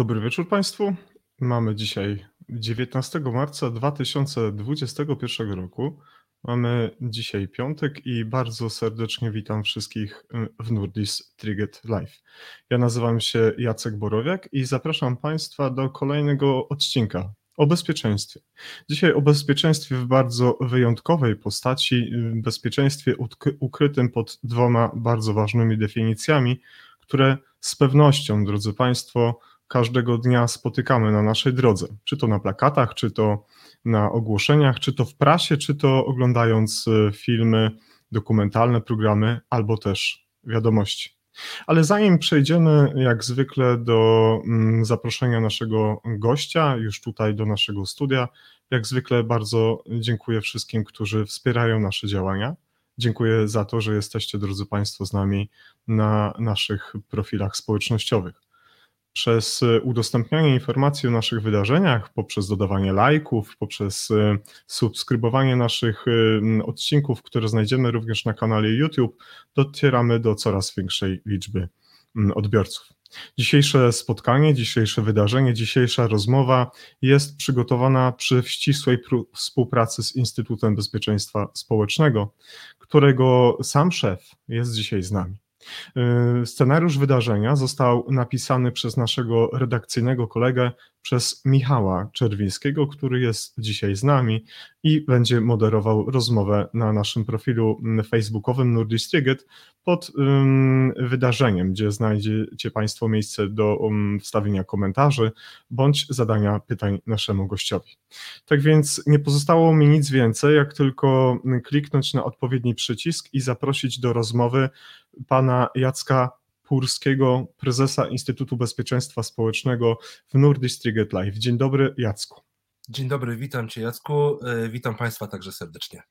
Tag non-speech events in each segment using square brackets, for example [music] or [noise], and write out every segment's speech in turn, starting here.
Dobry wieczór Państwu. Mamy dzisiaj 19 marca 2021 roku. Mamy dzisiaj piątek i bardzo serdecznie witam wszystkich y, w Nurdis Triget Live. Ja nazywam się Jacek Borowiak i zapraszam Państwa do kolejnego odcinka o bezpieczeństwie. Dzisiaj o bezpieczeństwie w bardzo wyjątkowej postaci, y, bezpieczeństwie ukrytym pod dwoma bardzo ważnymi definicjami, które z pewnością, drodzy Państwo, każdego dnia spotykamy na naszej drodze, czy to na plakatach, czy to na ogłoszeniach, czy to w prasie, czy to oglądając e, filmy dokumentalne, programy, albo też wiadomości. Ale zanim przejdziemy, jak zwykle, do mm, zaproszenia naszego gościa, już tutaj do naszego studia, jak zwykle bardzo dziękuję wszystkim, którzy wspierają nasze działania. Dziękuję za to, że jesteście, drodzy Państwo, z nami na naszych profilach społecznościowych przez e, udostępnianie informacji o naszych wydarzeniach, poprzez dodawanie lajków, poprzez e, subskrybowanie naszych e, odcinków, które znajdziemy również na kanale YouTube, docieramy do coraz większej liczby odbiorców. Dzisiejsze spotkanie, dzisiejsze wydarzenie, dzisiejsza rozmowa jest przygotowana przy ścisłej współpracy z Instytutem Bezpieczeństwa Społecznego, którego sam szef jest dzisiaj z nami. Y, scenariusz wydarzenia został napisany przez naszego redakcyjnego kolegę, przez Michała Czerwińskiego, który jest dzisiaj z nami i będzie moderował rozmowę na naszym profilu facebookowym Nordistriget pod um, wydarzeniem, gdzie znajdziecie Państwo miejsce do um, wstawienia komentarzy bądź zadania pytań naszemu gościowi. Tak więc nie pozostało mi nic więcej, jak tylko kliknąć na odpowiedni przycisk i zaprosić do rozmowy pana Jacka Purskiego, prezesa Instytutu Bezpieczeństwa Społecznego w Norddistriget Live. Dzień dobry, Jacku. Dzień dobry, witam Cię, Jacku. E, witam Państwa także serdecznie.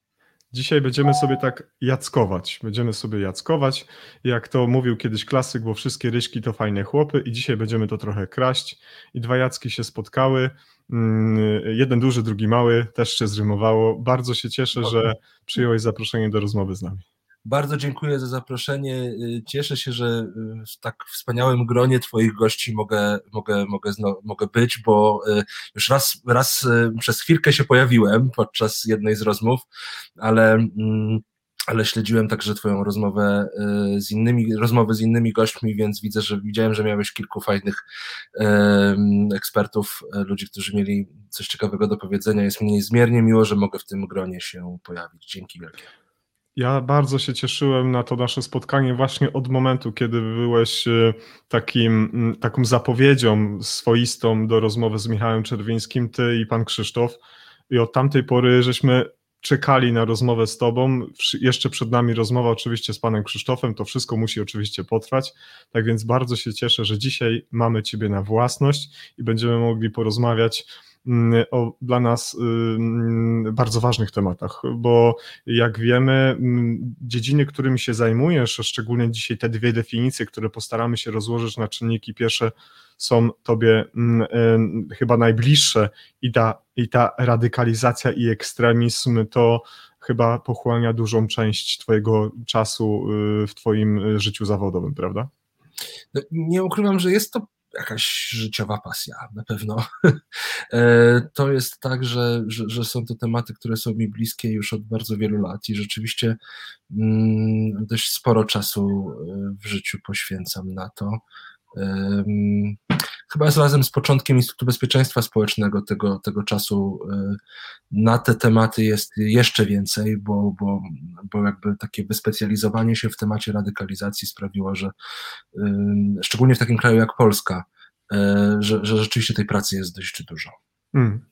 Dzisiaj będziemy sobie tak jackować. Będziemy sobie jackować. Jak to mówił kiedyś klasyk, bo wszystkie ryśki to fajne chłopy, i dzisiaj będziemy to trochę kraść. I dwa jacki się spotkały. Mm, jeden duży, drugi mały, też się zrymowało. Bardzo się cieszę, że przyjąłeś zaproszenie do rozmowy z nami. Bardzo dziękuję za zaproszenie. Y, cieszę się, że y, w tak wspaniałym gronie Twoich gości mogę, mogę, mogę, mogę być, bo y, już raz, raz przez chwilkę się pojawiłem podczas jednej z rozmów, ale mm, ale śledziłem także Twoją rozmowę z innymi, rozmowy z innymi gośćmi, więc widzę, że widziałem, że miałeś kilku fajnych ekspertów, ludzi, którzy mieli coś ciekawego do powiedzenia. Jest mi niezmiernie miło, że mogę w tym gronie się pojawić. Dzięki wielkie. Ja bardzo się cieszyłem na to nasze spotkanie właśnie od momentu, kiedy byłeś e, takim, taką zapowiedzią swoistą do rozmowy z Michałem Czerwińskim, ty i pan Krzysztof. I od tamtej pory żeśmy czekali na rozmowę z tobą. Jeszcze przed nami rozmowa oczywiście z panem Krzysztofem, to wszystko musi oczywiście potrwać. Tak więc bardzo się cieszę, że dzisiaj mamy ciebie na własność i będziemy mogli porozmawiać o dla nas y, bardzo ważnych tematach, bo jak wiemy, mm, dziedziny, którymi się zajmujesz, szczególnie dzisiaj te dwie definicje, które postaramy się rozłożyć na czynniki pierwsze, są tobie mm, y, chyba najbliższe i ta, i ta radykalizacja i ekstremizm to chyba pochłania dużą część twojego czasu y, w twoim życiu zawodowym, prawda? No, nie ukrywam, że jest to jakaś życiowa pasja na pewno. [laughs] E, to jest tak, że, że, że, są to tematy, które są mi bliskie już od bardzo wielu lat i rzeczywiście mm, dość sporo czasu e, w życiu poświęcam na to chyba jest razem z początkiem Instytutu Bezpieczeństwa Społecznego tego, tego czasu y, na te tematy jest jeszcze więcej, bo, bo, bo jakby takie wyspecjalizowanie się w temacie radykalizacji sprawiło, że szczególnie w takim kraju jak Polska, y, że, że rzeczywiście tej pracy jest dość dużo. Hmm.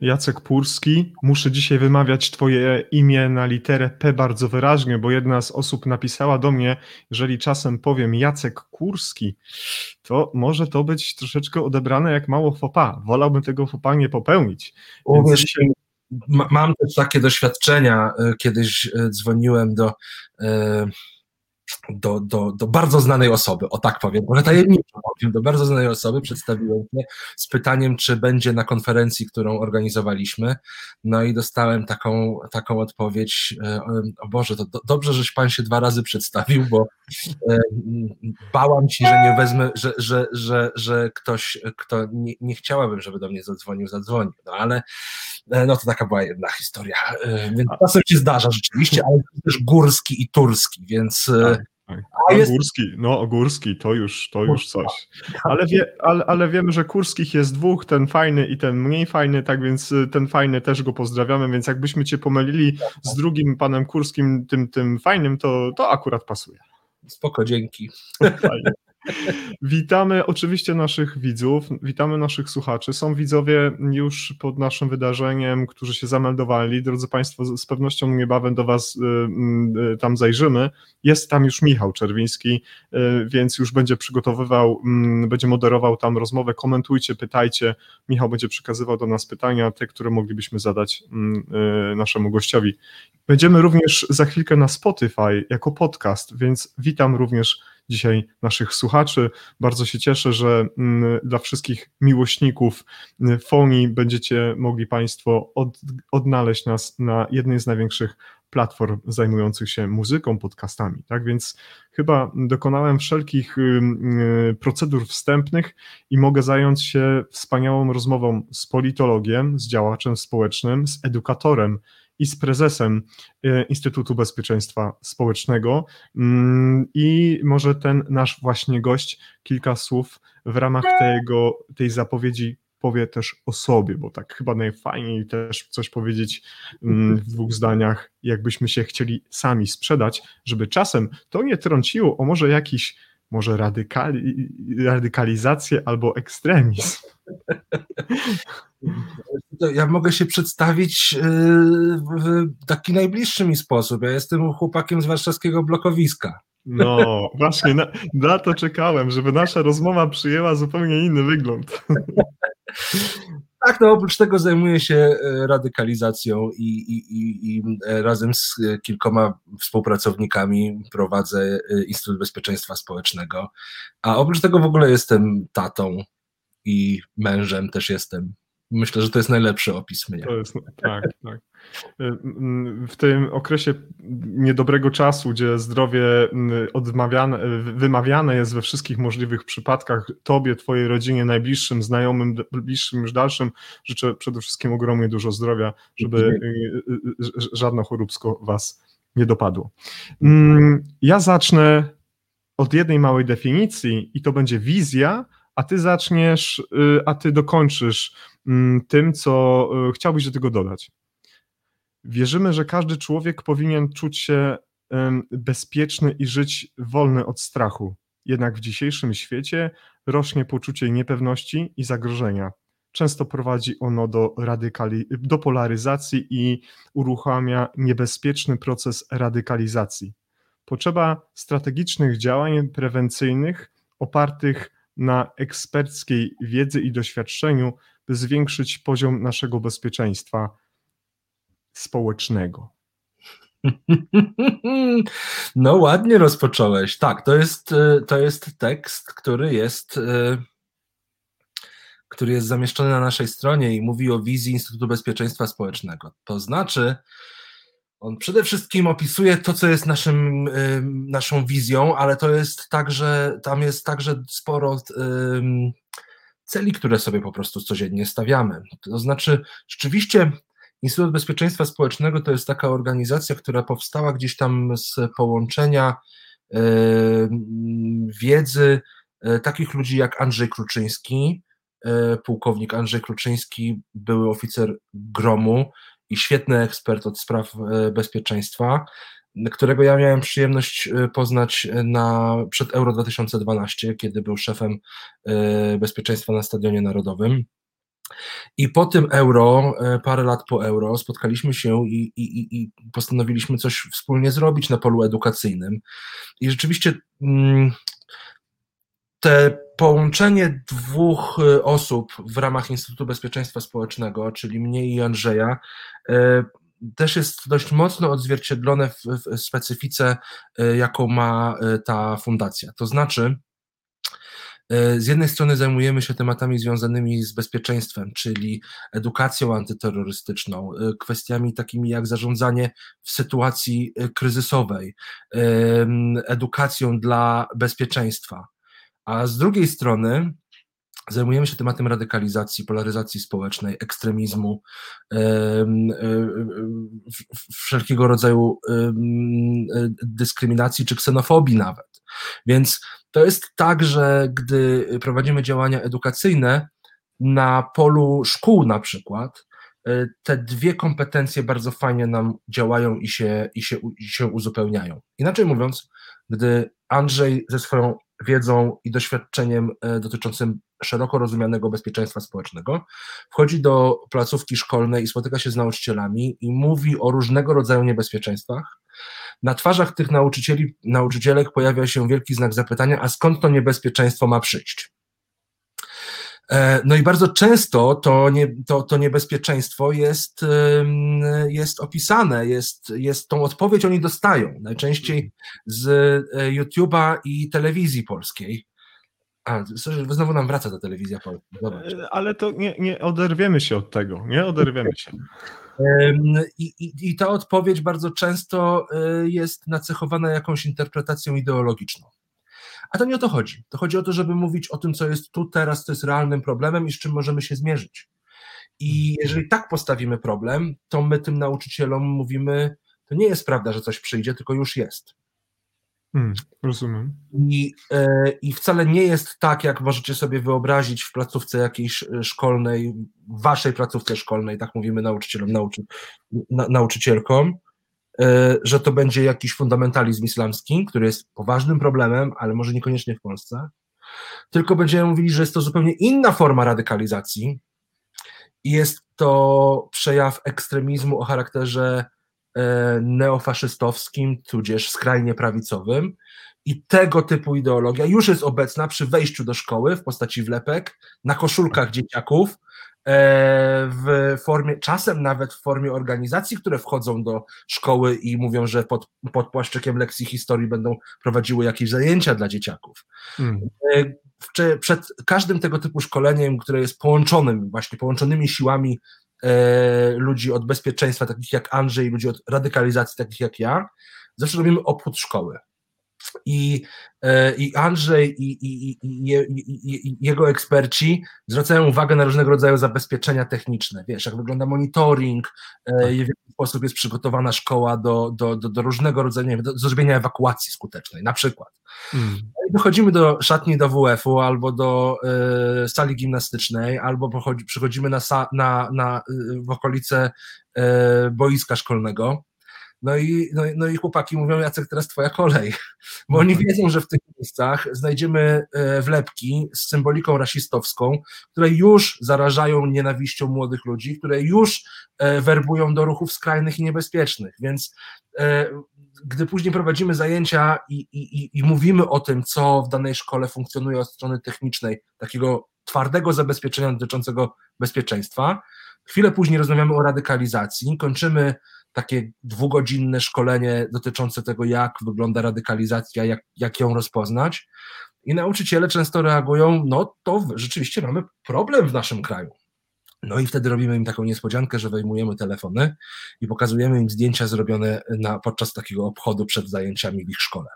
Jacek Purski. Muszę dzisiaj wymawiać Twoje imię na literę P bardzo wyraźnie, bo jedna z osób napisała do mnie, jeżeli czasem powiem Jacek Kurski, to może to być troszeczkę odebrane jak mało fopa. Wolałbym tego fopa nie popełnić. Dzisiaj... Mam też takie doświadczenia. E, kiedyś e, dzwoniłem do e, do, do, do bardzo znanej osoby, o tak powiem, może tajemniczo powiem, do bardzo znanej osoby przedstawiłem się z pytaniem, czy będzie na konferencji, którą organizowaliśmy, no i dostałem taką, taką odpowiedź, e, o Boże, to do, dobrze, żeś Pan się dwa razy przedstawił, bo e, bałam się, że nie wezmę, że, że, że, że ktoś, kto nie, nie chciałabym, żeby do mnie zadzwonił, zadzwonił, no ale no to taka była jedna historia, więc czasem się zdarza rzeczywiście, ale też górski i turski, więc tak. Tak. A jest... Górski, no Górski, to już, to już coś. Ale, wie, ale, ale wiemy, że Kurskich jest dwóch, ten fajny i ten mniej fajny, tak więc y, ten fajny też go pozdrawiamy, więc jakbyśmy cię pomylili z drugim panem Kurskim, tym, tym fajnym, to, to akurat pasuje. Spoko, dzięki. Fajnie. Witamy oczywiście naszych widzów, witamy naszych słuchaczy. Są widzowie już pod naszym wydarzeniem, którzy się zameldowali. Drodzy Państwo, z pewnością niebawem do Was y, y, tam zajrzymy. Jest tam już Michał Czerwiński, y, więc już będzie przygotowywał, mm, będzie moderował tam rozmowę. Komentujcie, pytajcie. Michał będzie przekazywał do nas pytania, te, które moglibyśmy zadać mm, naszemu gościowi. Będziemy również za chwilkę na Spotify jako podcast, więc witam również dzisiaj naszych słuchaczy. Bardzo się cieszę, że mm, dla wszystkich miłośników mm, fonii będziecie mogli Państwo od, odnaleźć nas na jednej z największych platform zajmujących się muzyką, podcastami. Tak więc chyba dokonałem wszelkich procedur wstępnych i mogę zająć się wspaniałą rozmową z politologiem, z działaczem społecznym, z edukatorem i z prezesem e, Instytutu Bezpieczeństwa Społecznego. Mm, I może ten nasz właśnie gość kilka słów w ramach tego, tej zapowiedzi powie też o sobie, bo tak chyba najfajniej też coś powiedzieć mm, w dwóch zdaniach, jakbyśmy się chcieli sami sprzedać, żeby czasem to nie trąciło o może jakiś może radykali, radykalizację albo ekstremizm. [laughs] Ja mogę się przedstawić yy, w taki najbliższy mi sposób. Ja jestem chłopakiem z warszawskiego blokowiska. No, właśnie na, na to czekałem, żeby nasza rozmowa przyjęła zupełnie inny wygląd. Tak, no oprócz tego zajmuję się e, radykalizacją i, i, i, i, e, razem z kilkoma współpracownikami prowadzę e, Instytut Bezpieczeństwa Społecznego. A oprócz tego w ogóle jestem tatą i mężem też jestem. Myślę, że to jest najlepszy opis mnie. To jest, tak, tak. W tym okresie niedobrego czasu, gdzie zdrowie odmawiane, wymawiane jest we wszystkich możliwych przypadkach, tobie, twojej rodzinie, najbliższym, znajomym, bliższym już dalszym, życzę przede wszystkim ogromnie dużo zdrowia, żeby y, y, y, żadne choróbsko was nie dopadło. Ja zacznę od jednej małej definicji i to będzie wizja, a ty zaczniesz, a ty dokończysz tym, co chciałbyś do tego dodać. Wierzymy, że każdy człowiek powinien czuć się bezpieczny i żyć wolny od strachu. Jednak w dzisiejszym świecie rośnie poczucie niepewności i zagrożenia. Często prowadzi ono do, radykali- do polaryzacji i uruchamia niebezpieczny proces radykalizacji. Potrzeba strategicznych działań prewencyjnych opartych na eksperckiej wiedzy i doświadczeniu, zwiększyć poziom naszego bezpieczeństwa społecznego. [laughs] No ładnie rozpocząłeś. Tak, to jest, e, to jest tekst, który jest, e, który jest zamieszczony na naszej stronie i mówi o wizji Instytutu Bezpieczeństwa Społecznego. To znaczy, on przede wszystkim opisuje to, co jest naszym, e, naszą wizją, ale to jest także, tam jest także sporo celi, które sobie po prostu codziennie stawiamy. To znaczy, rzeczywiście Instytut Bezpieczeństwa Społecznego to jest taka organizacja, która powstała gdzieś tam z połączenia e, wiedzy e, takich ludzi jak Andrzej Kluczyński, e, pułkownik Andrzej Kluczyński, były oficer gromu i świetny ekspert od spraw bezpieczeństwa, którego ja miałem przyjemność poznać na, przed Euro 2012, kiedy był szefem bezpieczeństwa na Stadionie Narodowym. I po tym euro, e, parę lat po euro, spotkaliśmy się i, i, i postanowiliśmy coś wspólnie zrobić na polu edukacyjnym. I rzeczywiście mm, te połączenie dwóch e, osób w ramach Instytutu Bezpieczeństwa Społecznego, czyli mnie i Andrzeja, e, też jest dość mocno odzwierciedlone w, w specyfice, jaką ma ta fundacja. To znaczy, z jednej strony zajmujemy się tematami związanymi z bezpieczeństwem, czyli edukacją antyterrorystyczną, kwestiami takimi jak zarządzanie w sytuacji kryzysowej, edukacją dla bezpieczeństwa. A z drugiej strony Zajmujemy się tematem radykalizacji, polaryzacji społecznej, ekstremizmu, wszelkiego rodzaju dyskryminacji czy ksenofobii nawet. Więc to jest tak, że gdy prowadzimy działania edukacyjne na polu szkół na przykład, e, te dwie kompetencje bardzo fajnie nam działają i się, i się, i się uzupełniają. Inaczej mówiąc, gdy Andrzej ze swoją wiedzą i doświadczeniem e, dotyczącym szeroko rozumianego bezpieczeństwa społecznego, wchodzi do placówki szkolnej i spotyka się z nauczycielami i mówi o różnego rodzaju niebezpieczeństwach. Na twarzach tych nauczycieli, nauczycielek pojawia się wielki znak zapytania, a skąd to niebezpieczeństwo ma przyjść? E, no i bardzo często to, nie, to, to niebezpieczeństwo jest, jest opisane, jest, jest tą odpowiedź oni dostają, najczęściej z e, YouTube'a i telewizji polskiej. A, znowu nam wraca ta telewizja polska. Zobacz. E, ale to nie, nie oderwiemy się od tego, nie oderwiemy się. I, i, I ta odpowiedź bardzo często jest nacechowana jakąś interpretacją ideologiczną. A to nie o to chodzi. To chodzi o to, żeby mówić o tym, co jest tu, teraz, co jest realnym problemem i z czym możemy się zmierzyć. I jeżeli tak postawimy problem, to my tym nauczycielom mówimy, to nie jest prawda, że coś przyjdzie, tylko już jest. Hmm, rozumiem. I, e, I wcale nie jest tak, jak możecie sobie wyobrazić w placówce jakiejś e, szkolnej, waszej placówce szkolnej, tak mówimy nauczycielom, nauczy, na, nauczycielkom, E, że to będzie jakiś fundamentalizm islamski, który jest poważnym problemem, ale może niekoniecznie w Polsce, tylko będziemy mówili, że jest to zupełnie inna forma radykalizacji i jest to przejaw ekstremizmu o charakterze neofaszystowskim, tudzież skrajnie prawicowym. I tego typu ideologia już jest obecna przy wejściu do szkoły w postaci wlepek, na koszulkach dzieciaków, E, w formie, czasem nawet w formie organizacji, które wchodzą do szkoły i mówią, że pod, pod płaszczykiem lekcji historii będą prowadziły jakieś zajęcia dla dzieciaków. Hmm. E, przed każdym tego typu szkoleniem, które jest połączonym, właśnie połączonymi siłami e, ludzi od bezpieczeństwa, takich jak Andrzej, ludzi od radykalizacji, takich jak ja, zawsze robimy obchód szkoły. I, e, i Andrzej i, i, i, jego eksperci zwracają uwagę na różnego rodzaju zabezpieczenia techniczne. Wiesz, jak wygląda monitoring, e, tak. w jaki sposób jest przygotowana szkoła do, do, do, do różnego rodzaju, nie wiem, do, do zrobienia ewakuacji skutecznej, na przykład. Hmm. Dochodzimy do szatni do WF-u albo do y, sali gimnastycznej, albo pochodzi, przychodzimy na, na, na, w okolice y, boiska szkolnego no i, no, no i chłopaki mówią, Jacek, teraz twoja kolej, bo oni mhm. wiedzą, że w tych miejscach znajdziemy e, wlepki z symboliką rasistowską, które już zarażają nienawiścią młodych ludzi, które już e, werbują do ruchów skrajnych i niebezpiecznych, więc e, gdy później prowadzimy zajęcia i, i, i mówimy o tym, co w danej szkole funkcjonuje od strony technicznej, takiego twardego zabezpieczenia dotyczącego bezpieczeństwa, chwilę później rozmawiamy o radykalizacji, kończymy takie dwugodzinne szkolenie dotyczące tego, jak wygląda radykalizacja, jak, jak ją rozpoznać. I nauczyciele często reagują, no to rzeczywiście mamy problem w naszym kraju. No i wtedy robimy im taką niespodziankę, że wejmujemy telefony i pokazujemy im zdjęcia zrobione na, podczas takiego obchodu przed zajęciami w ich szkole.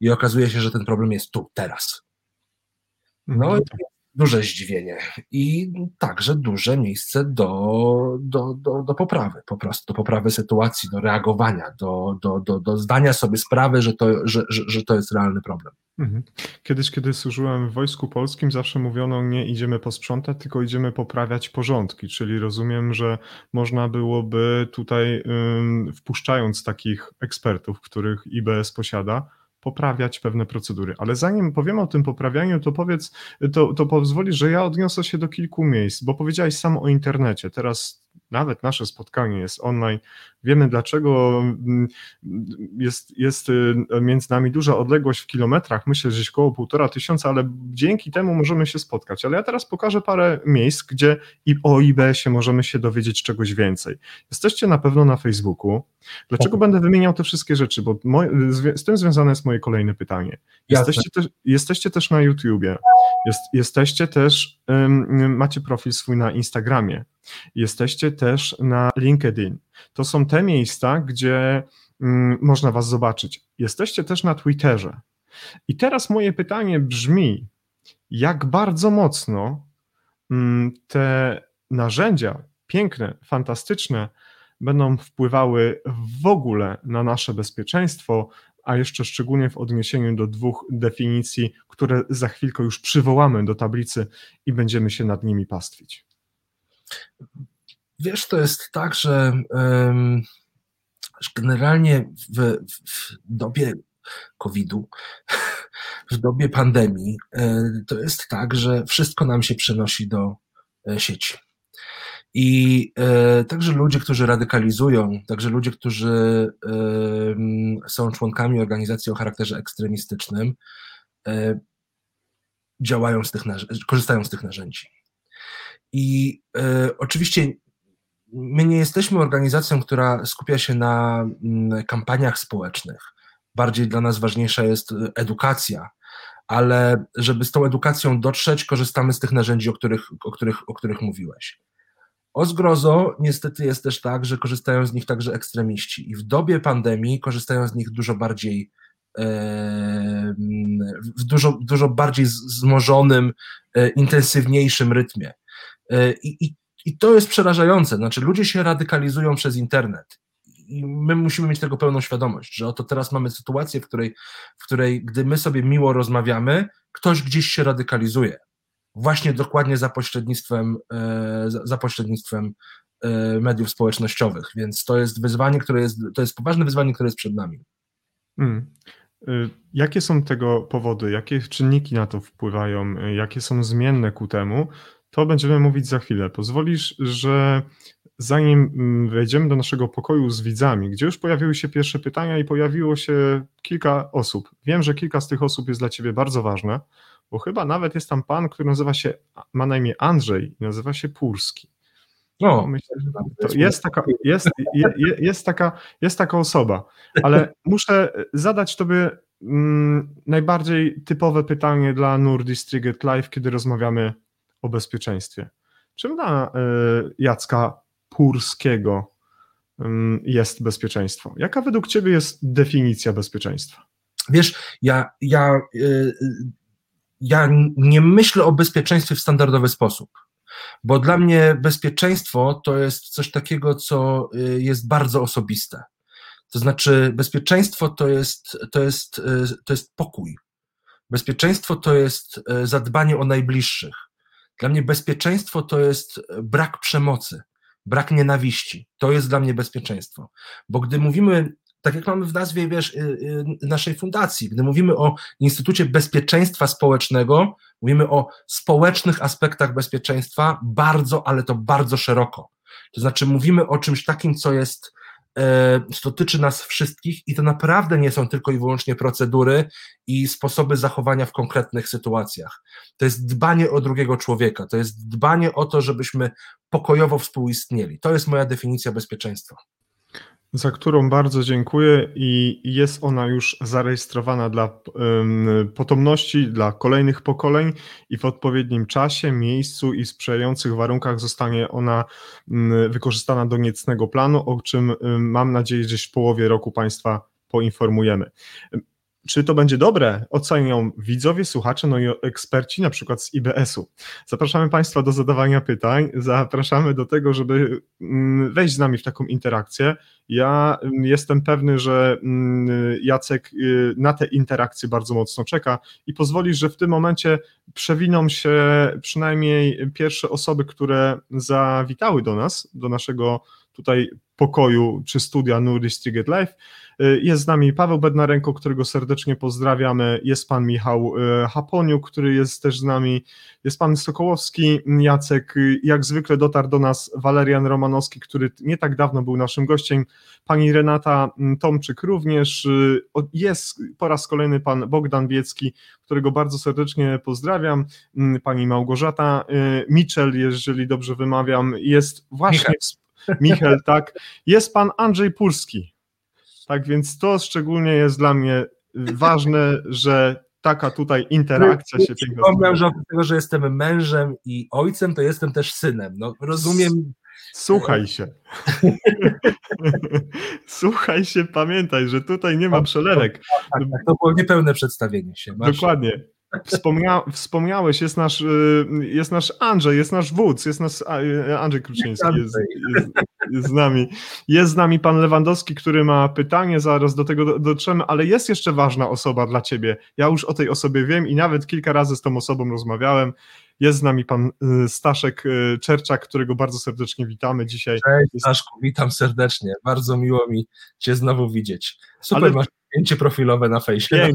I okazuje się, że ten problem jest tu, teraz. No i duże zdziwienie i także duże miejsce do, do, do, do poprawy, po prostu do poprawy sytuacji, do reagowania, do, do, do, do zdania sobie sprawy, że to, że, że, że to jest realny problem. Mhm. Kiedyś, kiedy służyłem w Wojsku Polskim, zawsze mówiono, nie idziemy posprzątać, tylko idziemy poprawiać porządki, czyli rozumiem, że można byłoby tutaj, wpuszczając takich ekspertów, których IBS posiada, poprawiać pewne procedury. Ale zanim powiem o tym poprawianiu, to powiedz, to, to pozwoli, że ja odniosę się do kilku miejsc, bo powiedziałeś sam o internecie. Teraz nawet nasze spotkanie jest online. Wiemy, dlaczego mm, jest, jest y, między nami duża odległość w kilometrach, myślę, że gdzieś około półtora tysiąca, ale dzięki temu możemy się spotkać. Ale ja teraz pokażę parę miejsc, gdzie i o IBS-ie możemy się dowiedzieć czegoś więcej. Jesteście na pewno na Facebooku. Dlaczego tak. będę wymieniał te wszystkie rzeczy? Bo z tym związane jest moje kolejne pytanie. Jesteście też, jesteście też na YouTubie, jest, jesteście też, um, macie profil swój na Instagramie, jesteście też na LinkedIn. To są te miejsca, gdzie um, można was zobaczyć. Jesteście też na Twitterze. I teraz moje pytanie brzmi, jak bardzo mocno um, te narzędzia, piękne, fantastyczne, będą wpływały w ogóle na nasze bezpieczeństwo, a jeszcze szczególnie w odniesieniu do dwóch definicji, które za chwilkę już przywołamy do tablicy i będziemy się nad nimi pastwić. Wiesz, to jest tak, że um, generalnie w, w dobie COVID-u, w dobie pandemii, e, to jest tak, że wszystko nam się przenosi do e, sieci. I e, także ludzie, którzy radykalizują, także ludzie, którzy e, są członkami organizacji o charakterze ekstremistycznym, e, działają z tych, korzystają z tych narzędzi. I e, oczywiście my nie jesteśmy organizacją, która skupia się na mm, kampaniach społecznych. Bardziej dla nas ważniejsza jest edukacja, ale żeby z tą edukacją dotrzeć, korzystamy z tych narzędzi, o których, o których, o których mówiłeś. O zgrozo niestety jest też tak, że korzystają z nich także ekstremiści i w dobie pandemii korzystają z nich dużo bardziej w dużo, dużo bardziej zmożonym, e, intensywniejszym rytmie. I, i, I to jest przerażające. Znaczy, ludzie się radykalizują przez internet. I my musimy mieć tego pełną świadomość, że oto teraz mamy sytuację, w której, w której gdy my sobie miło rozmawiamy, ktoś gdzieś się radykalizuje właśnie dokładnie za pośrednictwem, e, za pośrednictwem e, mediów społecznościowych, więc to jest wyzwanie, które jest, to jest poważne wyzwanie, które jest przed nami. Hmm. Jakie są tego powody? Jakie czynniki na to wpływają? Jakie są zmienne ku temu? To będziemy mówić za chwilę. Pozwolisz, że zanim mm, wejdziemy do naszego pokoju z widzami, gdzie już pojawiły się pierwsze pytania i pojawiło się kilka osób. Wiem, że kilka z tych osób jest dla Ciebie bardzo ważne bo chyba nawet jest tam pan, który nazywa się, ma na imię Andrzej i nazywa się Purski. No, myślę, że to jest taka, jest, je, jest, taka, jest taka osoba, ale muszę zadać tobie mm, najbardziej typowe pytanie dla Nordistrigget Live, kiedy rozmawiamy o bezpieczeństwie. Czym dla y, Jacka Purskiego y, jest bezpieczeństwo? Jaka według ciebie jest definicja bezpieczeństwa? Wiesz, ja, ja y, ja nie myślę o bezpieczeństwie w standardowy sposób, bo dla mnie bezpieczeństwo to jest coś takiego, co y, jest bardzo osobiste. To znaczy, bezpieczeństwo to jest, to jest, to jest pokój. Bezpieczeństwo to jest zadbanie o najbliższych. Dla mnie bezpieczeństwo to jest brak przemocy, brak nienawiści. To jest dla mnie bezpieczeństwo. Bo gdy mówimy tak jak mamy w nazwie wiesz, y, y, naszej fundacji, gdy mówimy o Instytucie Bezpieczeństwa Społecznego, mówimy o społecznych aspektach bezpieczeństwa bardzo, ale to bardzo szeroko. To znaczy mówimy o czymś takim, co jest, e, co dotyczy nas wszystkich i to naprawdę nie są tylko i wyłącznie procedury i sposoby zachowania w konkretnych sytuacjach. To jest dbanie o drugiego człowieka, to jest dbanie o to, żebyśmy pokojowo współistnieli. To jest moja definicja bezpieczeństwa za którą bardzo dziękuję i jest ona już zarejestrowana dla potomności, dla kolejnych pokoleń i w odpowiednim czasie, miejscu i sprzyjających warunkach zostanie ona wykorzystana do niecnego planu, o czym mam nadzieję gdzieś w połowie roku Państwa poinformujemy. Czy to będzie dobre, ocenią widzowie, słuchacze, no i eksperci, na przykład z IBS-u. Zapraszamy Państwa do zadawania pytań, zapraszamy do tego, żeby mm, wejść z nami w taką interakcję. Ja mm, jestem pewny, że mm, Jacek y, na te interakcje bardzo mocno czeka i pozwolisz, że w tym momencie przewiną się przynajmniej pierwsze osoby, które zawitały do nas, do naszego tutaj pokoju czy studia Nuri Striget Live. Y, jest z nami Paweł Bednarenko, którego serdecznie pozdrawiamy. Jest pan Michał y, Haponiuk, który jest też z nami. Jest pan Sokołowski, Jacek. Y, jak zwykle dotarł do nas Walerian Romanowski, który nie tak dawno był naszym gościem. Pani Renata mm, Tomczyk również. Jest po raz kolejny pan Bogdan Biecki, którego bardzo serdecznie pozdrawiam. Mm, pani Małgorzata Mitchell, jeżeli dobrze wymawiam, jest właśnie. Michał. Michał, tak. Jest pan Andrzej Pulski. Tak więc to szczególnie jest dla mnie ważne, że taka tutaj interakcja się pięknie Wspomniałem, że oprócz tego, że jestem mężem i ojcem, to jestem też synem. No, rozumiem. Słuchaj się. [laughs] Słuchaj się, pamiętaj, że tutaj nie ma przelewek. Tak, tak, tak, to było niepełne przedstawienie się. Masz... Dokładnie. Wspomnia, wspomniałeś, jest nasz, y, jest nasz Andrzej, jest nasz wódz, jest nasz y, Andrzej Kruczyński, jest, jest, jest, z nami. Jest z nami pan Lewandowski, który ma pytanie, zaraz do tego dotrzemy, ale jest jeszcze ważna osoba dla ciebie. Ja już o tej osobie wiem i nawet kilka razy z tą osobą rozmawiałem. Jest z nami pan y, Staszek Czerczak, którego bardzo serdecznie witamy dzisiaj. Cześć Staszku, witam serdecznie. Bardzo miło mi cię znowu widzieć. Super ale... masz zdjęcie profilowe na fejsie.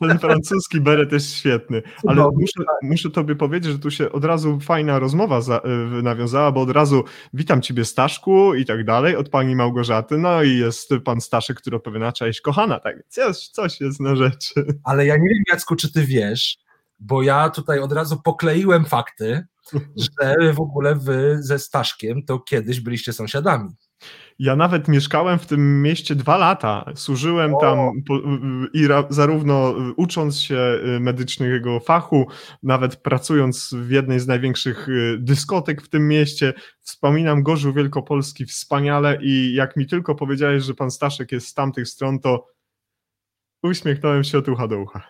Ten francuski beret jest świetny, ale muszę, muszę tobie powiedzieć, że tu się od razu fajna rozmowa za, y, nawiązała, bo od razu witam ciebie Staszku i tak dalej, od pani Małgorzaty, no i jest pan Staszek, który opowiada, cześć kochana, tak, coś, coś jest na rzeczy. Ale ja nie wiem Jacku, czy ty wiesz, bo ja tutaj od razu pokleiłem fakty, [laughs] że w ogóle wy ze Staszkiem to kiedyś byliście sąsiadami. Ja nawet mieszkałem w tym mieście dwa lata. Służyłem o. tam i ra, zarówno ucząc się y, medycznego fachu, nawet pracując w jednej z największych y, dyskotek w tym mieście. Wspominam Gorzów Wielkopolski wspaniale i jak mi tylko powiedziałeś, że pan Staszek jest z tamtych stron, to Uśmiechnąłem się od ucha do ucha.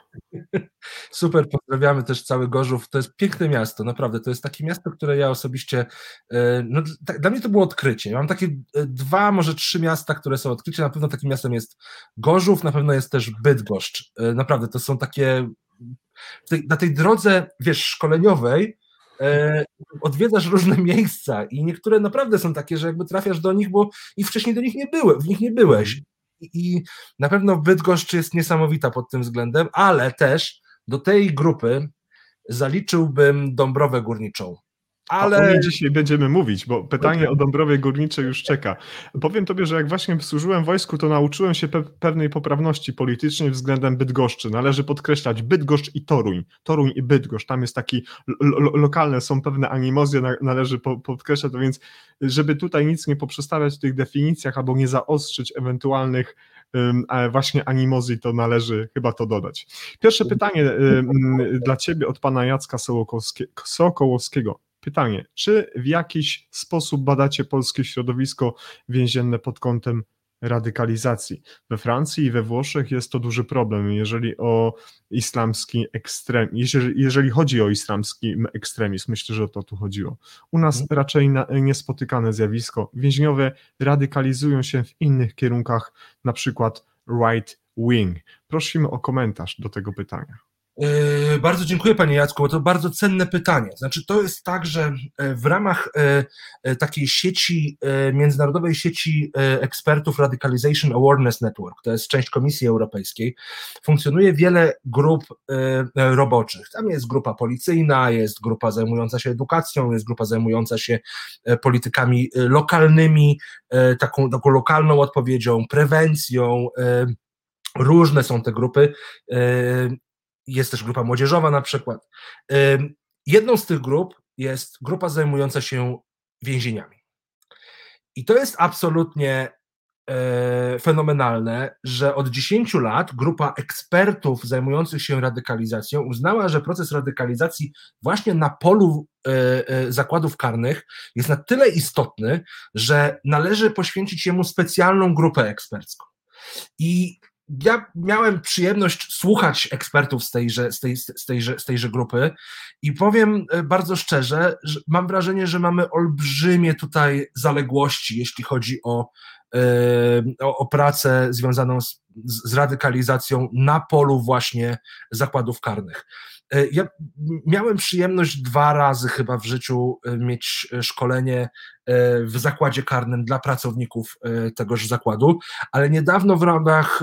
Super, pozdrawiamy też cały Gorzów. To jest piękne miasto, naprawdę. To jest takie miasto, które ja osobiście, e, no, dla mnie to było odkrycie. mam takie e, dwa, może trzy miasta, które są odkrycie. Na pewno takim miastem jest Gorzów, na pewno jest też Bydgoszcz. E, naprawdę, to są takie, na tej drodze, wiesz, szkoleniowej, odwiedzasz różne miejsca i niektóre naprawdę są takie, że jakby trafiasz do nich, bo i wcześniej do nich nie były, w nich nie byłeś i na pewno Bydgoszcz jest niesamowita pod tym względem, ale też do tej grupy zaliczyłbym Dąbrowę Górniczą. Ale... O niej dzisiaj będziemy mówić, bo pytanie o Dąbrowie Górniczej już czeka. Powiem tobie, że jak właśnie służyłem wojsku, to nauczyłem się pe pewnej poprawności politycznej względem Bydgoszczy. Należy podkreślać Bydgoszcz i Toruń. Toruń i Bydgoszcz. Tam jest taki lo lokalne, są pewne animozje, na należy po podkreślać, to więc żeby tutaj nic nie poprzestawiać w tych definicjach albo nie zaostrzyć ewentualnych właśnie animozji, to należy chyba to dodać. Pierwsze pytanie dla Ciebie od pana Jacka Sokołowskiego. Pytanie, czy w jakiś sposób badacie polskie środowisko więzienne pod kątem radykalizacji? We Francji i we Włoszech jest to duży problem, jeżeli o islamski ekstremizm, jeżeli, jeżeli chodzi o islamski ekstremizm, myślę, że o to tu chodziło. U nas hmm. raczej na, niespotykane zjawisko. Więźniowie radykalizują się w innych kierunkach, na przykład right wing. Prosimy o komentarz do tego pytania. Yy, bardzo dziękuję Panie Jacku, bo to bardzo cenne pytanie. Znaczy, to jest tak, że e, w ramach e, e, takiej sieci, międzynarodowej sieci ekspertów Radicalization Awareness Network, to jest część Komisji Europejskiej, funkcjonuje wiele grup roboczych. Tam jest grupa policyjna, jest grupa zajmująca się edukacją, jest grupa zajmująca się politykami lokalnymi, taką, taką lokalną odpowiedzią, prewencją. Różne są te grupy jest też grupa młodzieżowa na przykład. Jedną z tych grup jest grupa zajmująca się więzieniami. I to jest absolutnie e, fenomenalne, że od 10 lat grupa ekspertów zajmujących się radykalizacją uznała, że proces radykalizacji właśnie na polu e, e, zakładów karnych jest na tyle istotny, że należy poświęcić jemu specjalną grupę ekspercką. I ja miałem przyjemność słuchać ekspertów z tejże, z tej, z tejże, z tejże grupy i powiem e, bardzo szczerze, że mam wrażenie, że mamy olbrzymie tutaj zaległości, jeśli chodzi o, e, o, o pracę związaną z, z radykalizacją na polu właśnie zakładów karnych. Ja miałem przyjemność dwa razy chyba w życiu mieć szkolenie w zakładzie karnym dla pracowników tegoż zakładu, ale niedawno w ramach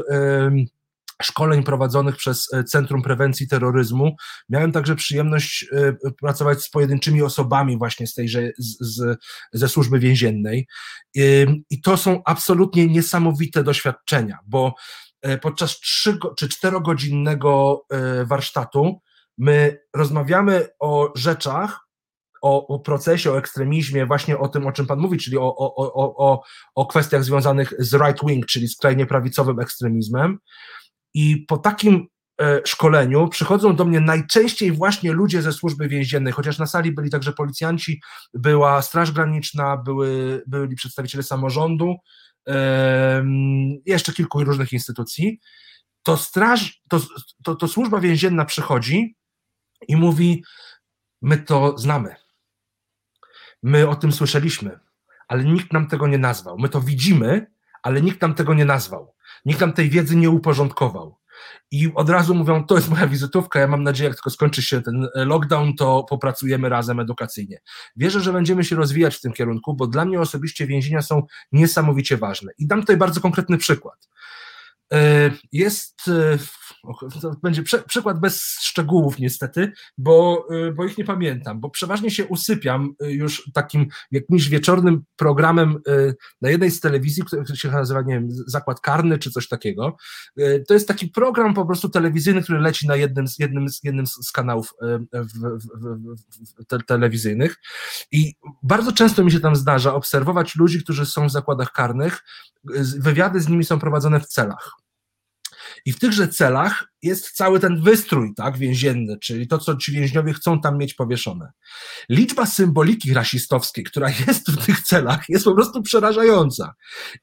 szkoleń prowadzonych przez e, Centrum Prewencji Terroryzmu. Miałem także przyjemność e, pracować z pojedynczymi osobami właśnie z tejże, z, z, ze służby więziennej i to są absolutnie niesamowite doświadczenia, bo e, podczas trzy czy czterogodzinnego warsztatu my rozmawiamy o rzeczach, o, o, procesie, o ekstremizmie, właśnie o tym, o czym Pan mówi, czyli o, o, o, o, o kwestiach związanych z right wing, czyli skrajnie prawicowym ekstremizmem. I po takim e, szkoleniu przychodzą do mnie najczęściej właśnie ludzie ze służby więziennej, chociaż na sali byli także policjanci, była Straż Graniczna, były, byli przedstawiciele samorządu, jeszcze kilku różnych instytucji. To straż, to, to, to służba więzienna przychodzi i mówi: My to znamy. My o tym słyszeliśmy, ale nikt nam tego nie nazwał. My to widzimy, ale nikt nam tego nie nazwał. Nikt nam tej wiedzy nie uporządkował. I od razu mówią, to jest moja wizytówka, ja mam nadzieję, jak tylko skończy się ten lockdown, to popracujemy razem edukacyjnie. Wierzę, że będziemy się rozwijać w tym kierunku, bo dla mnie osobiście więzienia są niesamowicie ważne. I dam tutaj bardzo konkretny przykład. E, jest, e, będzie przykład bez szczegółów niestety, bo, e, bo ich nie pamiętam, bo przeważnie się usypiam już takim jakimś wieczornym programem na jednej z telewizji, który się nazywa, nie wiem, Zakład Karny czy coś takiego. To jest taki program po prostu telewizyjny, który leci na jednym z, jednym z, jednym z kanałów w, w, w, te, telewizyjnych i bardzo często mi się tam zdarza obserwować ludzi, którzy są w zakładach karnych, wywiady z nimi są prowadzone w celach. I w tychże celach jest cały ten wystrój tak, więzienny, czyli to, co ci więźniowie chcą tam mieć powieszone. Liczba symboliki rasistowskiej, która [laughs] jest w tych celach, jest po prostu przerażająca.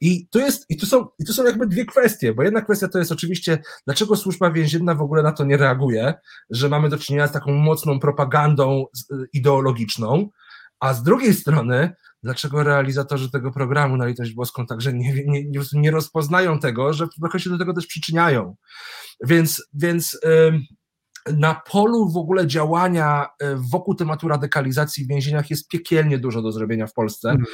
I tu, jest, i tu, są, i tu są jakby dwie kwestie, bo jedna kwestia to jest oczywiście, dlaczego służba więzienna w ogóle na to nie reaguje, że mamy do czynienia z taką mocną propagandą ideologiczną, a z drugiej strony, dlaczego realizatorzy tego programu na litość boską także nie, nie, nie rozpoznają tego, że trochę się do tego też przyczyniają. Więc, więc na polu w ogóle działania e, wokół tematu radykalizacji w więzieniach jest piekielnie dużo do zrobienia w Polsce. Mm.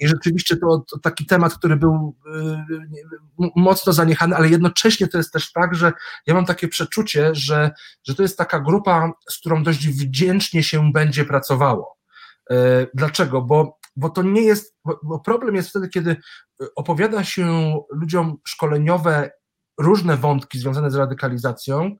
I rzeczywiście to, to, taki temat, który był y, mocno zaniechany, ale jednocześnie to jest też tak, że ja mam takie przeczucie, że, że to jest taka grupa, z którą dość wdzięcznie się będzie pracowało. E, dlaczego? Bo, bo to nie jest, bo problem jest wtedy, kiedy opowiada się ludziom szkoleniowe różne wątki związane z radykalizacją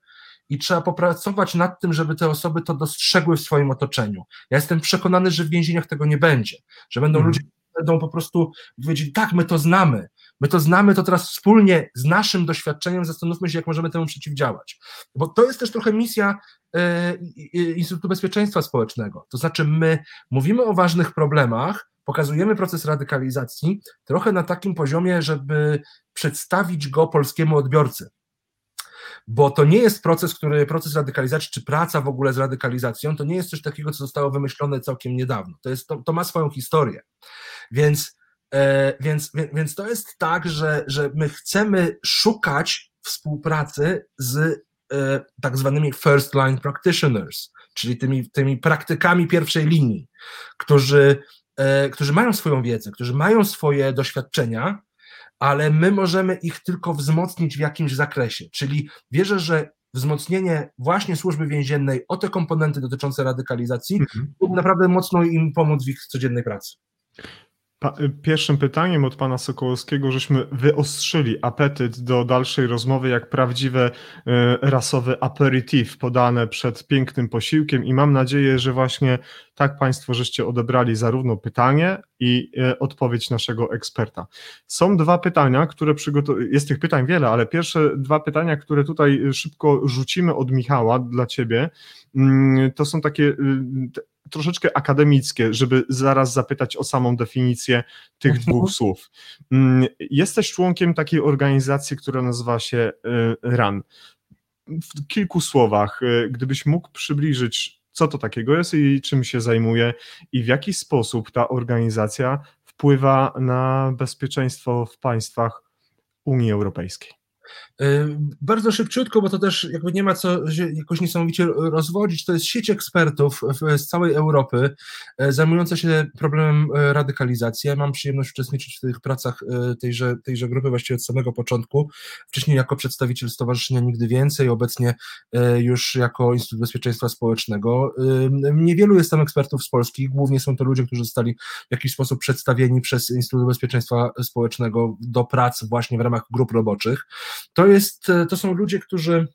i trzeba popracować nad tym, żeby te osoby to dostrzegły w swoim otoczeniu. Ja jestem przekonany, że w więzieniach tego nie będzie, że będą hmm. ludzie, będą po prostu powiedzieć, tak, my to znamy, my to znamy, to teraz wspólnie z naszym doświadczeniem zastanówmy się, jak możemy temu przeciwdziałać. Bo to jest też trochę misja e, Instytutu Bezpieczeństwa Społecznego. To znaczy, my mówimy o ważnych problemach, pokazujemy proces radykalizacji trochę na takim poziomie, żeby przedstawić go polskiemu odbiorcy bo to nie jest proces, który, proces radykalizacji, czy praca w ogóle z radykalizacją, to nie jest coś takiego, co zostało wymyślone całkiem niedawno. To, jest, to, to ma swoją historię. Więc, więc, więc to jest tak, że, że my chcemy szukać współpracy z e, tak zwanymi first line practitioners, czyli tymi, tymi praktykami pierwszej linii, którzy, e, którzy mają swoją wiedzę, którzy mają swoje doświadczenia, ale my możemy ich tylko wzmocnić w jakimś zakresie. Czyli wierzę, że wzmocnienie właśnie służby więziennej o te komponenty dotyczące radykalizacji mhm. naprawdę mocno im pomóc w ich codziennej pracy. Pierwszym pytaniem od pana Sokołowskiego, żeśmy wyostrzyli apetyt do dalszej rozmowy, jak prawdziwe e, rasowe aperitif podane przed pięknym posiłkiem i mam nadzieję, że właśnie tak państwo żeście odebrali zarówno pytanie i e, odpowiedź naszego eksperta. Są dwa pytania, które przygotowałem, jest tych pytań wiele, ale pierwsze dwa pytania, które tutaj szybko rzucimy od Michała dla ciebie, to są takie y, troszeczkę akademickie, żeby zaraz zapytać o samą definicję tych mhm. dwóch słów. Mm, jesteś członkiem takiej organizacji, która nazywa się y, RAN. W kilku słowach, y, gdybyś mógł przybliżyć, co to takiego jest i czym się zajmuje, i w jaki sposób ta organizacja wpływa na bezpieczeństwo w państwach Unii Europejskiej. Bardzo szybciutko, bo to też jakby nie ma co jakoś niesamowicie rozwodzić, to jest sieć ekspertów z całej Europy zajmująca się problemem radykalizacji. Ja mam przyjemność uczestniczyć w tych pracach tejże, tejże grupy właściwie od samego początku. Wcześniej jako przedstawiciel Stowarzyszenia Nigdy Więcej, obecnie już jako Instytut Bezpieczeństwa Społecznego. Niewielu jest tam ekspertów z Polski, głównie są to ludzie, którzy zostali w jakiś sposób przedstawieni przez Instytut Bezpieczeństwa Społecznego do prac właśnie w ramach grup roboczych. To, jest, to są ludzie, którzy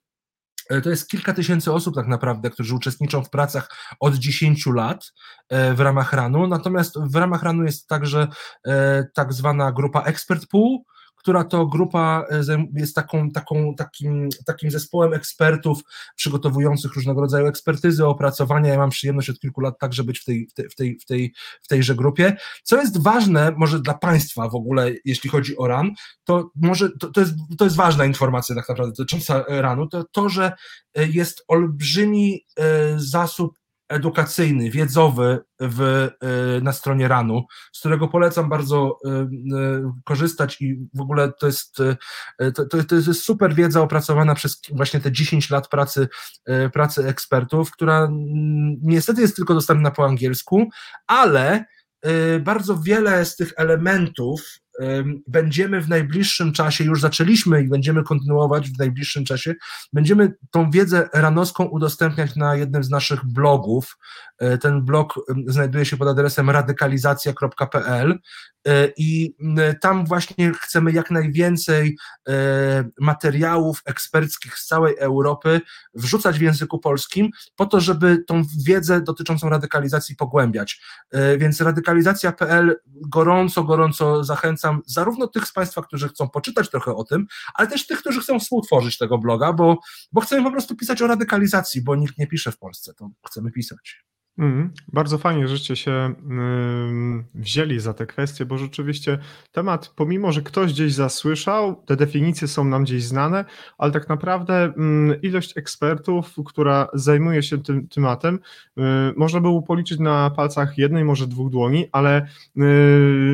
to jest kilka tysięcy osób tak naprawdę, którzy uczestniczą w pracach od 10 lat e, w ramach RANu, natomiast w ramach RANu jest także e, tak zwana grupa Expert Pool, która to grupa e, jest taką, taką, takim, takim zespołem ekspertów przygotowujących różnego rodzaju ekspertyzy, opracowania. Ja mam przyjemność od kilku lat także być w tej, w tej, w tej, w tej, w tejże grupie. Co jest ważne, może dla Państwa w ogóle, jeśli chodzi o RAN, to może to, to, jest, to jest ważna informacja tak naprawdę dotycząca RANu, to to, że e, jest olbrzymi e, zasób edukacyjny, wiedzowy w, y, na stronie RANu, z którego polecam bardzo y, y, korzystać i w ogóle to jest, to, to jest super wiedza opracowana przez właśnie te 10 lat pracy, pracy ekspertów, która mm, niestety jest tylko dostępna po angielsku, ale bardzo wiele z tych elementów będziemy w najbliższym czasie, już zaczęliśmy i będziemy kontynuować w najbliższym czasie, będziemy tą wiedzę ranowską udostępniać na jednym z naszych blogów. E, ten blog znajduje się pod adresem radykalizacja.pl e, i tam właśnie chcemy jak najwięcej e, materiałów eksperckich z całej Europy wrzucać w języku polskim, po to, żeby tą wiedzę dotyczącą radykalizacji pogłębiać. Więc radykalizacja.pl gorąco, gorąco zarówno tych z Państwa, którzy chcą poczytać trochę o tym, ale też tych, którzy chcą współtworzyć tego bloga, bo, bo chcemy po prostu pisać o radykalizacji, bo nikt nie pisze w Polsce, to chcemy pisać. Mm, bardzo fajnie, żeście się wzięli za te kwestie, bo rzeczywiście temat, pomimo że ktoś gdzieś zasłyszał, te definicje są nam gdzieś znane, ale tak naprawdę ilość ekspertów, która zajmuje się tym tematem, y, można było policzyć na palcach jednej, może dwóch dłoni, ale y,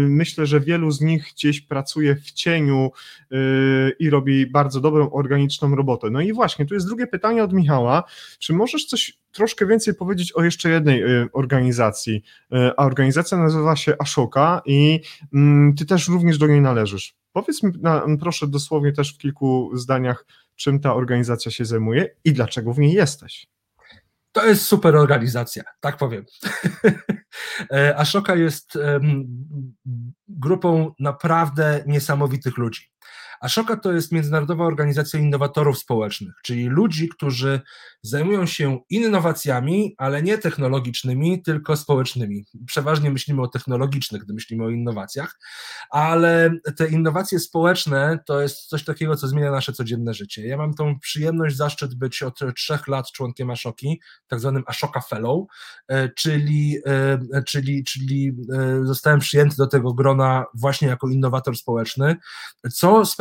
myślę, że wielu z nich gdzieś pracuje w cieniu y, i robi bardzo dobrą, organiczną robotę. No i właśnie, tu jest drugie pytanie od Michała. Czy możesz coś troszkę więcej powiedzieć o jeszcze jednej y, organizacji. Y, a organizacja nazywa się Ashoka i mm, ty też również do niej należysz. Powiedz mi proszę dosłownie też w kilku zdaniach, czym ta organizacja się zajmuje i dlaczego w niej jesteś. To jest super organizacja, tak powiem. [laughs] E, Ashoka jest grupą naprawdę niesamowitych ludzi. Ashoka to jest międzynarodowa organizacja innowatorów społecznych, czyli ludzi, którzy zajmują się innowacjami, ale nie technologicznymi, tylko społecznymi. Przeważnie myślimy o technologicznych, gdy myślimy o innowacjach, ale te innowacje społeczne to jest coś takiego, co zmienia nasze codzienne życie. Ja mam tą przyjemność, zaszczyt być od trzech lat członkiem Ashoki, tak zwanym Ashoka Fellow, e, czyli, e, czyli, czyli e, zostałem przyjęty do tego grona właśnie jako innowator społeczny, co z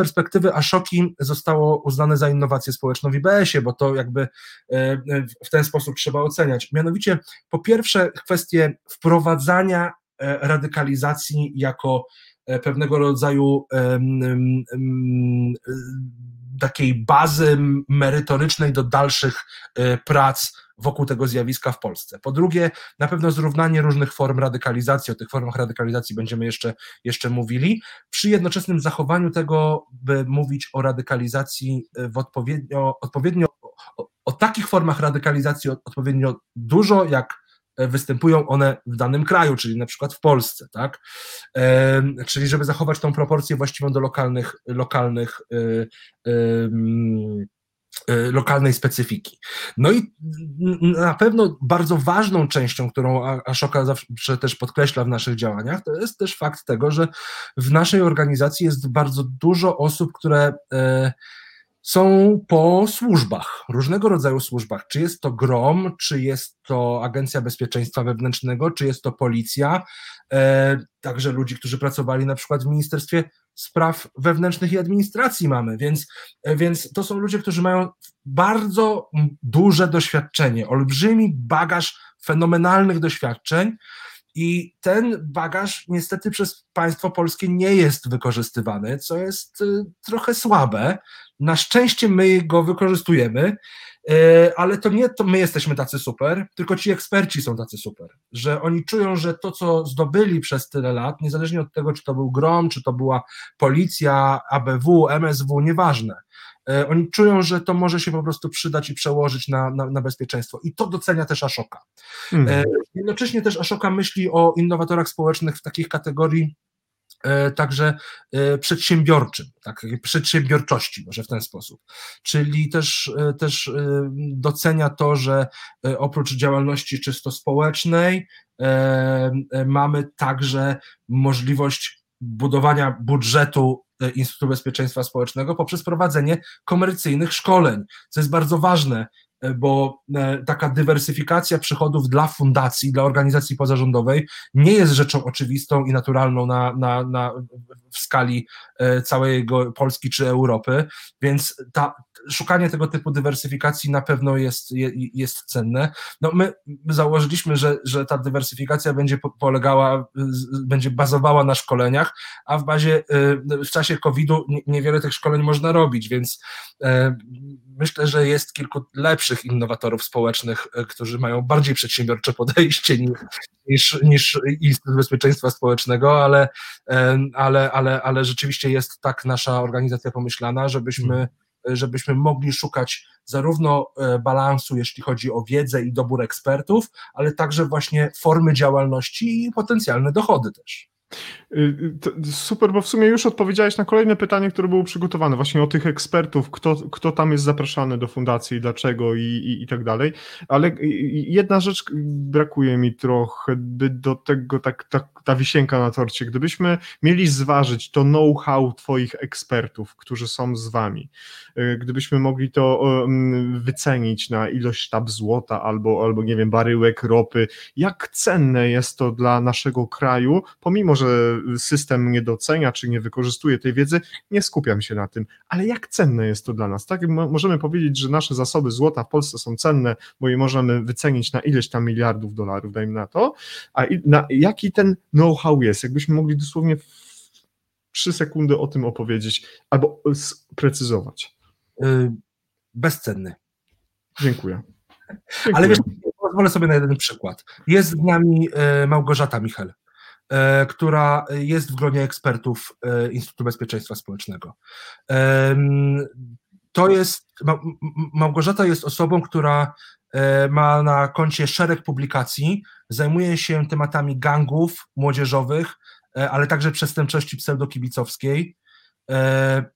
Ashoki zostało uznane za innowację społeczną w IBS-ie, bo to jakby E, w ten sposób trzeba oceniać. Mianowicie, po pierwsze, kwestie wprowadzania e, radykalizacji jako e, pewnego rodzaju takiej bazy merytorycznej do dalszych prac wokół tego zjawiska w Polsce. Po drugie, na pewno zrównanie różnych form radykalizacji, o tych formach radykalizacji będziemy jeszcze, jeszcze mówili, przy jednoczesnym zachowaniu tego, by mówić o radykalizacji w odpowiednio, odpowiednio o takich formach radykalizacji odpowiednio dużo, jak e, występują one w danym kraju, czyli na przykład w Polsce, tak? E, czyli żeby zachować tą proporcję właściwą do lokalnych, lokalnych e, lokalnej specyfiki. No i na pewno bardzo ważną częścią, którą Ashoka zawsze też podkreśla w naszych działaniach, to jest też fakt tego, że w naszej organizacji jest bardzo dużo osób, które są po służbach, różnego rodzaju służbach. Czy jest to GROM, czy jest to Agencja Bezpieczeństwa Wewnętrznego, czy jest to policja, e, także ludzi, którzy pracowali na przykład w Ministerstwie Spraw Wewnętrznych i Administracji mamy, więc, więc to są ludzie, którzy mają bardzo duże doświadczenie, olbrzymi bagaż fenomenalnych doświadczeń I ten bagaż niestety przez państwo polskie nie jest wykorzystywany, co jest y, trochę słabe. Na szczęście my go wykorzystujemy, y, ale to nie to my jesteśmy tacy super, tylko ci eksperci są tacy super, że oni czują, że to, co zdobyli przez tyle lat, niezależnie od tego, czy to był GROM, czy to była policja, ABW, MSW, nieważne, oni czują, że to może się po prostu przydać i przełożyć na, na, na bezpieczeństwo. I to docenia też Ashoka. Hmm. Jednocześnie też Ashoka myśli o innowatorach społecznych w takich kategorii E, także e, przedsiębiorczym, tak, przedsiębiorczości, może w ten sposób. Czyli też, e, też docenia to, że oprócz działalności czysto społecznej mamy także możliwość budowania budżetu Instytutu Bezpieczeństwa Społecznego poprzez prowadzenie komercyjnych szkoleń, co jest bardzo ważne. E, bo e, taka dywersyfikacja przychodów dla fundacji, dla organizacji pozarządowej nie jest rzeczą oczywistą i naturalną na, na, na, w skali e, całej Polski czy Europy, więc ta, szukanie tego typu dywersyfikacji na pewno jest, jest cenne. No my założyliśmy, że, że ta dywersyfikacja będzie polegała, będzie bazowała na szkoleniach, a w bazie w czasie COVID-u niewiele tych szkoleń można robić, więc myślę, że jest kilku lepszych innowatorów społecznych, e, którzy mają bardziej przedsiębiorcze podejście niż, niż, niż Instytut Bezpieczeństwa Społecznego, ale, e, ale, ale, ale rzeczywiście jest tak nasza organizacja pomyślana, żebyśmy hmm. żebyśmy mogli szukać zarówno e, balansu, jeśli chodzi o wiedzę i dobór ekspertów, ale także właśnie formy działalności i potencjalne dochody też. Y, super, bo w sumie już odpowiedziałeś na kolejne pytanie, które było przygotowane, właśnie o tych ekspertów, kto, kto tam jest zapraszany do fundacji, dlaczego i, i, i tak dalej. Ale jedna rzecz brakuje mi trochę by do tego, tak, tak, ta wisienka na torcie. Gdybyśmy mieli zważyć to know-how Twoich ekspertów, którzy są z Wami, y, gdybyśmy mogli to wycenić na ilość sztab złota albo, albo nie wiem, baryłek ropy, jak cenne jest to dla naszego kraju, pomimo, że system nie docenia czy nie wykorzystuje tej wiedzy, nie skupiam się na tym, ale jak cenne jest to dla nas, tak? Możemy powiedzieć, że nasze zasoby złota w Polsce są cenne, bo je możemy wycenić na ileś tam miliardów dolarów, dajmy na to, a na, jaki ten know-how jest, jakbyśmy mogli dosłownie trzy sekundy o tym opowiedzieć albo sprecyzować. Yy, bezcenny. Dziękuję. Dziękuję. Ale wiesz, pozwolę sobie na jeden przykład. Jest z nami y, Małgorzata Michel. E, która jest w gronie ekspertów e, Instytutu Bezpieczeństwa Społecznego. To jest, Małgorzata jest osobą, która e, ma na koncie szereg publikacji, zajmuje się tematami gangów młodzieżowych, ale także przestępczości pseudokibicowskiej.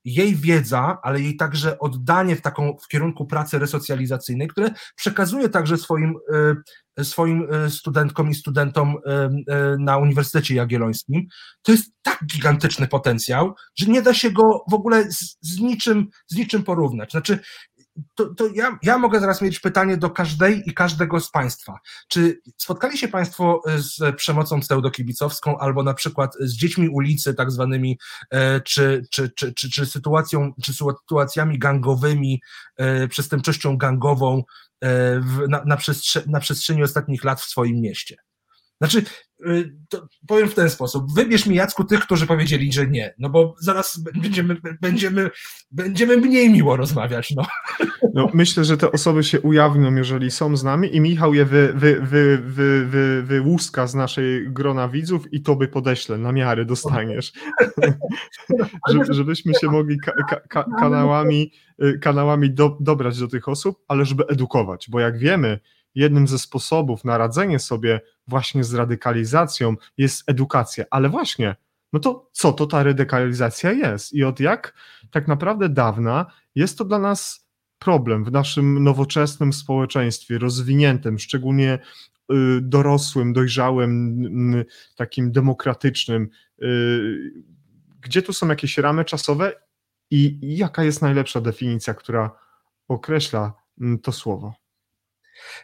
Jej wiedza, ale jej także oddanie w taką w kierunku pracy resocjalizacyjnej, które przekazuje także swoim swoim e, studentkom i studentom e, e, na Uniwersytecie Jagiellońskim, to jest tak gigantyczny potencjał, że nie da się go w ogóle z, z niczym, z niczym porównać. Znaczy, to, to ja, ja mogę zaraz mieć pytanie do każdej i każdego z Państwa. Czy spotkali się Państwo z przemocą pseudokibicowską albo na przykład z dziećmi ulicy, tak zwanymi, czy, czy, czy, czy, czy sytuacją, czy sytuacjami gangowymi, przestępczością gangową, E, w, na, na, przestrze na przestrzeni ostatnich lat w swoim mieście. Znaczy, y, powiem w ten sposób, wybierz mi Jacku tych, którzy powiedzieli, że nie, no bo zaraz będziemy, będziemy, będziemy mniej miło rozmawiać. No. no myślę, że te osoby się ujawnią, jeżeli są z nami i Michał je wy, wy, wy, wy, wy, wyłuska z naszej grona widzów i to by podeślę, na miary dostaniesz. [laughs] żebyśmy się mogli ka ka kanałami, y, kanałami do, dobrać do tych osób, ale żeby edukować, bo jak wiemy, jednym ze sposobów na radzenie sobie właśnie z radykalizacją jest edukacja. Ale właśnie, no to co to ta radykalizacja jest i od jak tak naprawdę dawna jest to dla nas problem w naszym nowoczesnym społeczeństwie, rozwiniętym, szczególnie y, dorosłym, dojrzałym, takim demokratycznym. Y, gdzie tu są jakieś ramy czasowe i jaka jest najlepsza definicja, która określa to słowo?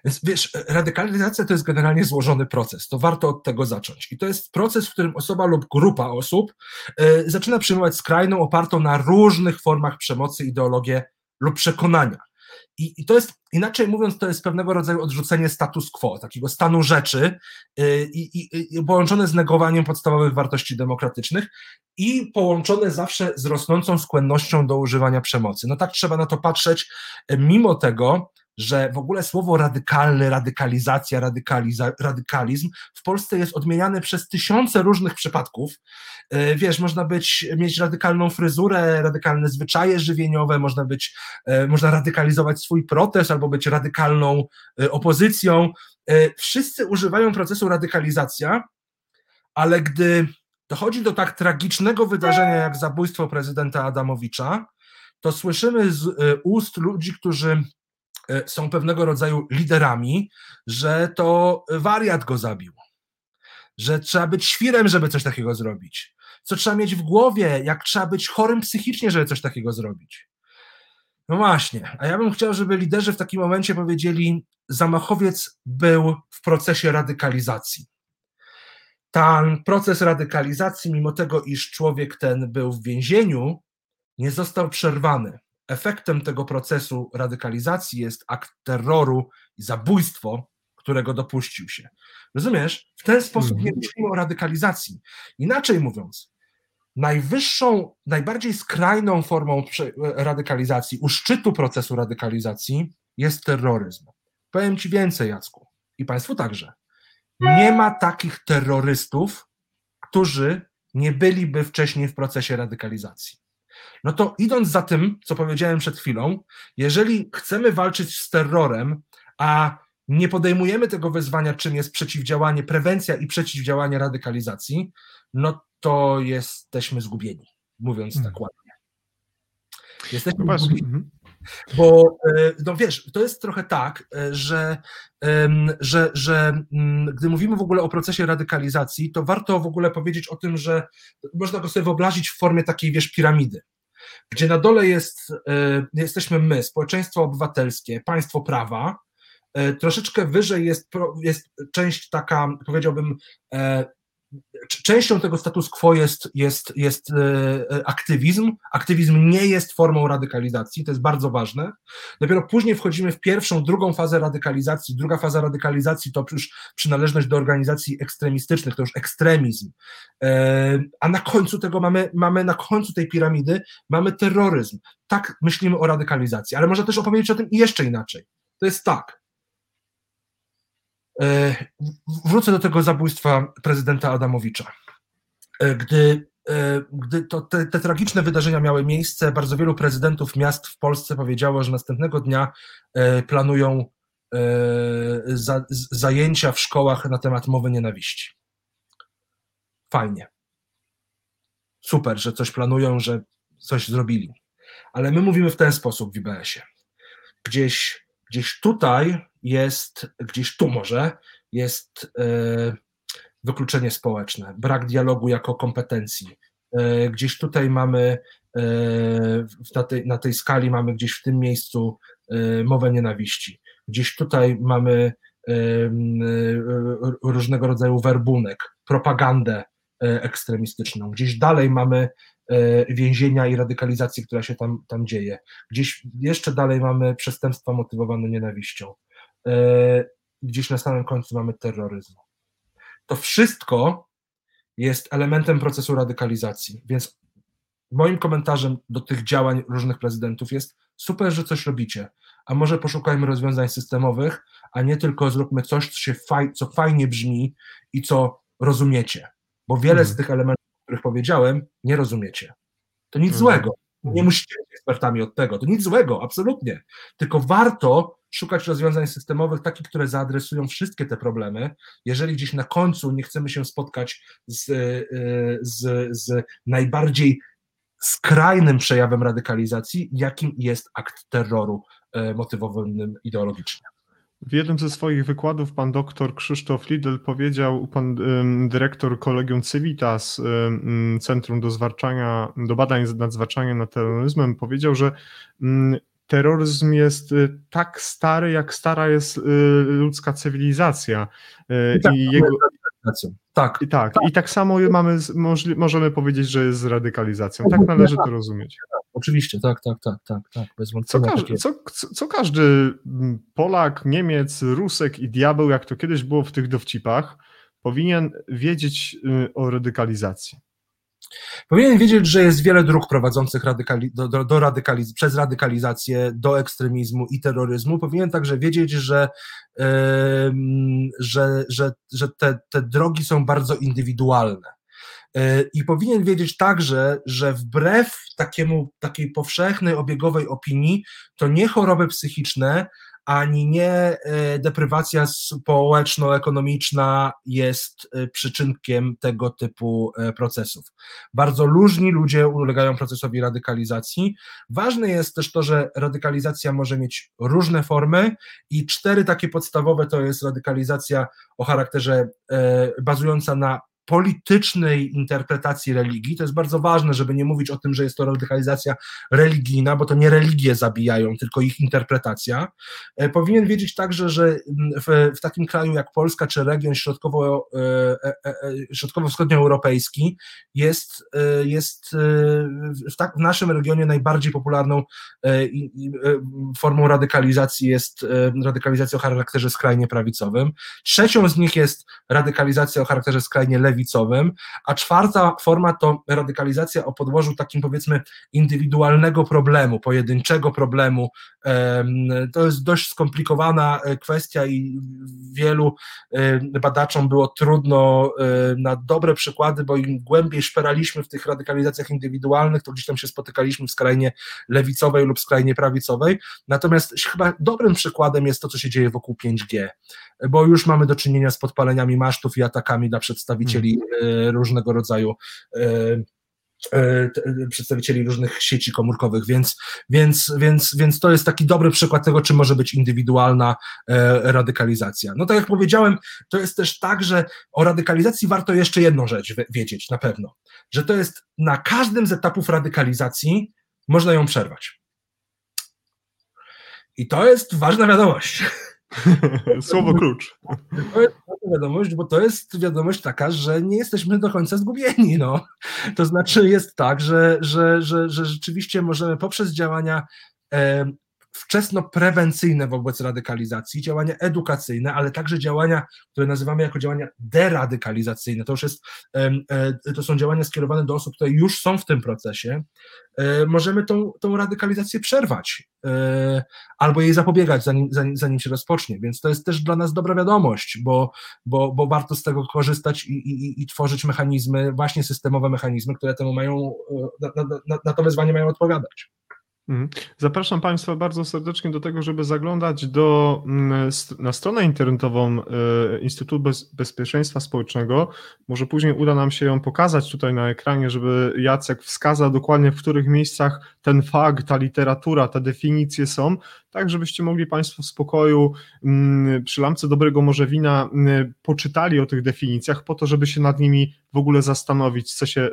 Więc wiesz, radykalizacja to jest generalnie złożony proces, to warto od tego zacząć. I to jest proces, w którym osoba lub grupa osób y, zaczyna przyjmować skrajną, opartą na różnych formach przemocy, ideologię lub przekonania. I, I, to jest, inaczej mówiąc, to jest pewnego rodzaju odrzucenie status quo, takiego stanu rzeczy yy, i, połączone z negowaniem podstawowych wartości demokratycznych i połączone zawsze z rosnącą skłonnością do używania przemocy. No tak trzeba na to patrzeć, mimo tego, że w ogóle słowo radykalny, radykalizacja, radykaliza, radykalizm w Polsce jest odmieniane przez tysiące różnych przypadków. E, wiesz, można być, mieć radykalną fryzurę, radykalne zwyczaje żywieniowe, można być, e, można radykalizować swój protest albo być radykalną e, opozycją. Wszyscy używają procesu radykalizacja, ale gdy dochodzi do tak tragicznego wydarzenia jak zabójstwo prezydenta Adamowicza, to słyszymy z ust ludzi, którzy są pewnego rodzaju liderami, że to wariat go zabił, że trzeba być świrem, żeby coś takiego zrobić, co trzeba mieć w głowie, jak trzeba być chorym psychicznie, żeby coś takiego zrobić. No właśnie, a ja bym chciał, żeby liderzy w takim momencie powiedzieli: Zamachowiec był w procesie radykalizacji. Ten proces radykalizacji, mimo tego, iż człowiek ten był w więzieniu, nie został przerwany efektem tego procesu radykalizacji jest akt terroru i zabójstwo, którego dopuścił się. Rozumiesz? W ten sposób nie mhm. myślimy o radykalizacji. Inaczej mówiąc, najwyższą, najbardziej skrajną formą radykalizacji, u szczytu procesu radykalizacji jest terroryzm. Powiem Ci więcej, Jacku, i Państwu także. Nie ma takich terrorystów, którzy nie byliby wcześniej w procesie radykalizacji. No to idąc za tym, co powiedziałem przed chwilą, jeżeli chcemy walczyć z terrorem, a nie podejmujemy tego wyzwania, czym jest przeciwdziałanie, prewencja i przeciwdziałanie radykalizacji, no to jesteśmy zgubieni, mówiąc hmm. tak ładnie. Jesteśmy no zgubieni. Bo e, no wiesz, to jest trochę tak, e, że, że, że mm, gdy mówimy w ogóle o procesie radykalizacji, to warto w ogóle powiedzieć o tym, że można go sobie wyobrazić w formie takiej, wiesz, piramidy gdzie na dole jest, e, jesteśmy my, społeczeństwo obywatelskie, państwo prawa, troszeczkę wyżej jest, jest część taka, powiedziałbym, częścią tego status quo jest, jest, jest aktywizm. Aktywizm nie jest formą radykalizacji, to jest bardzo ważne. Dopiero później wchodzimy w pierwszą, drugą fazę radykalizacji. Druga faza radykalizacji to już przynależność do organizacji ekstremistycznych, to już ekstremizm. A na końcu tego mamy, mamy na końcu tej piramidy mamy terroryzm. Tak myślimy o radykalizacji, ale można też opowiedzieć o tym jeszcze inaczej. To jest tak. E, wrócę do tego zabójstwa prezydenta Adamowicza. E, gdy, e, gdy to te, te, tragiczne wydarzenia miały miejsce, bardzo wielu prezydentów miast w Polsce powiedziało, że następnego dnia planują za, zajęcia w szkołach na temat mowy nienawiści. Fajnie. Super, że coś planują, że coś zrobili. Ale my mówimy w ten sposób w IBS-ie. Gdzieś, gdzieś tutaj jest gdzieś tu może, jest e, wykluczenie społeczne, brak dialogu jako kompetencji. E, gdzieś tutaj mamy, e, na tej, na tej skali mamy gdzieś w tym miejscu mowę nienawiści. Gdzieś tutaj mamy różnego rodzaju werbunek, propagandę ekstremistyczną. Gdzieś dalej mamy więzienia i radykalizację, która się tam, tam dzieje. Gdzieś jeszcze dalej mamy przestępstwa motywowane nienawiścią. E, gdzieś na samym końcu mamy terroryzm. To wszystko jest elementem procesu radykalizacji, więc moim komentarzem do tych działań różnych prezydentów jest super, że coś robicie, a może poszukajmy rozwiązań systemowych, a nie tylko zróbmy coś, co, się faj, co fajnie brzmi i co rozumiecie, bo wiele z mhm. tych elementów, o których powiedziałem, nie rozumiecie. To nic mhm. złego. Nie mhm. musicie być ekspertami od tego. To nic złego, absolutnie. Tylko warto szukać rozwiązań systemowych, takich, które zaadresują wszystkie te problemy. Jeżeli gdzieś na końcu nie chcemy się spotkać z, y, z, z najbardziej skrajnym przejawem radykalizacji, jakim jest akt terroru y, motywowanym ideologicznie. W jednym ze swoich wykładów pan doktor Krzysztof Lidl powiedział, pan dyrektor Kolegium Civitas, Centrum do do Badań nad Zwalczaniem nad Terroryzmem, powiedział, że terroryzm jest y, tak stary, jak stara jest y, ludzka cywilizacja. Y, I, tak, I jego... Tak, I tak, tak. I tak samo mamy, możemy powiedzieć, że jest z radykalizacją. Tak należy to rozumieć. oczywiście, tak, tak, tak, tak, tak, bez Co, wątpienia. każ, tak jest. co, co, każdy mm, Polak, Niemiec, Rusek i diabeł, jak to kiedyś było w tych dowcipach, powinien wiedzieć o radykalizacji? Powinien wiedzieć, że jest wiele dróg prowadzących radykali, do, do, do radykaliz- przez radykalizację do ekstremizmu i terroryzmu. Powinien także wiedzieć, że, em, że, że, że te, te drogi są bardzo indywidualne. E, I powinien wiedzieć także, że wbrew takiemu, takiej powszechnej, obiegowej opinii, to nie choroby psychiczne, ani nie e, deprywacja społeczno-ekonomiczna jest e, przyczynkiem tego typu e, procesów. Bardzo różni ludzie ulegają procesowi radykalizacji. Ważne jest też to, że radykalizacja może mieć różne formy i cztery takie podstawowe to jest radykalizacja o charakterze bazująca na politycznej interpretacji religii. To jest bardzo ważne, żeby nie mówić o tym, że jest to radykalizacja religijna, bo to nie religie zabijają, tylko ich interpretacja. E, powinien wiedzieć także, że w, w takim kraju jak Polska czy region środkowo, e, e, środkowo-wschodnioeuropejski jest, jest w, tak, w naszym regionie najbardziej popularną formą radykalizacji jest radykalizacja o charakterze skrajnie prawicowym. Trzecią z nich jest radykalizacja o charakterze skrajnie lewicowym, lewicowym, a czwarta forma to radykalizacja o podłożu takim powiedzmy indywidualnego problemu, pojedynczego problemu. To jest dość skomplikowana e, kwestia i wielu badaczom było trudno e, na dobre przykłady, bo im głębiej szperaliśmy w tych radykalizacjach indywidualnych, to gdzieś tam się spotykaliśmy w skrajnie lewicowej lub skrajnie prawicowej. Natomiast chyba dobrym przykładem jest to, co się dzieje wokół 5G, bo już mamy do czynienia z podpaleniami masztów i atakami dla przedstawicieli E, różnego rodzaju e, e, przedstawicieli różnych sieci komórkowych, więc, więc, więc, więc to jest taki dobry przykład tego, czym może być indywidualna radykalizacja. No tak jak powiedziałem, to jest też tak, że o radykalizacji warto jeszcze jedną rzecz wiedzieć na pewno, że to jest na każdym z etapów radykalizacji można ją przerwać. I to jest ważna wiadomość. [laughs] [laughs] Słowo klucz. To jest wiadomość, bo to jest wiadomość taka, że nie jesteśmy do końca zgubieni. No. To znaczy jest tak, że, że, że, że rzeczywiście możemy poprzez działania wczesno-prewencyjne wobec radykalizacji, działania edukacyjne, ale także działania, które nazywamy jako działania deradykalizacyjne. To już jest, e, to są działania skierowane do osób, które już są w tym procesie. E, możemy tą, tą radykalizację przerwać e, albo jej zapobiegać, zanim, zanim, zanim się rozpocznie. Więc to jest też dla nas dobra wiadomość, bo, bo, bo warto z tego korzystać i, i, i tworzyć mechanizmy, właśnie systemowe mechanizmy, które temu mają, na, na, na, to wyzwanie mają odpowiadać. Mhm. Zapraszam Państwa bardzo serdecznie do tego, żeby zaglądać do, mm, na stronę internetową e, Instytutu Bez, Bezpieczeństwa Społecznego. Może później uda nam się ją pokazać tutaj na ekranie, żeby Jacek wskazał dokładnie, w których miejscach ten fakt, ta literatura, te definicje są, tak żebyście mogli Państwo w spokoju mm, przy lampce dobrego może wina mm, poczytali o tych definicjach, po to, żeby się nad nimi w ogóle zastanowić, co się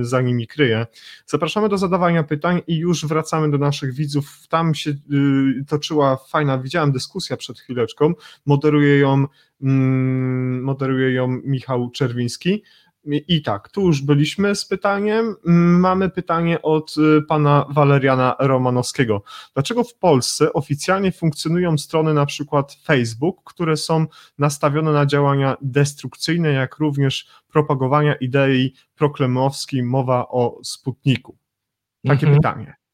y, za nimi kryje. Zapraszamy do zadawania pytań i już wracamy do naszych widzów. Tam się y, toczyła fajna, widziałem dyskusja przed chwileczką, moderuje ją, mm, moderuje ją Michał Czerwiński. I tak, tu już byliśmy z pytaniem. Mamy pytanie od y, pana Waleriana Romanowskiego. Dlaczego w Polsce oficjalnie funkcjonują strony na przykład Facebook, które są nastawione na działania destrukcyjne, jak również propagowania idei proklemowskiej, mowa o Sputniku? Takie mhm. pytanie.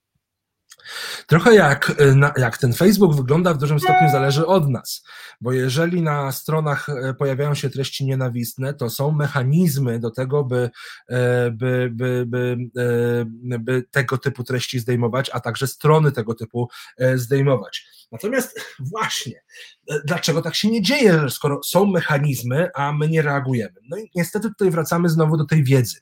Trochę jak, y, jak ten Facebook wygląda, w dużym stopniu zależy od nas, bo jeżeli na stronach y, pojawiają się treści nienawistne, to są mechanizmy do tego, by, y, by, by, by, by tego typu treści zdejmować, a także strony tego typu zdejmować. Natomiast właśnie, dlaczego tak się nie dzieje, skoro są mechanizmy, a my nie reagujemy? No i niestety tutaj wracamy znowu do tej wiedzy.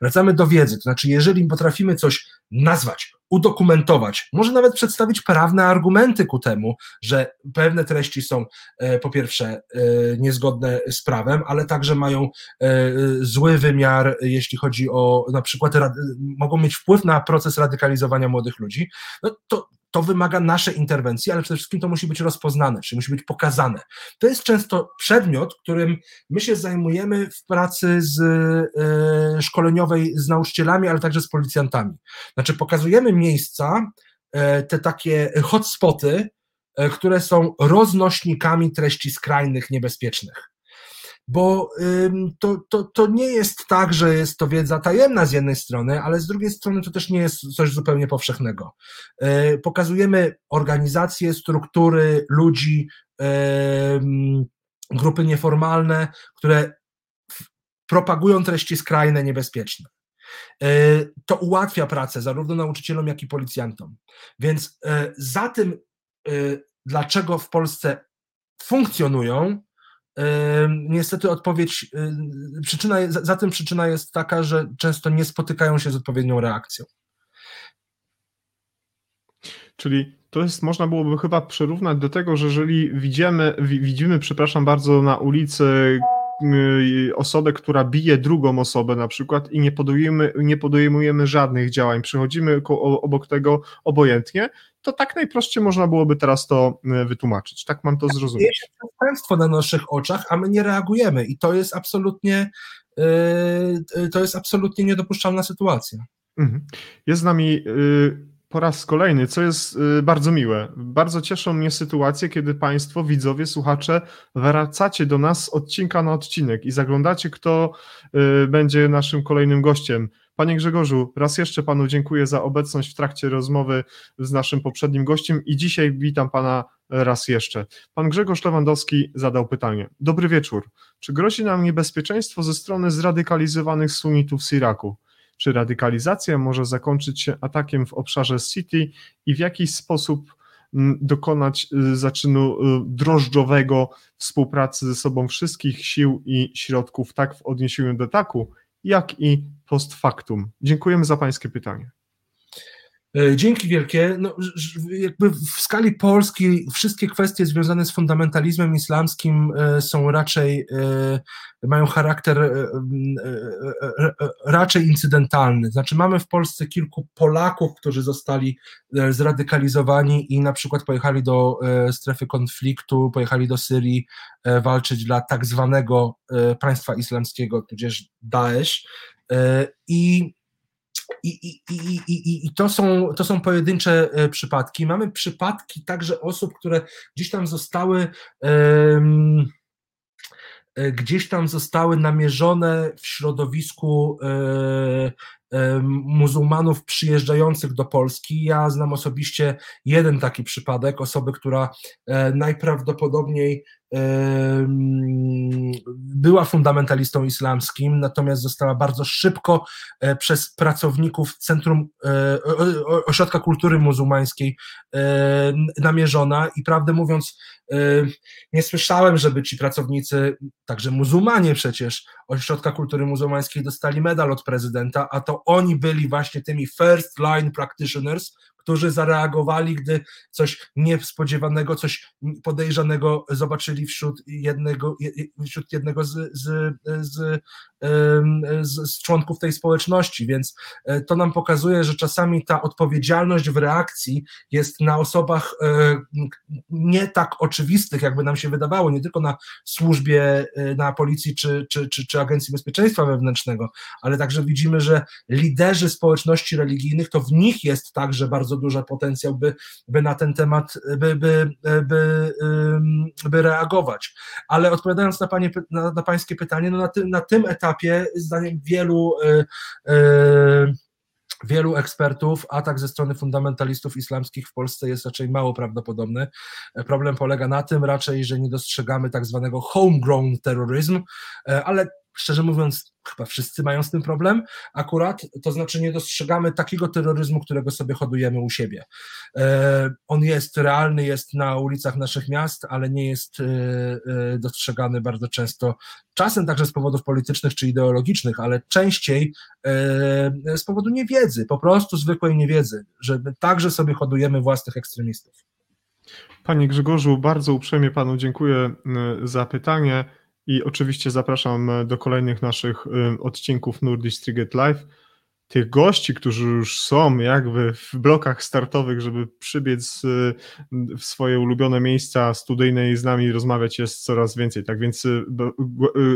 Wracamy do wiedzy, to znaczy, jeżeli potrafimy coś nazwać, udokumentować, może nawet przedstawić prawne argumenty ku temu, że pewne treści są e, po pierwsze e, niezgodne z prawem, ale także mają e, zły wymiar, jeśli chodzi o na przykład mogą mieć wpływ na proces radykalizowania młodych ludzi, no to to wymaga naszej interwencji, ale przede wszystkim to musi być rozpoznane, czyli musi być pokazane. To jest często przedmiot, którym my się zajmujemy w pracy z e, szkoleniowej z nauczycielami, ale także z policjantami. Znaczy pokazujemy miejsca, e, te takie hotspoty, e, które są roznośnikami treści skrajnych, niebezpiecznych bo to, to, to nie jest tak, że jest to wiedza tajemna z jednej strony, ale z drugiej strony to też nie jest coś zupełnie powszechnego. E, pokazujemy organizacje, struktury, ludzi, grupy nieformalne, które propagują treści skrajne, niebezpieczne. E, to ułatwia pracę zarówno nauczycielom, jak i policjantom. Więc e, za tym, dlaczego w Polsce funkcjonują, Niestety odpowiedź, przyczyna, za tym przyczyna jest taka, że często nie spotykają się z odpowiednią reakcją. Czyli to jest, można byłoby chyba przyrównać do tego, że jeżeli widzimy, widzimy, przepraszam bardzo, na ulicy Y, osobę, która bije drugą osobę na przykład i nie podejmujemy, nie podejmujemy żadnych działań, przychodzimy obok tego obojętnie, to tak najprościej można byłoby teraz to y, wytłumaczyć. Tak mam to zrozumieć. Jest przestępstwo na naszych oczach, a my nie reagujemy i to jest absolutnie y, to jest absolutnie niedopuszczalna sytuacja. Mhm. Jest z nami po raz kolejny, co jest y, bardzo miłe. Bardzo cieszą mnie sytuacje, kiedy Państwo, widzowie, słuchacze, wracacie do nas z odcinka na odcinek i zaglądacie, kto y, będzie naszym kolejnym gościem. Panie Grzegorzu, raz jeszcze Panu dziękuję za obecność w trakcie rozmowy z naszym poprzednim gościem i dzisiaj witam Pana raz jeszcze. Pan Grzegorz Lewandowski zadał pytanie. Dobry wieczór. Czy grozi nam niebezpieczeństwo ze strony zradykalizowanych sunnitów z Iraku? Czy radykalizacja może zakończyć się atakiem w obszarze City i w jakiś sposób dokonać y, zaczynu y, drożdżowego współpracy ze sobą wszystkich sił i środków, tak w odniesieniu do ataku, jak i post factum. Dziękujemy za Pańskie pytanie. E, dzięki wielkie. No, jakby w skali Polski wszystkie kwestie związane z fundamentalizmem islamskim e, są raczej, e, mają charakter raczej incydentalny. Znaczy mamy w Polsce kilku Polaków, którzy zostali zradykalizowani i na przykład pojechali do strefy konfliktu, pojechali do Syrii walczyć dla tak zwanego państwa islamskiego, tudzież Daesh. I i, i, i, i, i to, są, to są pojedyncze e, przypadki. Mamy przypadki także osób, które gdzieś tam zostały. Um, gdzieś tam zostały namierzone w środowisku e, muzułmanów przyjeżdżających do Polski. Ja znam osobiście jeden taki przypadek, osoby, która najprawdopodobniej była fundamentalistą islamskim, natomiast została bardzo szybko e, przez pracowników Centrum e, Ośrodka Kultury Muzułmańskiej e, namierzona. I prawdę mówiąc, nie słyszałem, żeby ci pracownicy, także muzułmanie przecież, Ośrodka Kultury Muzułmańskiej dostali medal od prezydenta, a to oni byli właśnie tymi first line practitioners, którzy zareagowali, gdy coś niespodziewanego, coś podejrzanego zobaczyli wśród jednego, wśród jednego z, z, z, z, z członków tej społeczności. Więc e, to nam pokazuje, że czasami ta odpowiedzialność w reakcji jest na osobach e, nie tak oczywistych, jakby nam się wydawało, nie tylko na służbie, e, na policji czy, czy, czy, czy Agencji Bezpieczeństwa Wewnętrznego, ale także widzimy, że liderzy społeczności religijnych, to w nich jest także bardzo duży potencjał, by, by na ten temat, by, by, by, by reagować. Ale odpowiadając na, panie, na, na pańskie pytanie, no na, tym, na tym etapie, zdaniem wielu y, y, wielu ekspertów, atak ze strony fundamentalistów islamskich w Polsce jest raczej mało prawdopodobny. Problem polega na tym raczej, że nie dostrzegamy tak zwanego homegrown terroryzm, e, ale szczerze mówiąc, chyba wszyscy mają z tym problem akurat, to znaczy nie dostrzegamy takiego terroryzmu, którego sobie hodujemy u siebie. E, on jest realny, jest na ulicach naszych miast, ale nie jest e, e, dostrzegany bardzo często, czasem także z powodów politycznych czy ideologicznych, ale częściej z powodu niewiedzy, po prostu zwykłej niewiedzy, że także sobie hodujemy własnych ekstremistów. Panie Grzegorzu, bardzo uprzejmie Panu dziękuję za pytanie. I oczywiście zapraszam do kolejnych naszych e, odcinków Nordic Triget Live. Tych gości, którzy już są jakby w blokach startowych, żeby przybiec y, w swoje ulubione miejsca studyjne i z nami rozmawiać jest coraz więcej. Tak więc y,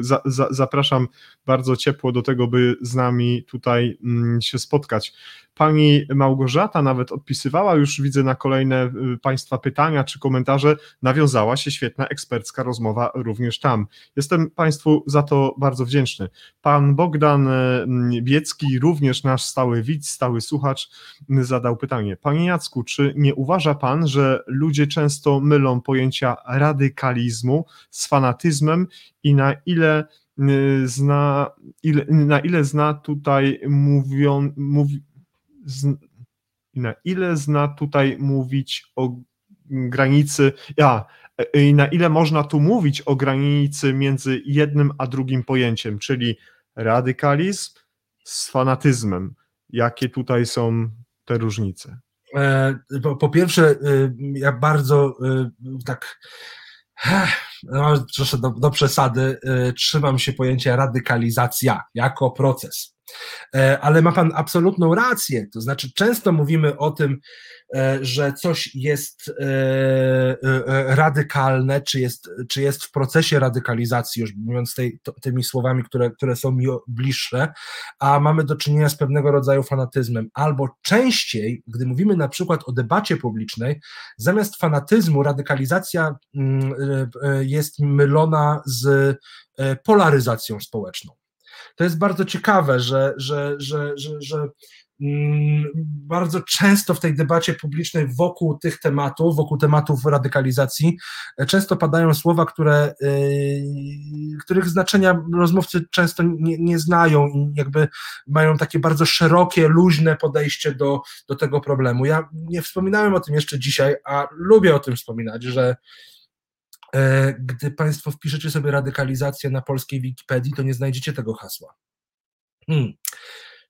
za, zapraszam bardzo ciepło do tego, by z nami tutaj mm, się spotkać. Pani Małgorzata nawet odpisywała, już widzę na kolejne y, Państwa pytania czy komentarze, nawiązała się świetna ekspercka rozmowa również tam. Jestem Państwu za to bardzo wdzięczny. Pan Bogdan y, Biecki, również nasz stały widz, stały słuchacz, zadał pytanie. Panie Jacku, czy nie uważa Pan, że ludzie często mylą pojęcia radykalizmu z fanatyzmem i na ile y, zna, ile, na ile zna tutaj mówią, mówi, na ile zna tutaj mówić o granicy, ja, i na ile można tu mówić o granicy między jednym a drugim pojęciem, czyli radykalizm z fanatyzmem. Jakie tutaj są te różnice? E, po, po pierwsze, e, ja bardzo e, tak no, do, do przesady, trzymam się pojęcia radykalizacja jako proces. E, ale ma Pan absolutną rację. To znaczy, często mówimy o tym, e, że coś jest e, radykalne, czy jest, czy jest w procesie radykalizacji, już mówiąc tej, tymi słowami, które, które są mi bliższe, a mamy do czynienia z pewnego rodzaju fanatyzmem. Albo częściej, gdy mówimy na przykład o debacie publicznej, zamiast fanatyzmu radykalizacja mm, jest mylona z polaryzacją społeczną. To jest bardzo ciekawe, że, że, że, że, że mm, bardzo często w tej debacie publicznej wokół tych tematów, wokół tematów radykalizacji, e, często padają słowa, które, yy, których znaczenia rozmówcy często nie, nie, znają i jakby mają takie bardzo szerokie, luźne podejście do, do tego problemu. Ja nie wspominałem o tym jeszcze dzisiaj, a lubię o tym wspominać, że E, gdy Państwo wpiszecie sobie radykalizację na polskiej Wikipedii, to nie znajdziecie tego hasła. Hmm.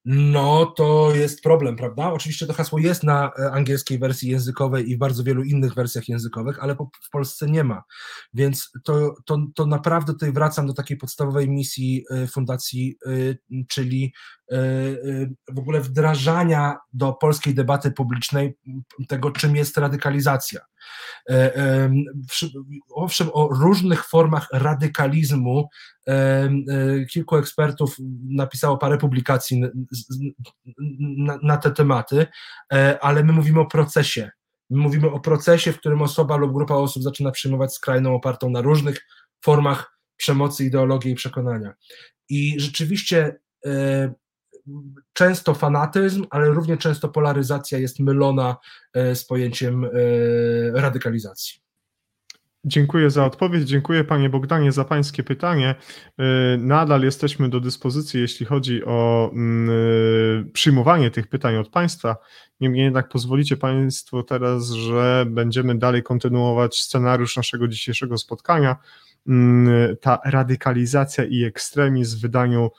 No to jest problem, prawda? Oczywiście to hasło jest na e, angielskiej wersji językowej i w bardzo wielu innych wersjach językowych, ale w Polsce nie ma. Więc to, to, to naprawdę tutaj wracam do takiej podstawowej misji e, fundacji, czyli w ogóle wdrażania do polskiej debaty publicznej tego, czym jest radykalizacja. E, owszem, o różnych formach radykalizmu e, kilku ekspertów napisało parę publikacji na, na te tematy, e, ale my mówimy o procesie. My mówimy o procesie, w którym osoba lub grupa osób zaczyna przyjmować skrajną opartą na różnych formach przemocy, ideologii i przekonania. I rzeczywiście często fanatyzm, ale równie często polaryzacja jest mylona e, z pojęciem e, radykalizacji. Dziękuję za odpowiedź. Dziękuję Panie Bogdanie za Pańskie pytanie. E, nadal jesteśmy do dyspozycji, jeśli chodzi o mm, przyjmowanie tych pytań od Państwa. Niemniej jednak pozwolicie Państwo teraz, że będziemy dalej kontynuować scenariusz naszego dzisiejszego spotkania. Mm, ta radykalizacja i ekstremizm w wydaniu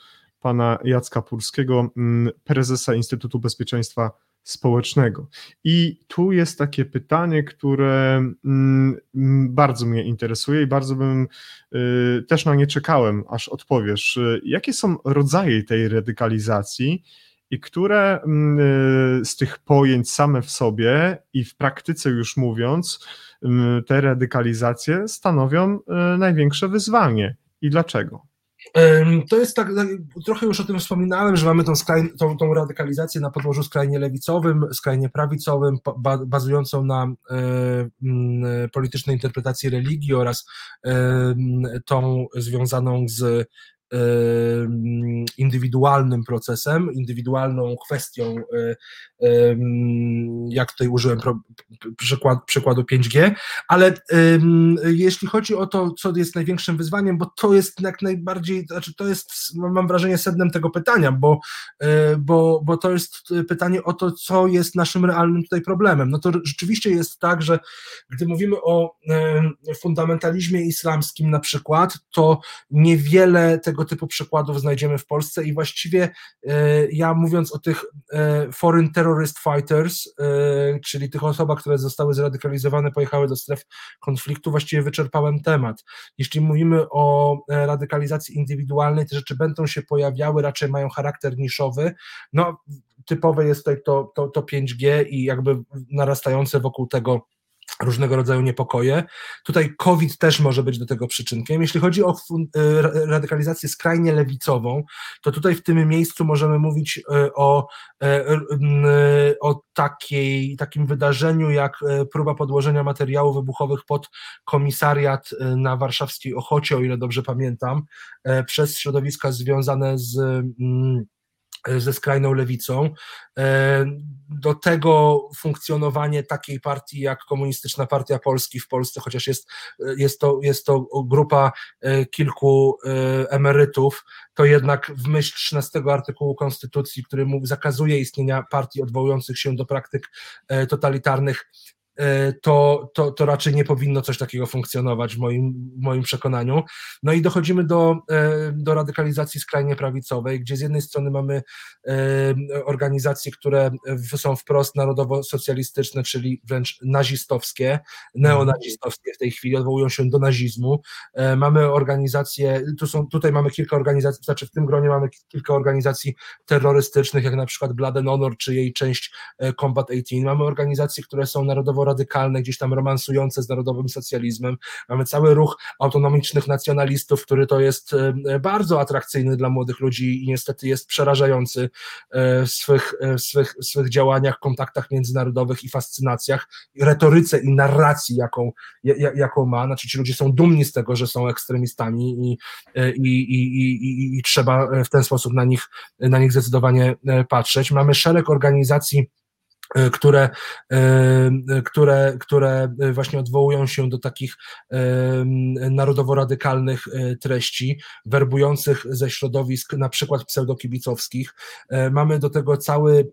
pana Jacka Purskiego, mm, prezesa Instytutu Bezpieczeństwa Społecznego. I tu jest takie pytanie, które mm, bardzo mnie interesuje i bardzo bym y, też na nie czekałem, aż odpowiesz. Jakie są rodzaje tej radykalizacji i które mm, y, z tych pojęć same w sobie i w praktyce już mówiąc, te radykalizacje stanowią y, największe wyzwanie i dlaczego? To jest tak, tak, trochę już o tym wspominałem, że mamy tą, skraj, tą, tą radykalizację na podłożu skrajnie lewicowym, skrajnie prawicowym, bazującą na politycznej interpretacji religii oraz tą związaną z indywidualnym procesem, indywidualną kwestią, e, jak tutaj użyłem przykład, przykładu 5G, ale jeśli chodzi o to, co jest największym wyzwaniem, bo to jest jak najbardziej, znaczy to jest, mam wrażenie, sednem tego pytania, bo, e, bo, bo to jest pytanie o to, co jest naszym realnym tutaj problemem. No to rzeczywiście jest tak, że gdy mówimy o fundamentalizmie islamskim na przykład, to niewiele tego typu przykładów znajdziemy w Polsce i właściwie ja mówiąc o tych foreign terrorist fighters, czyli tych osobach, które zostały zradykalizowane, pojechały do stref konfliktu, właściwie wyczerpałem temat. Jeśli mówimy o radykalizacji indywidualnej, te rzeczy będą się pojawiały, raczej mają charakter niszowy. No, typowe jest tutaj to, to, to 5G i jakby narastające wokół tego różnego rodzaju niepokoje. Tutaj COVID też może być do tego przyczynkiem. Jeśli chodzi o e, radykalizację skrajnie lewicową, to tutaj w tym miejscu możemy mówić e, o, e, o takiej, takim wydarzeniu jak próba podłożenia materiałów wybuchowych pod komisariat na warszawskiej Ochocie, o ile dobrze pamiętam, przez środowiska związane z ze skrajną lewicą. E, do tego funkcjonowanie takiej partii jak Komunistyczna Partia Polski w Polsce, chociaż jest, jest, to, jest to grupa e, kilku e, emerytów, to jednak w myśl 13 artykułu Konstytucji, który zakazuje istnienia partii odwołujących się do praktyk totalitarnych, E, to, to, to raczej nie powinno coś takiego funkcjonować w moim, w moim przekonaniu. No i dochodzimy do, e, do radykalizacji skrajnie prawicowej, gdzie z jednej strony mamy e, organizacje, które są wprost narodowo-socjalistyczne, czyli wręcz nazistowskie, neonazistowskie w tej chwili, odwołują się do nazizmu. Mamy organizacje, tu są, tutaj mamy kilka organizacji, znaczy w tym gronie mamy kilka organizacji terrorystycznych, jak na przykład Blood and Honor, czy jej część Combat 18. Mamy organizacje, które są narodowo radykalne, gdzieś tam romansujące z narodowym socjalizmem. Mamy cały ruch autonomicznych nacjonalistów, który to jest e, bardzo atrakcyjny dla młodych ludzi i niestety jest przerażający e, w swych, e, w swych, w swych działaniach, kontaktach międzynarodowych i fascynacjach, retoryce i narracji, jaką, jaką ma. Znaczy ci ludzie są dumni z tego, że są ekstremistami i, i, i, i, i trzeba w ten sposób na nich, na nich zdecydowanie patrzeć. Mamy szereg organizacji, E, które, e, które, które właśnie odwołują się do takich e, narodowo-radykalnych treści, werbujących ze środowisk na przykład pseudokibicowskich. Mamy do tego cały,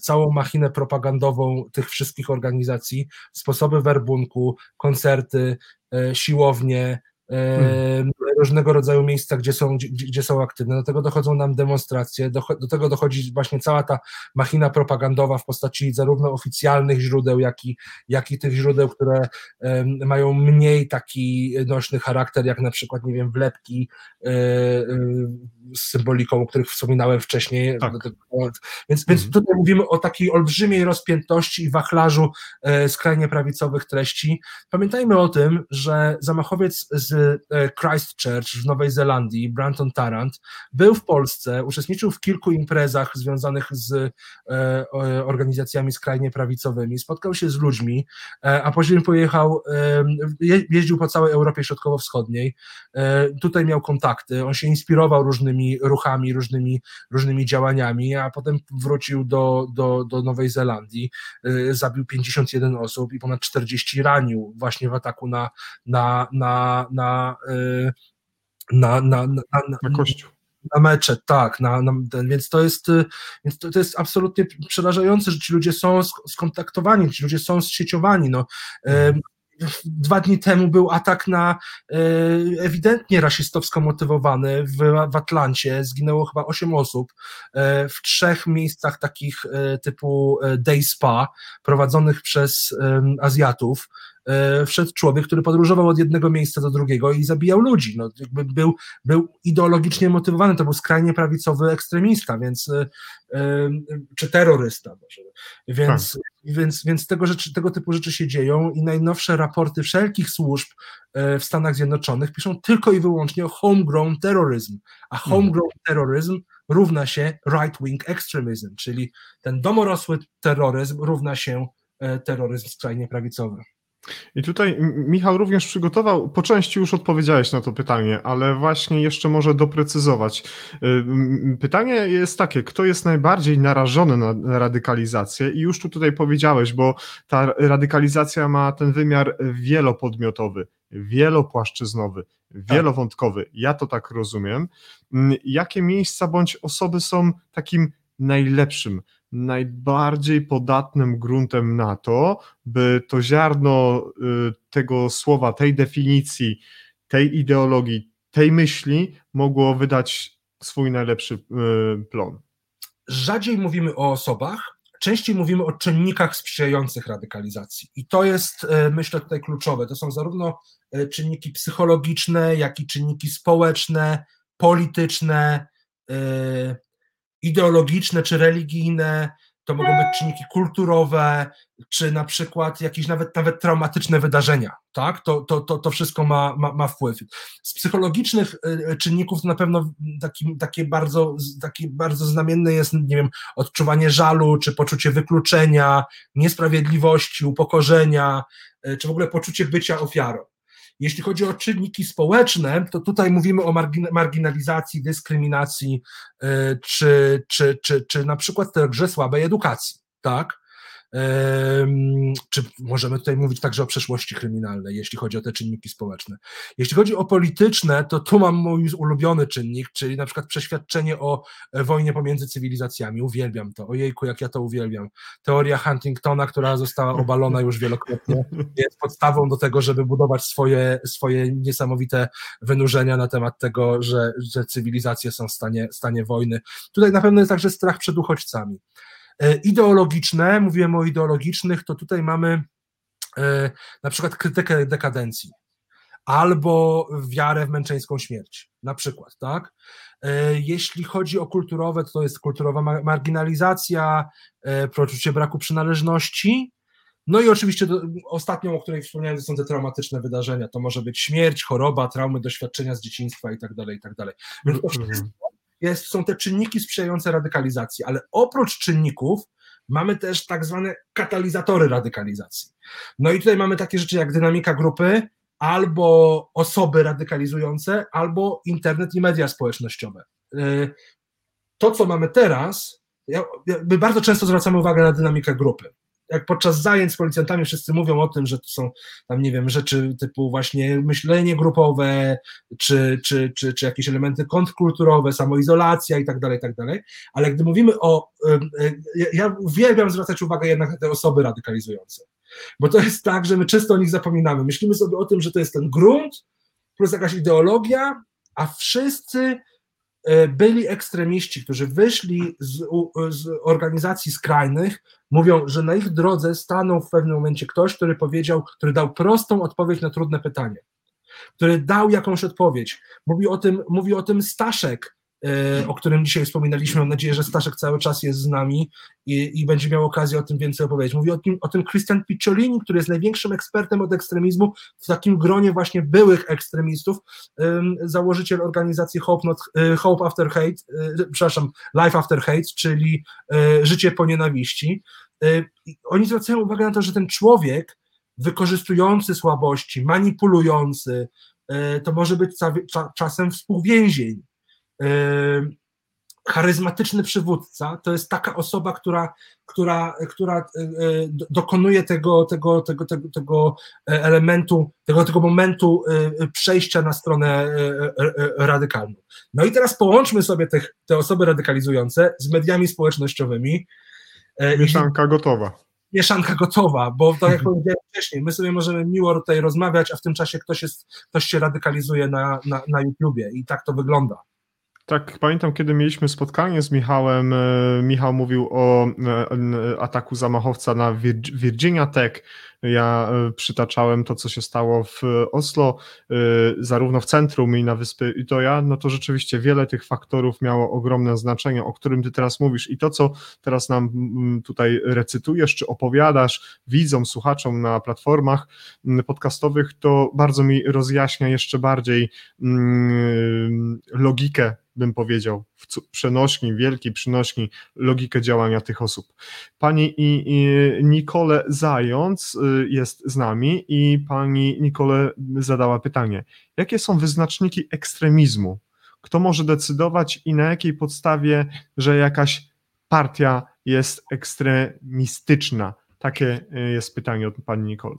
całą machinę propagandową tych wszystkich organizacji, sposoby werbunku, koncerty, siłownie, Hmm. Różnego rodzaju miejsca, gdzie są, gdzie, gdzie, są aktywne. Do tego dochodzą nam demonstracje, do, do, tego dochodzi właśnie cała ta machina propagandowa w postaci zarówno oficjalnych źródeł, jak i, jak i tych źródeł, które um, mają mniej taki nośny charakter, jak na przykład, nie wiem, wlepki y, y, z symboliką, o których wspominałem wcześniej. Tak. Więc, więc mhm. tutaj mówimy o takiej olbrzymiej rozpiętości i wachlarzu y, skrajnie prawicowych treści. Pamiętajmy o tym, że zamachowiec z E, Christchurch w Nowej Zelandii, Branton Tarrant, był w Polsce, uczestniczył w kilku imprezach związanych z e, organizacjami skrajnie prawicowymi, spotkał się z ludźmi, e, a później pojechał, jeździł po całej Europie Środkowo-Wschodniej, tutaj miał kontakty, on się inspirował różnymi ruchami, różnymi, różnymi działaniami, a potem wrócił do, do, do Nowej Zelandii, zabił 51 osób i ponad 40 ranił właśnie w ataku na, na, na, na na, na, na, na, na kościół na mecze, tak, na, na więc to jest, y, więc to, to, jest absolutnie przerażające, że ci ludzie są skontaktowani, ci ludzie są zsieciowani, no. Dwa dni temu był atak na e, ewidentnie rasistowsko motywowany w, w Atlancie. Zginęło chyba 8 osób e, w trzech miejscach takich e, typu day spa prowadzonych przez Azjatów. E, wszedł człowiek, który podróżował od jednego miejsca do drugiego i zabijał ludzi. No, jakby był, był ideologicznie motywowany, to był skrajnie prawicowy ekstremista, więc e, e, czy terrorysta może. Więc, tak. więc, więc tego, rzeczy, tego typu rzeczy się dzieją i najnowsze raporty wszelkich służb w Stanach Zjednoczonych piszą tylko i wyłącznie o homegrown terroryzm, a hmm. homegrown terroryzm równa się right-wing extremism, czyli ten domorosły terroryzm równa się terroryzm skrajnie prawicowy. I tutaj Michał również przygotował, po części już odpowiedziałeś na to pytanie, ale właśnie jeszcze może doprecyzować. Y, pytanie jest takie, kto jest najbardziej narażony na radykalizację? I już tu tutaj powiedziałeś, bo ta radykalizacja ma ten wymiar wielopodmiotowy, wielopłaszczyznowy, wielowątkowy. Ja to tak rozumiem. Mm, jakie miejsca bądź osoby są takim najlepszym najbardziej podatnym gruntem na to, by to ziarno y, tego słowa, tej definicji, tej ideologii, tej myśli mogło wydać swój najlepszy y, plon? Rzadziej mówimy o osobach, częściej mówimy o czynnikach sprzyjających radykalizacji. I to jest, e, myślę, tutaj kluczowe. To są zarówno czynniki psychologiczne, jak i czynniki społeczne, polityczne, ideologiczne czy religijne, to mogą być czynniki kulturowe, czy na przykład jakieś nawet, nawet traumatyczne wydarzenia, tak? To, to, to, to wszystko ma, ma, ma wpływ. Z psychologicznych y, czynników to na pewno taki, takie, bardzo, takie bardzo znamienne jest, nie wiem, odczuwanie żalu, czy poczucie wykluczenia, niesprawiedliwości, upokorzenia, y, czy w ogóle poczucie bycia ofiarą. Jeśli chodzi o czynniki społeczne, to tutaj mówimy o marginalizacji, dyskryminacji, y, czy, czy, czy, czy na przykład także słabej edukacji, tak? Czy możemy tutaj mówić także o przeszłości kryminalnej, jeśli chodzi o te czynniki społeczne. Jeśli chodzi o polityczne, to tu mam mój ulubiony czynnik, czyli na przykład przeświadczenie o e, wojnie pomiędzy cywilizacjami. Uwielbiam to. Ojejku, jak ja to uwielbiam. Teoria Huntingtona, która została obalona już wielokrotnie, jest podstawą do tego, żeby budować swoje, swoje niesamowite wynurzenia na temat tego, że, że cywilizacje są w stanie, stanie wojny. Tutaj na pewno jest także strach przed uchodźcami. E, ideologiczne, mówiłem o ideologicznych, to tutaj mamy e, na przykład krytykę dekadencji albo wiarę w męczeńską śmierć, na przykład, tak? E, jeśli chodzi o kulturowe, to jest kulturowa marginalizacja, poczucie braku przynależności, no i oczywiście do, ostatnią, o której wspomniałem, to są te traumatyczne wydarzenia. To może być śmierć, choroba, traumy, doświadczenia z dzieciństwa i tak dalej, i tak dalej. Więc to mhm. wszystko jest, są te czynniki sprzyjające radykalizacji, ale oprócz czynników mamy też tak zwane katalizatory radykalizacji. No i tutaj mamy takie rzeczy jak dynamika grupy, albo osoby radykalizujące, albo internet i media społecznościowe. Y, to, co mamy teraz, my bardzo często zwracamy uwagę na dynamikę grupy jak podczas zajęć z policjantami wszyscy mówią o tym, że to są tam, nie wiem, rzeczy typu właśnie myślenie grupowe, czy, czy, czy, czy jakieś elementy kontrkulturowe, samoizolacja i tak dalej, i tak dalej, ale gdy mówimy o, ja uwielbiam zwracać uwagę jednak na te osoby radykalizujące, bo to jest tak, że my często o nich zapominamy, myślimy sobie o tym, że to jest ten grunt, plus jakaś ideologia, a wszyscy E, byli ekstremiści, którzy wyszli z, z, organizacji skrajnych, mówią, że na ich drodze stanął w pewnym momencie ktoś, który powiedział, który dał prostą odpowiedź na trudne pytanie, który dał jakąś odpowiedź. Mówi o tym, mówi o tym Staszek, o którym dzisiaj wspominaliśmy. Mam nadzieję, że Staszek cały czas jest z nami i, i będzie miał okazję o tym więcej opowiedzieć. Mówi o tym, o tym Christian Picciolini, który jest największym ekspertem od ekstremizmu w takim gronie właśnie byłych ekstremistów, założyciel organizacji Hope, Not, e, Hope After Hate, e, przepraszam, Life After Hate, czyli Życie po nienawiści. Oni zwracają uwagę na to, że ten człowiek wykorzystujący słabości, manipulujący, to może być czasem współwięzień, charyzmatyczny przywódca to jest taka osoba, która, która, która e, dokonuje tego, tego, tego, tego, tego elementu, tego, tego momentu e, przejścia na stronę e, radykalną. No i teraz połączmy sobie te, te osoby radykalizujące z mediami społecznościowymi. Mieszanka gotowa mieszanka gotowa, bo tak jak powiedziałem wcześniej, my sobie możemy miło tutaj rozmawiać, a w tym czasie ktoś, jest, ktoś się radykalizuje na, na, na YouTubie i tak to wygląda. Tak, pamiętam, kiedy mieliśmy spotkanie z Michałem. E, Michał mówił o e, ataku zamachowca na Virginia Tech. Ja e, przytaczałem to, co się stało w Oslo, zarówno w centrum i na wyspy Itoja. No to rzeczywiście wiele tych faktorów miało ogromne znaczenie, o którym ty teraz mówisz. I to, co teraz nam tutaj recytujesz, czy opowiadasz widzom, słuchaczom na platformach podcastowych, to bardzo mi rozjaśnia jeszcze bardziej logikę bym powiedział, w przenośni, wielkiej przynośni logikę działania tych osób. Pani i, i Nicole Zając jest z nami i pani Nicole zadała pytanie, jakie są wyznaczniki ekstremizmu? Kto może decydować i na jakiej podstawie, że jakaś partia jest ekstremistyczna? Takie y, jest pytanie od pani Nicole.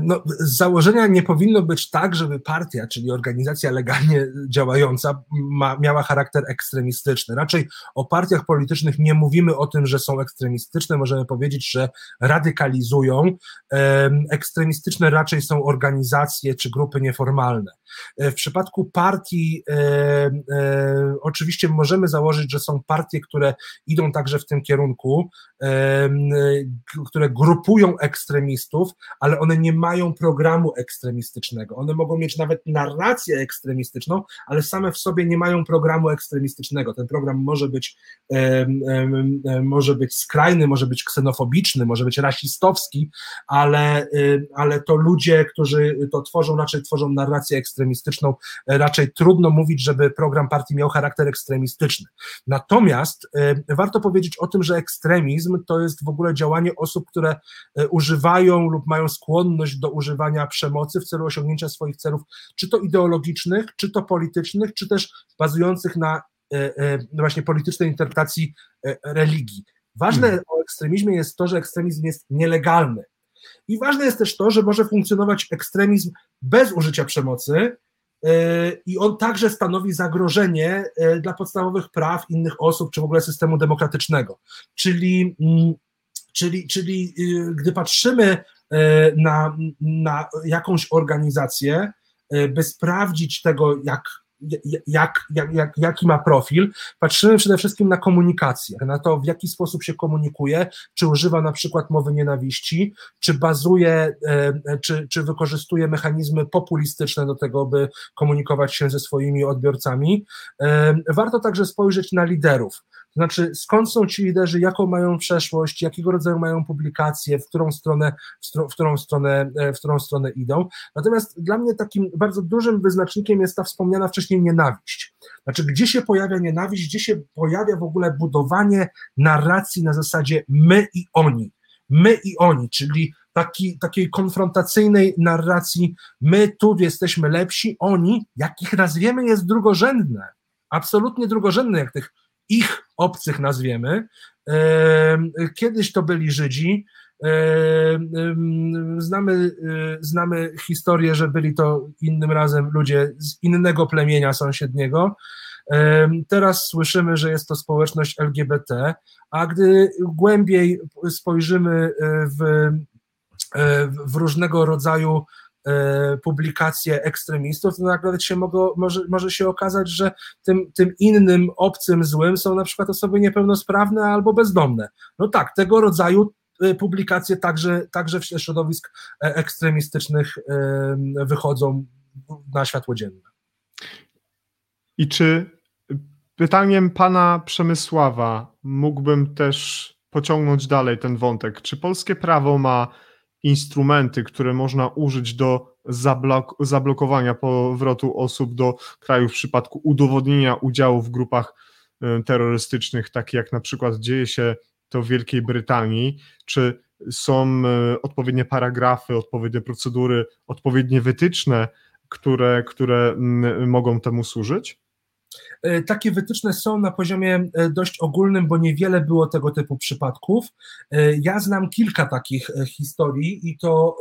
No, z założenia nie powinno być tak, żeby partia, czyli organizacja legalnie działająca, ma, miała charakter ekstremistyczny. Raczej o partiach politycznych nie mówimy o tym, że są ekstremistyczne, możemy powiedzieć, że radykalizują. Ekstremistyczne raczej są organizacje czy grupy nieformalne. W przypadku partii, e, e, oczywiście możemy założyć, że są partie, które idą także w tym kierunku, e, które grupują ekstremistów, ale one nie mają programu ekstremistycznego. One mogą mieć nawet narrację ekstremistyczną, ale same w sobie nie mają programu ekstremistycznego. Ten program może być, może być skrajny, może być ksenofobiczny, może być rasistowski, ale, ale to ludzie, którzy to tworzą, raczej tworzą narrację ekstremistyczną. Raczej trudno mówić, żeby program partii miał charakter ekstremistyczny. Natomiast warto powiedzieć o tym, że ekstremizm to jest w ogóle działanie osób, które używają lub mają skłonność do używania przemocy w celu osiągnięcia swoich celów, czy to ideologicznych, czy to politycznych, czy też bazujących na e, e, właśnie politycznej interpretacji e, religii. Ważne hmm. o ekstremizmie jest to, że ekstremizm jest nielegalny. I ważne jest też to, że może funkcjonować ekstremizm bez użycia przemocy, i on także stanowi zagrożenie dla podstawowych praw innych osób, czy w ogóle systemu demokratycznego. Czyli mm, Czyli, czyli y, gdy patrzymy y, na, na jakąś organizację, by sprawdzić tego, jak jak, jak, jak, jaki ma profil, patrzymy przede wszystkim na komunikację, na to, w jaki sposób się komunikuje, czy używa na przykład mowy nienawiści, czy bazuje, czy, czy wykorzystuje mechanizmy populistyczne do tego, by komunikować się ze swoimi odbiorcami. Warto także spojrzeć na liderów. To znaczy, skąd są ci liderzy, jaką mają przeszłość, jakiego rodzaju mają publikacje, w którą stronę, w, którą stronę, e, w którą stronę idą. Natomiast dla mnie takim bardzo dużym wyznacznikiem jest ta wspomniana wcześniej nienawiść. Znaczy, gdzie się pojawia nienawiść, gdzie się pojawia w ogóle budowanie narracji na zasadzie my i oni. My i oni, czyli taki, takiej konfrontacyjnej narracji, my tu jesteśmy lepsi, oni, jakich nazwiemy, jest drugorzędne. Absolutnie drugorzędne, jak tych ich obcych nazwiemy. Kiedyś to byli Żydzi. Znamy, e, znamy historię, że byli to innym razem ludzie z innego plemienia sąsiedniego. Teraz słyszymy, że jest to społeczność LGBT, a gdy głębiej spojrzymy e, w, e, w różnego rodzaju E, publikacje ekstremistów, to nagle się mogło, może, może się okazać, że tym, tym innym obcym złym są na przykład osoby niepełnosprawne albo bezdomne. No tak, tego rodzaju e, publikacje także, także w środowisk e, ekstremistycznych wychodzą na światło dzienne. I czy pytaniem pana Przemysława mógłbym też pociągnąć dalej ten wątek? Czy polskie prawo ma instrumenty, które można użyć do zablok zablokowania powrotu osób do kraju w przypadku udowodnienia udziału w grupach y, terrorystycznych, tak jak na przykład dzieje się to w Wielkiej Brytanii, czy są y, odpowiednie paragrafy, odpowiednie procedury, odpowiednie wytyczne, które, które mogą temu służyć? E, takie wytyczne są na poziomie e, dość ogólnym, bo niewiele było tego typu przypadków. E, ja znam kilka takich historii i to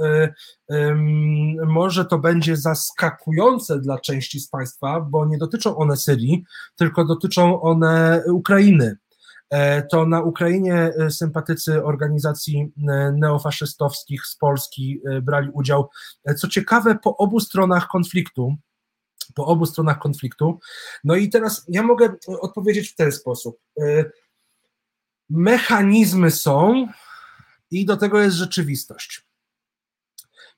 może to będzie zaskakujące dla części z Państwa, bo nie dotyczą one Syrii, tylko dotyczą one Ukrainy to na Ukrainie sympatycy organizacji neofaszystowskich z Polski brali udział, co ciekawe, po obu stronach konfliktu po obu stronach konfliktu. No i teraz ja mogę odpowiedzieć w ten sposób. Mechanizmy są i do tego jest rzeczywistość.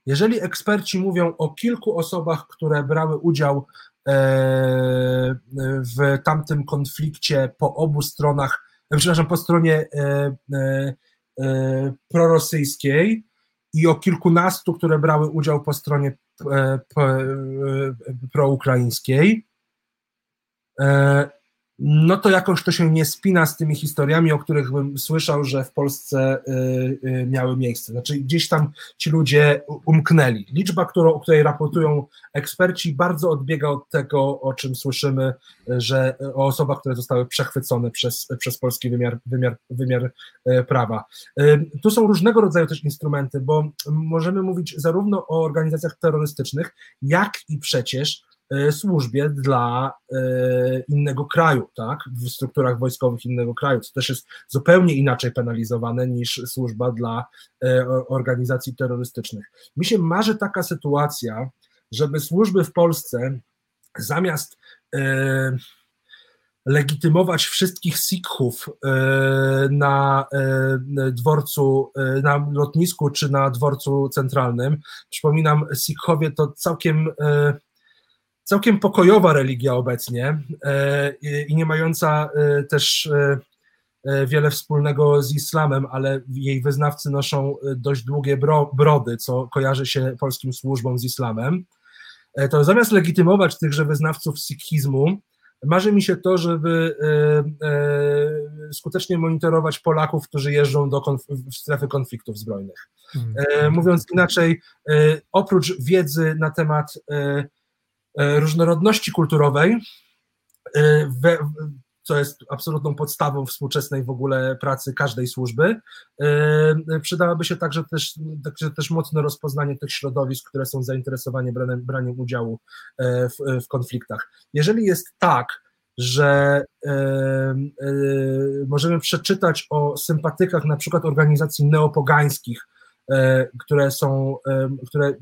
Jeżeli eksperci mówią o kilku osobach, które brały udział e, w tamtym konflikcie po obu stronach, przepraszam, po stronie e, e, prorosyjskiej i o kilkunastu, które brały udział po stronie E, e, proukraińskiej, e, no to jakoś to się nie spina z tymi historiami, o których bym słyszał, że w Polsce y, y, miały miejsce. Znaczy gdzieś tam ci ludzie umknęli. Liczba, którą, o której raportują eksperci, bardzo odbiega od tego, o czym słyszymy, że o osobach, które zostały przechwycone przez, przez polski wymiar, wymiar, wymiar y, prawa. Tu są różnego rodzaju też instrumenty, bo możemy mówić zarówno o organizacjach terrorystycznych, jak i przecież służbie dla e, innego kraju, tak, w strukturach wojskowych innego kraju, co też jest zupełnie inaczej penalizowane niż służba dla e, organizacji terrorystycznych. Mi się marzy taka sytuacja, żeby służby w Polsce zamiast legitymować wszystkich Sikhów na dworcu, na lotnisku czy na dworcu centralnym. Przypominam, Sikhowie to całkiem całkiem pokojowa religia obecnie e, i nie mająca e, też e, wiele wspólnego z islamem, ale jej wyznawcy noszą dość długie brody, co kojarzy się polskim służbom z islamem. To zamiast legitymować tychże wyznawców sikhizmu, marzy mi się to, żeby skutecznie monitorować Polaków, którzy jeżdżą do konf- w strefy konfliktów zbrojnych. Hmm. Mówiąc inaczej, oprócz wiedzy na temat różnorodności kulturowej, e, co jest absolutną podstawą współczesnej w ogóle pracy każdej służby. E, przydałoby się także też, także też mocne rozpoznanie tych środowisk, które są zainteresowane braniem, braniem udziału w, w konfliktach. Jeżeli jest tak, że możemy przeczytać o sympatykach na przykład organizacji neopogańskich, E, które są, e, które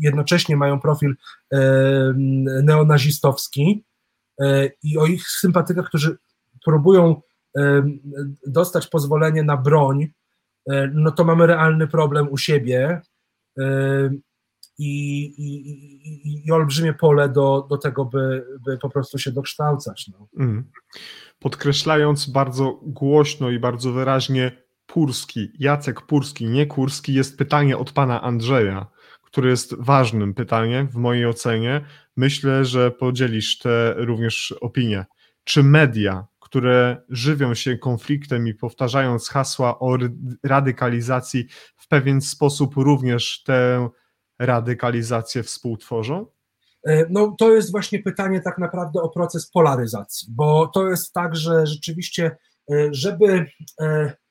jednocześnie mają profil e, neonazistowski i o ich sympatykach, którzy próbują dostać pozwolenie na broń, no to mamy realny problem u siebie i, i, i, i olbrzymie pole do, do tego, by, by po prostu się dokształcać. No. Mm. Podkreślając bardzo głośno i bardzo wyraźnie Purski, Jacek Purski, nie Kurski, jest pytanie od pana Andrzeja, które jest ważnym pytaniem w mojej ocenie. Myślę, że podzielisz te również opinie. Czy media, które żywią się konfliktem i powtarzając hasła o radykalizacji, w pewien sposób również tę radykalizację współtworzą? E, no, to jest właśnie pytanie tak naprawdę o proces polaryzacji, bo to jest tak, że rzeczywiście, e, żeby E,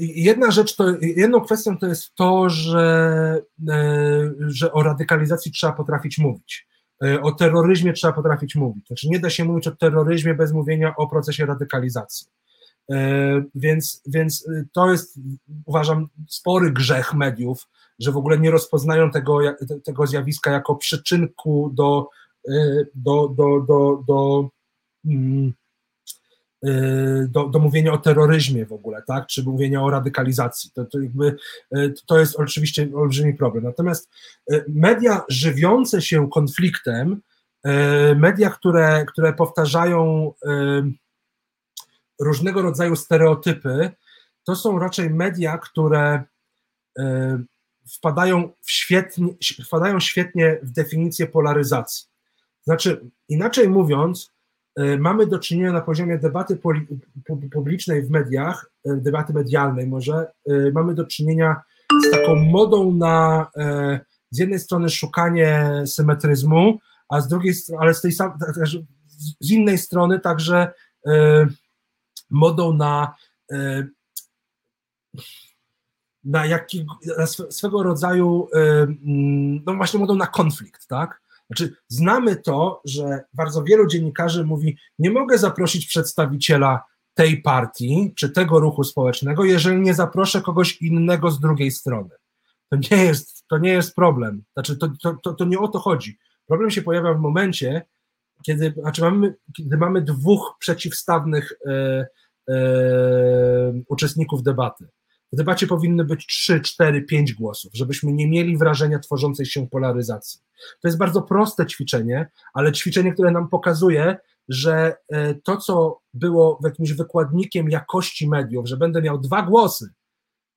jedna rzecz, to, jedną kwestią to jest to, że, e, że o radykalizacji trzeba potrafić mówić. E, o terroryzmie trzeba potrafić mówić. Znaczy nie da się mówić o terroryzmie bez mówienia o procesie radykalizacji. Więc, więc to jest, uważam, spory grzech mediów, że w ogóle nie rozpoznają tego, tego zjawiska jako przyczynku do, do, do, do, do, mm, Y, do, do mówienia o terroryzmie w ogóle, tak, czy mówienia o radykalizacji. To, to, jakby, y, to jest oczywiście olbrzymi problem. Natomiast y, media żywiące się konfliktem, media, które, które powtarzają różnego rodzaju stereotypy, to są raczej media, które wpadają, w świetnie, wpadają świetnie w definicję polaryzacji. Znaczy, inaczej mówiąc, mamy do czynienia na poziomie debaty publicznej w mediach, e, debaty medialnej może, e, mamy do czynienia z taką modą na z jednej strony szukanie symetryzmu, a z drugiej strony, ale z, tej, z innej strony także modą na na, jaki, na swego rodzaju, no właśnie modą na konflikt, tak? Znaczy, znamy to, że bardzo wielu dziennikarzy mówi: Nie mogę zaprosić przedstawiciela tej partii czy tego ruchu społecznego, jeżeli nie zaproszę kogoś innego z drugiej strony. To nie jest, to nie jest problem. Znaczy, to, to, to, to nie o to chodzi. Problem się pojawia w momencie, kiedy, znaczy mamy, kiedy mamy dwóch przeciwstawnych e, e, uczestników debaty. W debacie powinny być 3, 4, 5 głosów, żebyśmy nie mieli wrażenia tworzącej się polaryzacji. To jest bardzo proste ćwiczenie, ale ćwiczenie, które nam pokazuje, że e, to, co było jakimś wykładnikiem jakości mediów, że będę miał dwa głosy,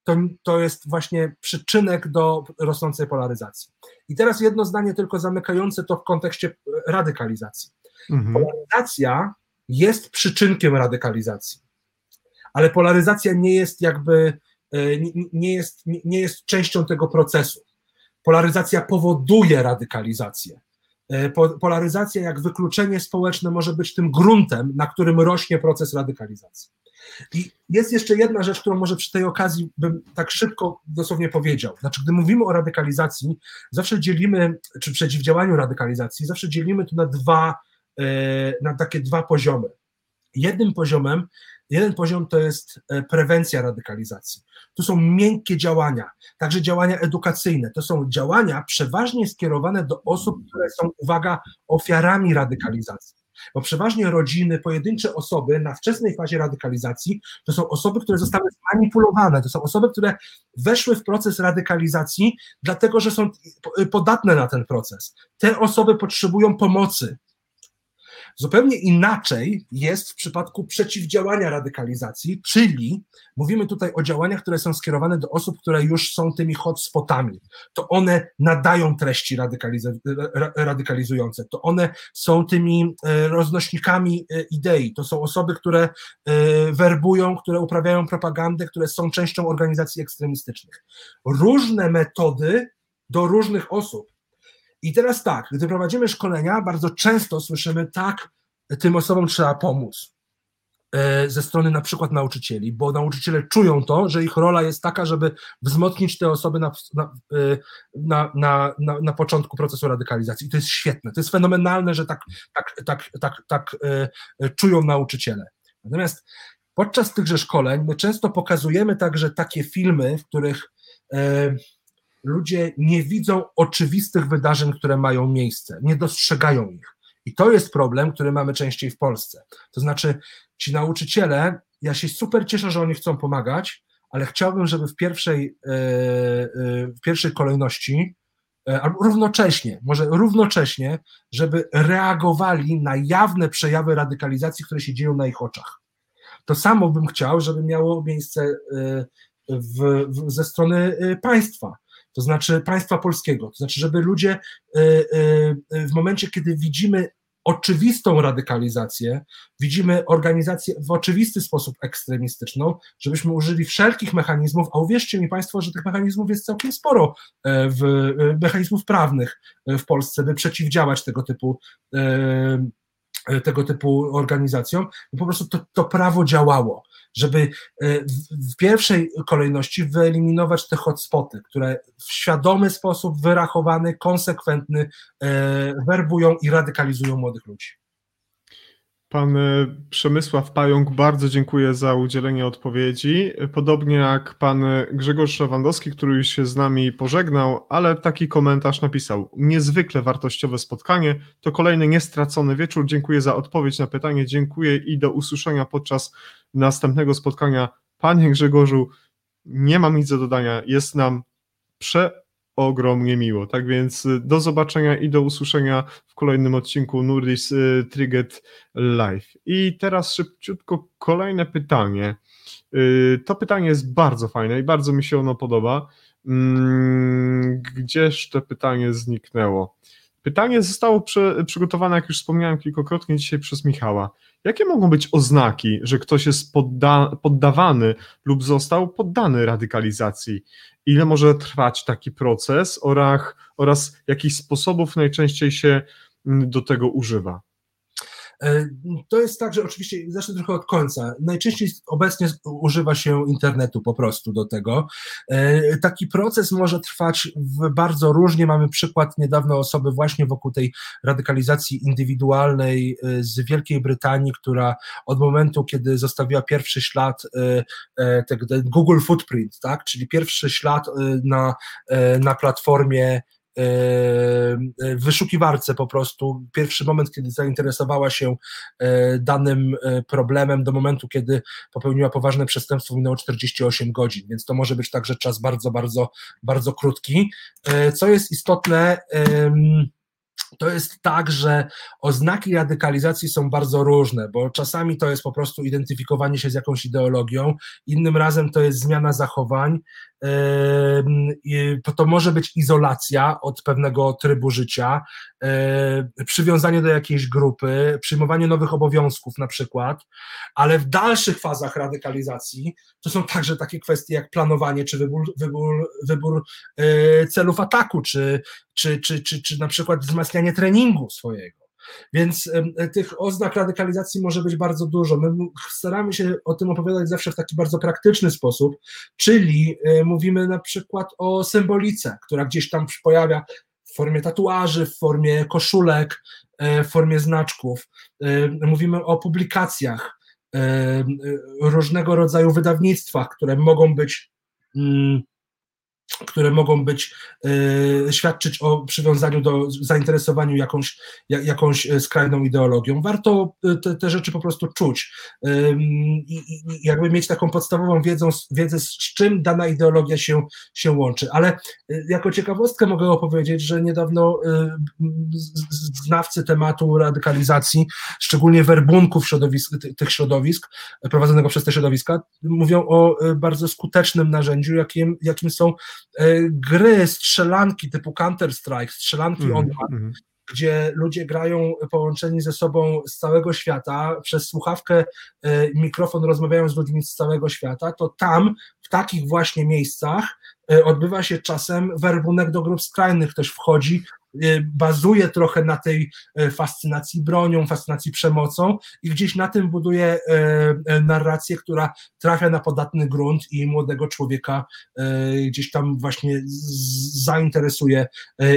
to, to jest właśnie przyczynek do rosnącej polaryzacji. I teraz jedno zdanie tylko zamykające to w kontekście radykalizacji. Mhm. Polaryzacja jest przyczynkiem radykalizacji, ale polaryzacja nie jest jakby, nie, nie, jest, nie jest częścią tego procesu. Polaryzacja powoduje radykalizację. Polaryzacja, jak wykluczenie społeczne, może być tym gruntem, na którym rośnie proces radykalizacji. I jest jeszcze jedna rzecz, którą może przy tej okazji bym tak szybko dosłownie powiedział. Znaczy, gdy mówimy o radykalizacji, zawsze dzielimy, czy przeciwdziałaniu radykalizacji, zawsze dzielimy to na dwa, e, na takie dwa poziomy. Jednym poziomem, jeden poziom to jest e, prewencja radykalizacji. To są miękkie działania, także działania edukacyjne. To są działania przeważnie skierowane do osób, które są, uwaga, ofiarami radykalizacji bo przeważnie rodziny, pojedyncze osoby na wczesnej fazie radykalizacji to są osoby, które zostały zmanipulowane, to są osoby, które weszły w proces radykalizacji, dlatego że są podatne na ten proces. Te osoby potrzebują pomocy, Zupełnie inaczej jest w przypadku przeciwdziałania radykalizacji, czyli mówimy tutaj o działaniach, które są skierowane do osób, które już są tymi hotspotami. To one nadają treści radykalizujące, to one są tymi e, roznośnikami e, idei, to są osoby, które e, werbują, które uprawiają propagandę, które są częścią organizacji ekstremistycznych. Różne metody do różnych osób i teraz tak, gdy prowadzimy szkolenia, bardzo często słyszymy tak, tym osobom trzeba pomóc e, ze strony na przykład nauczycieli, bo nauczyciele czują to, że ich rola jest taka, żeby wzmocnić te osoby na, na, e, na, na, na, początku procesu radykalizacji. I to jest świetne, to jest fenomenalne, że tak, tak, tak, tak, tak e, czują nauczyciele. Natomiast podczas tychże szkoleń my często pokazujemy także takie filmy, w których ludzie nie widzą oczywistych wydarzeń, które mają miejsce, nie dostrzegają ich. I to jest problem, który mamy częściej w Polsce. To znaczy, ci nauczyciele, ja się super cieszę, że oni chcą pomagać, ale chciałbym, żeby w pierwszej, e, e, w pierwszej kolejności, e, albo równocześnie, może równocześnie, żeby reagowali na jawne przejawy radykalizacji, które się dzieją na ich oczach. To samo bym chciał, żeby miało miejsce w, w, ze strony państwa to znaczy państwa polskiego, to znaczy, żeby ludzie y, y, y, w momencie, kiedy widzimy oczywistą radykalizację, widzimy organizację w oczywisty sposób ekstremistyczną, żebyśmy użyli wszelkich mechanizmów, a uwierzcie mi Państwo, że tych mechanizmów jest całkiem sporo, e, w, e, mechanizmów prawnych e, w Polsce, by przeciwdziałać tego typu tego typu organizacjom, po prostu to, to prawo działało żeby e, w pierwszej kolejności wyeliminować te hotspoty, które w świadomy sposób, wyrachowany, konsekwentny e, werbują i radykalizują młodych ludzi. Pan e, Przemysław Pająk, bardzo dziękuję za udzielenie odpowiedzi. Podobnie jak pan Grzegorz Szawandowski, który już się z nami pożegnał, ale taki komentarz napisał. Niezwykle wartościowe spotkanie. To kolejny niestracony wieczór. Dziękuję za odpowiedź na pytanie. Dziękuję i do usłyszenia podczas następnego spotkania. Panie Grzegorzu, nie mam nic do dodania. Jest nam przeogromnie miło. Tak więc y, do zobaczenia i do usłyszenia w kolejnym odcinku Nurdis y, Trigget Live. I teraz szybciutko kolejne pytanie. Y, to pytanie jest bardzo fajne i bardzo mi się ono podoba. Mm, gdzież to pytanie zniknęło? Pytanie zostało przy, przygotowane, jak już wspomniałem kilkakrotnie dzisiaj przez Michała. Jakie mogą być oznaki, że ktoś jest podda, poddawany lub został poddany radykalizacji? Ile może trwać taki proces oraz, oraz jakich sposobów najczęściej się mm, do tego używa? E, to jest tak, że oczywiście, zacznę trochę od końca. Najczęściej obecnie używa się internetu po prostu do tego. E, taki proces może trwać bardzo różnie. Mamy przykład niedawno osoby właśnie wokół tej radykalizacji indywidualnej e, z Wielkiej Brytanii, która od momentu, kiedy zostawiła pierwszy ślad, Google Footprint, tak, czyli pierwszy ślad na, na platformie w wyszukiwarce po prostu. Pierwszy moment, kiedy zainteresowała się e, danym e, problemem, do momentu, kiedy popełniła poważne przestępstwo, minęło 48 godzin, więc to może być także czas bardzo, bardzo, bardzo krótki. E, co jest istotne, to jest tak, że oznaki radykalizacji są bardzo różne, bo czasami to jest po prostu identyfikowanie się z jakąś ideologią, innym razem to jest zmiana zachowań, to może być izolacja od pewnego trybu życia, przywiązanie do jakiejś grupy, przyjmowanie nowych obowiązków na przykład, ale w dalszych fazach radykalizacji to są także takie kwestie jak planowanie, czy wybór, wybór, wybór celów ataku, czy, czy, czy, czy, czy na przykład wzmacnianie treningu swojego. Więc tych oznak radykalizacji może być bardzo dużo. My staramy się o tym opowiadać zawsze w taki bardzo praktyczny sposób, czyli e, mówimy na przykład o symbolice, która gdzieś tam pojawia w formie tatuaży, w formie koszulek, e, w formie znaczków. E, mówimy o publikacjach, różnego rodzaju wydawnictwach, które mogą być mm, które mogą być, y, świadczyć o przywiązaniu do, zainteresowaniu jakąś, jak, jakąś e, skrajną ideologią. Warto e, te, te rzeczy po prostu czuć i, jakby mieć taką podstawową wiedzą, wiedzę, z czym dana ideologia się, się łączy. Ale jako ciekawostkę mogę opowiedzieć, że niedawno znawcy tematu radykalizacji, szczególnie werbunków środowisk, tych środowisk, prowadzonego przez te środowiska, mówią o bardzo skutecznym narzędziu, jakim, jakim są E, gry, strzelanki typu Counter-Strike, strzelanki mm, online, mm. gdzie ludzie grają połączeni ze sobą z całego świata, przez słuchawkę, e, mikrofon rozmawiają z ludźmi z całego świata, to tam, w takich właśnie miejscach, e, odbywa się czasem werbunek do grup skrajnych. Ktoś wchodzi, bazuje trochę na tej y, fascynacji bronią, fascynacji przemocą i gdzieś na tym buduje y, narrację, która trafia na podatny grunt i młodego człowieka gdzieś tam właśnie zainteresuje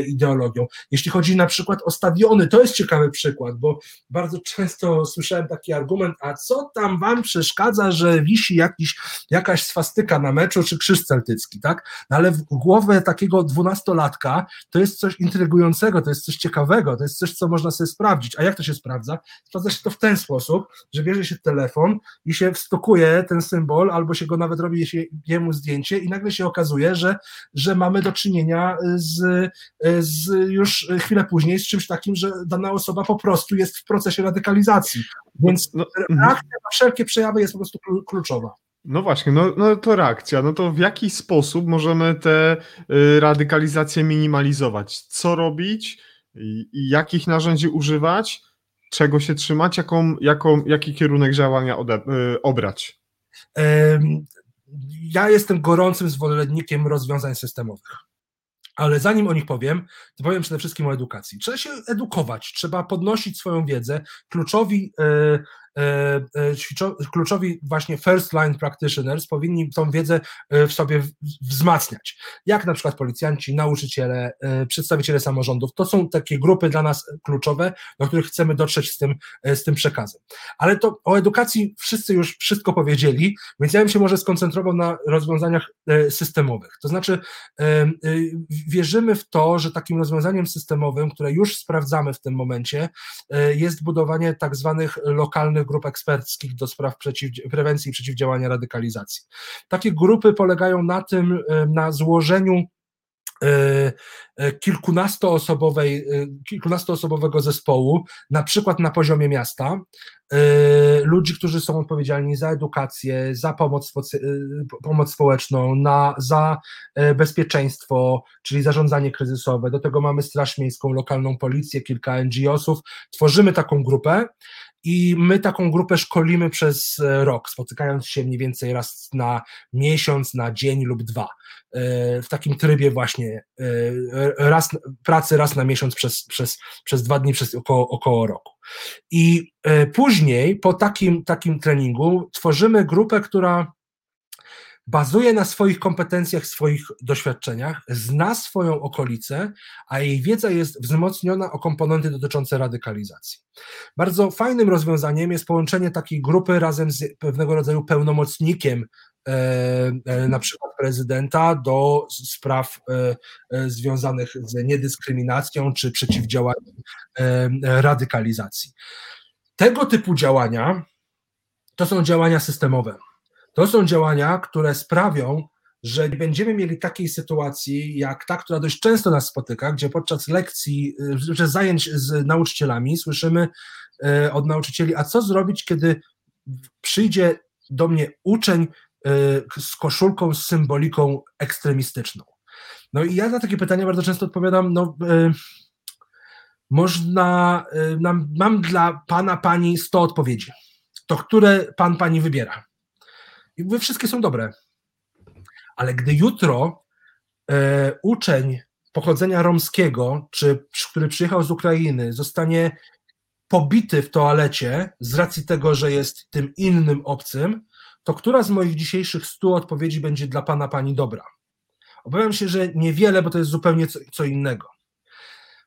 ideologią. Jeśli chodzi na przykład o stadiony, to jest ciekawy przykład, bo bardzo często słyszałem taki argument, a co tam wam przeszkadza, że wisi jakiś, jakaś swastyka na meczu czy krzyż celtycki, tak? No ale w głowę takiego dwunastolatka to jest coś intrygującego, to jest coś ciekawego, to jest coś, co można sobie sprawdzić. A jak to się sprawdza? Sprawdza się to w ten sposób, że bierze się telefon i się wstokuje ten symbol, albo się go nawet robi się jemu zdjęcie i nagle się okazuje, że, że mamy do czynienia z, z już chwilę później z czymś takim, że dana osoba po prostu jest w procesie radykalizacji. Więc no, no, reakcja na wszelkie przejawy jest po prostu kluczowa. No właśnie, no, no to reakcja. No to w jaki sposób możemy te y, radykalizacje minimalizować? Co robić? I, i jakich narzędzi używać? Czego się trzymać? Jaką, jaką, jaki kierunek działania ode, y, obrać? Ja jestem gorącym zwolennikiem rozwiązań systemowych. Ale zanim o nich powiem, to powiem przede wszystkim o edukacji. Trzeba się edukować, trzeba podnosić swoją wiedzę. Kluczowi y, kluczowi właśnie first line practitioners powinni tą wiedzę e, w sobie wzmacniać. Jak na przykład policjanci, nauczyciele, przedstawiciele samorządów. To są takie grupy dla nas kluczowe, do których chcemy dotrzeć z tym, z tym przekazem. Ale to o edukacji wszyscy już wszystko powiedzieli, więc ja bym się może skoncentrował na rozwiązaniach systemowych. To znaczy, wierzymy w to, że takim rozwiązaniem systemowym, które już sprawdzamy w tym momencie, jest budowanie tak zwanych lokalnych grup eksperckich do spraw przeciw, prewencji i przeciwdziałania radykalizacji. Takie grupy polegają na tym, e, na złożeniu e, e, kilkunastoosobowej, kilkunastoosobowego zespołu, na przykład na poziomie miasta, ludzi, którzy są odpowiedzialni za edukację, za pomoc, pomoc społeczną, na, za bezpieczeństwo, czyli zarządzanie kryzysowe. Do tego mamy Straż Miejską, lokalną policję, kilka NGO-sów. Tworzymy taką grupę i my taką grupę szkolimy przez e, rok, spotykając się mniej więcej raz na miesiąc, na dzień lub dwa. E, w takim trybie właśnie e, raz, pracy raz na miesiąc przez, przez, przez dwa dni, przez około, około roku. I później po takim, takim treningu tworzymy grupę, która bazuje na swoich kompetencjach, swoich doświadczeniach, zna swoją okolicę, a jej wiedza jest wzmocniona o komponenty dotyczące radykalizacji. Bardzo fajnym rozwiązaniem jest połączenie takiej grupy razem z pewnego rodzaju pełnomocnikiem e, e, na przykład prezydenta do spraw e, związanych z niedyskryminacją czy przeciwdziałaniem radykalizacji. Tego typu działania to są działania systemowe. To są działania, które sprawią, że nie będziemy mieli takiej sytuacji, jak ta, która dość często nas spotyka, gdzie podczas lekcji, podczas zajęć z nauczycielami słyszymy e, od nauczycieli, a co zrobić, kiedy przyjdzie do mnie uczeń z koszulką z symboliką ekstremistyczną. No i ja na takie pytania bardzo często odpowiadam, no można, mam dla pana, pani 100 odpowiedzi. To które pan, pani wybiera? I wy wszystkie są dobre. Ale gdy jutro e, uczeń pochodzenia romskiego, czy który przyjechał z Ukrainy, zostanie pobity w toalecie z racji tego, że jest tym innym obcym, to która z moich dzisiejszych stu odpowiedzi będzie dla pana, pani dobra? Obawiam się, że niewiele, bo to jest zupełnie co, co innego.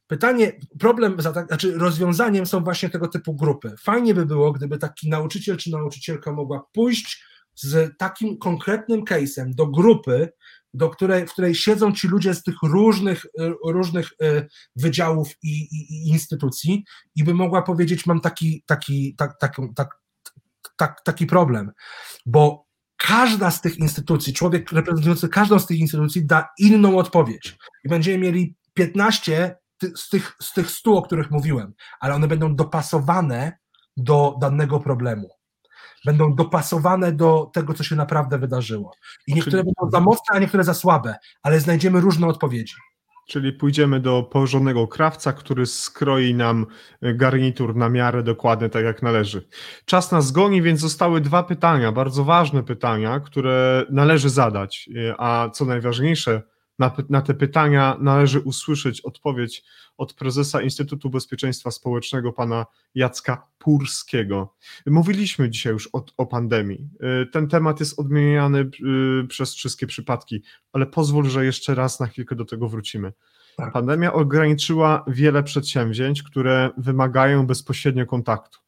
Pytanie, problem, znaczy rozwiązaniem są właśnie tego typu grupy. Fajnie by było, gdyby taki nauczyciel czy nauczycielka mogła pójść z takim konkretnym case'em do grupy, do której, w której siedzą ci ludzie z tych różnych, różnych e, wydziałów i, i, i instytucji i by mogła powiedzieć, mam taki, taki, tak, tak, tak, tak, taki problem, bo każda z tych instytucji, człowiek reprezentujący każdą z tych instytucji da inną odpowiedź. I będziemy mieli 15 z tych, z tych 100, o których mówiłem, ale one będą dopasowane do danego problemu będą dopasowane do tego, co się naprawdę wydarzyło. I niektóre Czyli... będą za mocne, a niektóre za słabe, ale znajdziemy różne odpowiedzi. Czyli pójdziemy do porządnego krawca, który skroi nam garnitur na miarę dokładnie tak jak należy. Czas nas goni, więc zostały dwa pytania, bardzo ważne pytania, które należy zadać, a co najważniejsze, na, na te pytania należy usłyszeć odpowiedź od prezesa Instytutu Bezpieczeństwa Społecznego, pana Jacka Purskiego. Mówiliśmy dzisiaj już o, o pandemii. Y, ten temat jest odmieniany y, przez wszystkie przypadki, ale pozwól, że jeszcze raz na chwilkę do tego wrócimy. Tak. Pandemia ograniczyła wiele przedsięwzięć, które wymagają bezpośrednio kontaktu.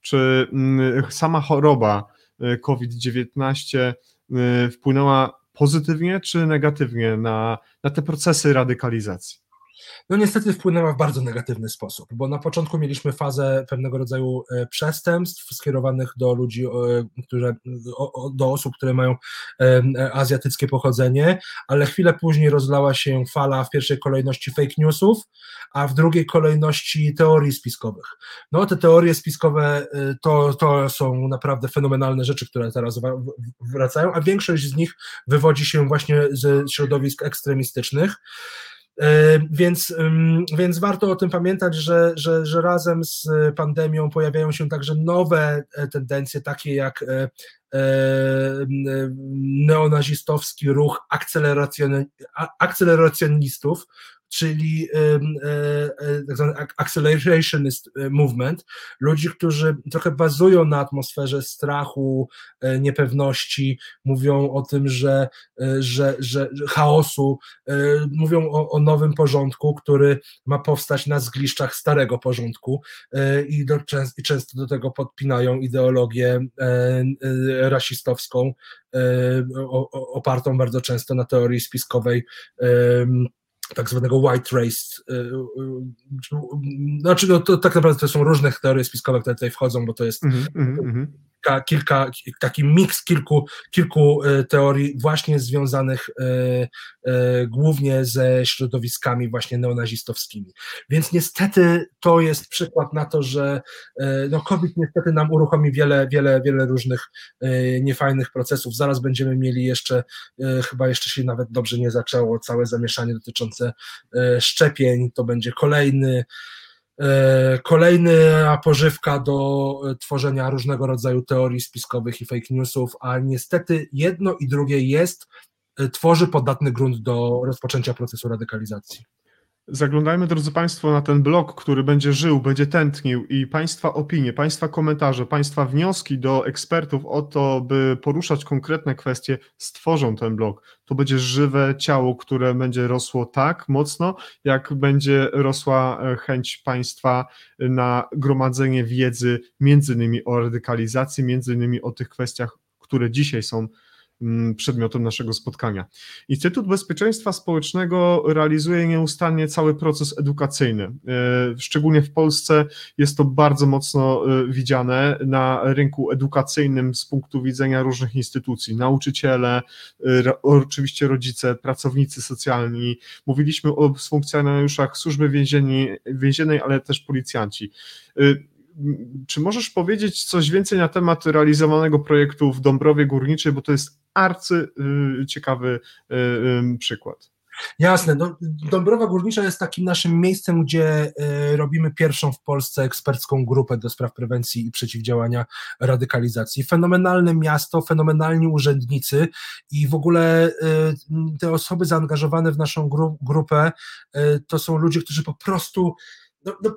Czy mm, sama choroba y, COVID-19 wpłynęła pozytywnie czy negatywnie na, na te procesy radykalizacji? No niestety wpłynęła w bardzo negatywny sposób, bo na początku mieliśmy fazę pewnego rodzaju e, przestępstw skierowanych do ludzi, które, do osób, które mają e, azjatyckie pochodzenie, ale chwilę później rozlała się fala w pierwszej kolejności fake newsów, a w drugiej kolejności teorii spiskowych. No te teorie spiskowe e, to, to są naprawdę fenomenalne rzeczy, które teraz wracają, a większość z nich wywodzi się właśnie ze środowisk ekstremistycznych. E, więc, więc warto o tym pamiętać, że, że, że razem z pandemią pojawiają się także nowe e, tendencje, takie jak e, neonazistowski ruch akceleracjonistów, czyli e, e, tak zwany accelerationist e, movement, ludzi, którzy trochę bazują na atmosferze strachu, niepewności, mówią o tym, że, że, że chaosu, mówią o, o nowym porządku, który ma powstać na zgliszczach starego porządku i, do, i często do tego podpinają ideologię rasistowską, opartą bardzo często na teorii spiskowej tak zwanego white race. Y, y, y, znaczy, no, to tak naprawdę to są różne teorie spiskowe, które tutaj wchodzą, bo to jest mm -hmm kilka, kilka, taki miks kilku, kilku e, teorii właśnie związanych e, e, głównie ze środowiskami właśnie neonazistowskimi. Więc niestety to jest przykład na to, że no COVID niestety nam uruchomi wiele, wiele, wiele różnych niefajnych procesów. Zaraz będziemy mieli jeszcze, chyba jeszcze się nawet dobrze nie zaczęło, całe zamieszanie dotyczące szczepień, to będzie kolejny kolejna pożywka do e, tworzenia różnego rodzaju teorii spiskowych i fake newsów, a niestety jedno i drugie jest, e, tworzy podatny grunt do rozpoczęcia procesu radykalizacji. Zaglądajmy, drodzy Państwo, na ten blog, który będzie żył, będzie tętnił i Państwa opinie, Państwa komentarze, Państwa wnioski do ekspertów o to, by poruszać konkretne kwestie, stworzą ten blog. To będzie żywe ciało, które będzie rosło tak mocno, jak będzie rosła e, chęć Państwa na gromadzenie wiedzy, między innymi o radykalizacji, między innymi o tych kwestiach, które dzisiaj są przedmiotem naszego spotkania. Instytut Bezpieczeństwa Społecznego realizuje nieustannie cały proces edukacyjny. E, szczególnie w Polsce jest to bardzo mocno e, widziane na rynku edukacyjnym z punktu widzenia różnych instytucji. Nauczyciele, e, oczywiście rodzice, pracownicy socjalni. Mówiliśmy o funkcjonariuszach służby więziennej, ale też policjanci czy możesz powiedzieć coś więcej na temat realizowanego projektu w Dąbrowie Górniczej, bo to jest arcy y, ciekawy y, przykład. Jasne. No, Dąbrowa Górnicza jest takim naszym miejscem, gdzie y, robimy pierwszą w Polsce ekspercką grupę do spraw prewencji i przeciwdziałania radykalizacji. Fenomenalne miasto, fenomenalni urzędnicy i w ogóle te osoby zaangażowane w naszą gru grupę to są ludzie, którzy po prostu no, no,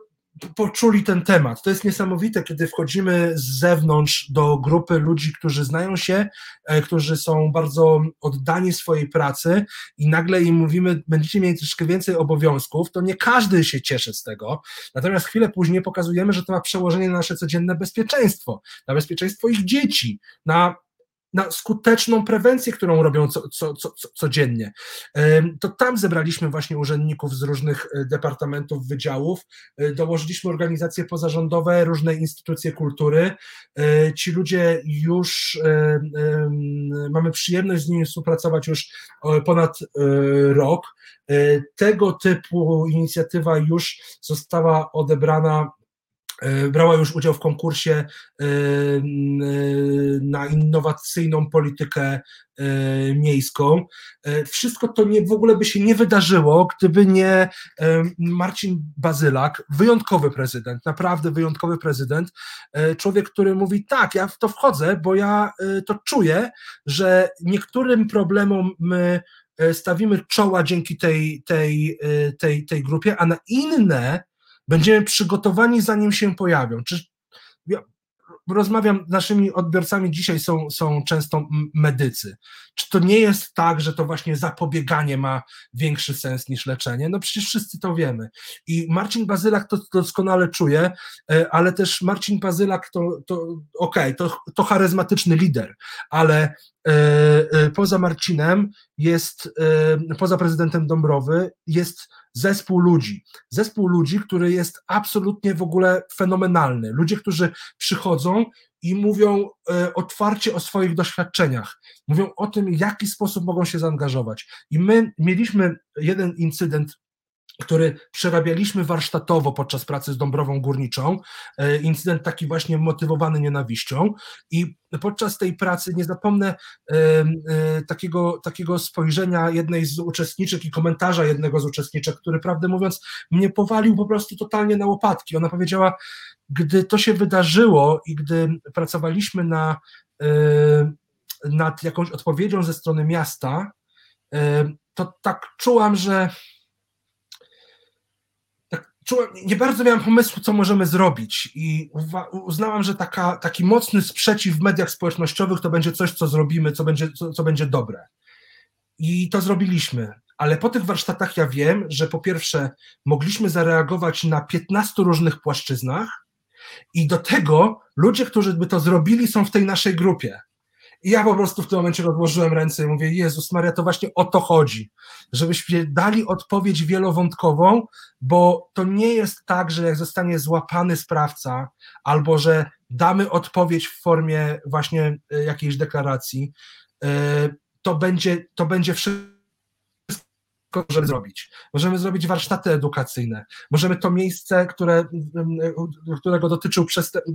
poczuli ten temat. To jest niesamowite, kiedy wchodzimy z zewnątrz do grupy ludzi, którzy znają się, e, którzy są bardzo oddani swojej pracy i nagle im mówimy, będziecie mieli troszkę więcej obowiązków, to nie każdy się cieszy z tego. Natomiast chwilę później pokazujemy, że to ma przełożenie na nasze codzienne bezpieczeństwo, na bezpieczeństwo ich dzieci, na na skuteczną prewencję, którą robią co, co, co, codziennie. To tam zebraliśmy właśnie urzędników z różnych e, departamentów, wydziałów, e, dołożyliśmy organizacje pozarządowe, różne instytucje kultury. E, ci ludzie już, mamy przyjemność z nimi współpracować już ponad rok. Tego typu inicjatywa już została odebrana brała już udział w konkursie e, na innowacyjną politykę e, miejską. Wszystko to nie, w ogóle by się nie wydarzyło, gdyby nie Marcin Bazylak, wyjątkowy prezydent, naprawdę wyjątkowy prezydent, człowiek, który mówi tak, ja w to wchodzę, bo ja to czuję, że niektórym problemom my stawimy czoła dzięki tej, tej, tej, tej grupie, a na inne Będziemy przygotowani, zanim się pojawią. Czy ja rozmawiam naszymi odbiorcami dzisiaj są, są często medycy. Czy to nie jest tak, że to właśnie zapobieganie ma większy sens niż leczenie? No przecież wszyscy to wiemy. I Marcin Bazylak to doskonale czuje, e, ale też Marcin Bazylak to, to okej, okay, to, to charyzmatyczny lider, ale e, e, poza Marcinem jest, poza prezydentem Dąbrowy jest zespół ludzi. Zespół ludzi, który jest absolutnie w ogóle fenomenalny. Ludzie, którzy przychodzą i mówią e, otwarcie o swoich doświadczeniach, mówią o tym, w jaki sposób mogą się zaangażować. I my mieliśmy jeden incydent który przerabialiśmy warsztatowo podczas pracy z Dąbrową Górniczą. E, incydent taki właśnie motywowany nienawiścią i podczas tej pracy nie zapomnę e, e, takiego, takiego spojrzenia jednej z uczestniczek i komentarza jednego z uczestniczek, który prawdę mówiąc mnie powalił po prostu totalnie na łopatki. Ona powiedziała, gdy to się wydarzyło i gdy pracowaliśmy na, nad jakąś odpowiedzią ze strony miasta, to tak czułam, że czułem, nie bardzo miałam pomysłu, co możemy zrobić i uznałam, że taka, taki mocny sprzeciw w mediach społecznościowych to będzie coś, co zrobimy, co będzie, co, co będzie dobre. I to zrobiliśmy. Ale po tych warsztatach ja wiem, że po pierwsze mogliśmy zareagować na 15 różnych płaszczyznach i do tego ludzie, którzy by to zrobili są w tej naszej grupie. I ja po prostu w tym momencie odłożyłem ręce i mówię, Jezus Maria, to właśnie o to chodzi, żebyśmy dali odpowiedź wielowątkową, bo to nie jest tak, że jak zostanie złapany sprawca, albo że damy odpowiedź w formie właśnie e, jakiejś deklaracji, e, to będzie, to będzie wszystko możemy zrobić. Możemy zrobić warsztaty edukacyjne, możemy to miejsce, które, którego dotyczył przestęp,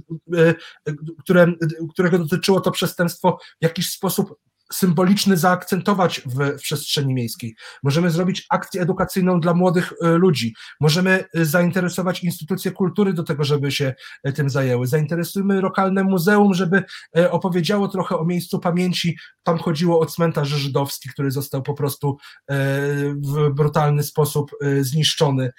które, którego dotyczyło to przestępstwo w jakiś sposób symboliczny zaakcentować w, w, przestrzeni miejskiej. Możemy zrobić akcję edukacyjną dla młodych e, ludzi. Możemy e, zainteresować instytucje kultury do tego, żeby się e, tym zajęły. Zainteresujmy lokalne muzeum, żeby opowiedziało trochę o miejscu pamięci. Tam chodziło o cmentarz żydowski, który został po prostu w brutalny sposób zniszczony.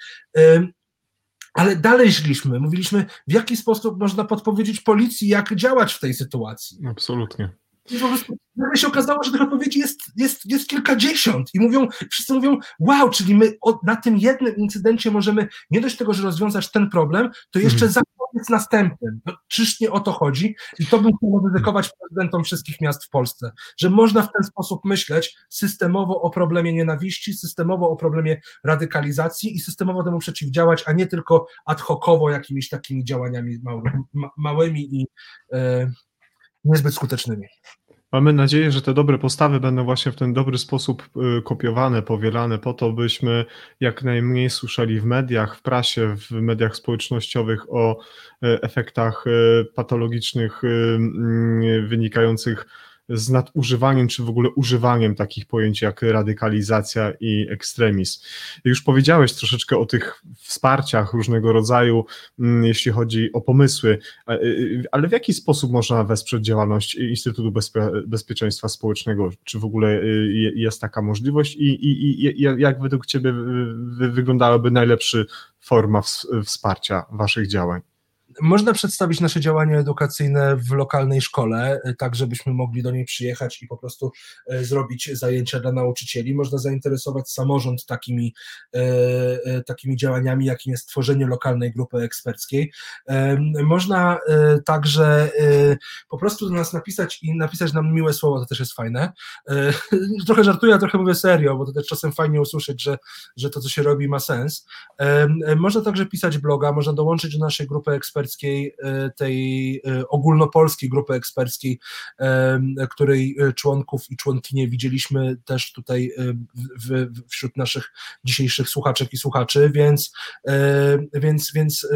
Ale dalej szliśmy, mówiliśmy, w jaki sposób można podpowiedzieć policji, jak działać w tej sytuacji. Absolutnie. I po prostu nagle się okazało, że tych odpowiedzi jest, jest, jest kilkadziesiąt i mówią, wszyscy mówią, wow, czyli my od, na tym jednym incydencie możemy nie dość tego, że rozwiązać ten problem, to jeszcze mhm. zapobiec następnym. No, czyż nie o to chodzi? I to bym chciał dedykować prezydentom wszystkich miast w Polsce, że można w ten sposób myśleć systemowo o problemie nienawiści, systemowo o problemie radykalizacji i systemowo temu przeciwdziałać, a nie tylko ad hocowo jakimiś takimi działaniami małymi, małymi i e, niezbyt skutecznymi. Mamy nadzieję, że te dobre postawy będą właśnie w ten dobry sposób y, kopiowane, powielane, po to, byśmy jak najmniej słyszeli w mediach, w prasie, w mediach społecznościowych o y, efektach y, patologicznych mm, wynikających z nadużywaniem, czy w ogóle używaniem takich pojęć jak radykalizacja i ekstremizm. Już powiedziałeś troszeczkę o tych wsparciach różnego rodzaju, mm, jeśli chodzi o pomysły, y, ale w jaki sposób można wesprzeć działalność Instytutu Bezpie Bezpieczeństwa Społecznego? Czy w ogóle y, jest taka możliwość i, i, i jak według Ciebie wyglądałaby najlepsza forma wsparcia Waszych działań? Można przedstawić nasze działania edukacyjne w lokalnej szkole, e, tak żebyśmy mogli do niej przyjechać i po prostu e, zrobić zajęcia dla nauczycieli. Można zainteresować samorząd takimi, e, takimi działaniami, jakim jest tworzenie lokalnej grupy eksperckiej. Można także po prostu do nas napisać i napisać nam miłe słowo, to też jest fajne. [laughs] Trochę żartuję, a trochę mówię serio, bo to też czasem fajnie usłyszeć, że, że to, co się robi, ma sens. Można także pisać bloga, można dołączyć do naszej grupy eksperckiej eksperckiej, e, tej e, ogólnopolskiej grupy eksperckiej, e, której członków i członkinie widzieliśmy też tutaj w, wśród naszych dzisiejszych słuchaczek i słuchaczy, więc, więc, więc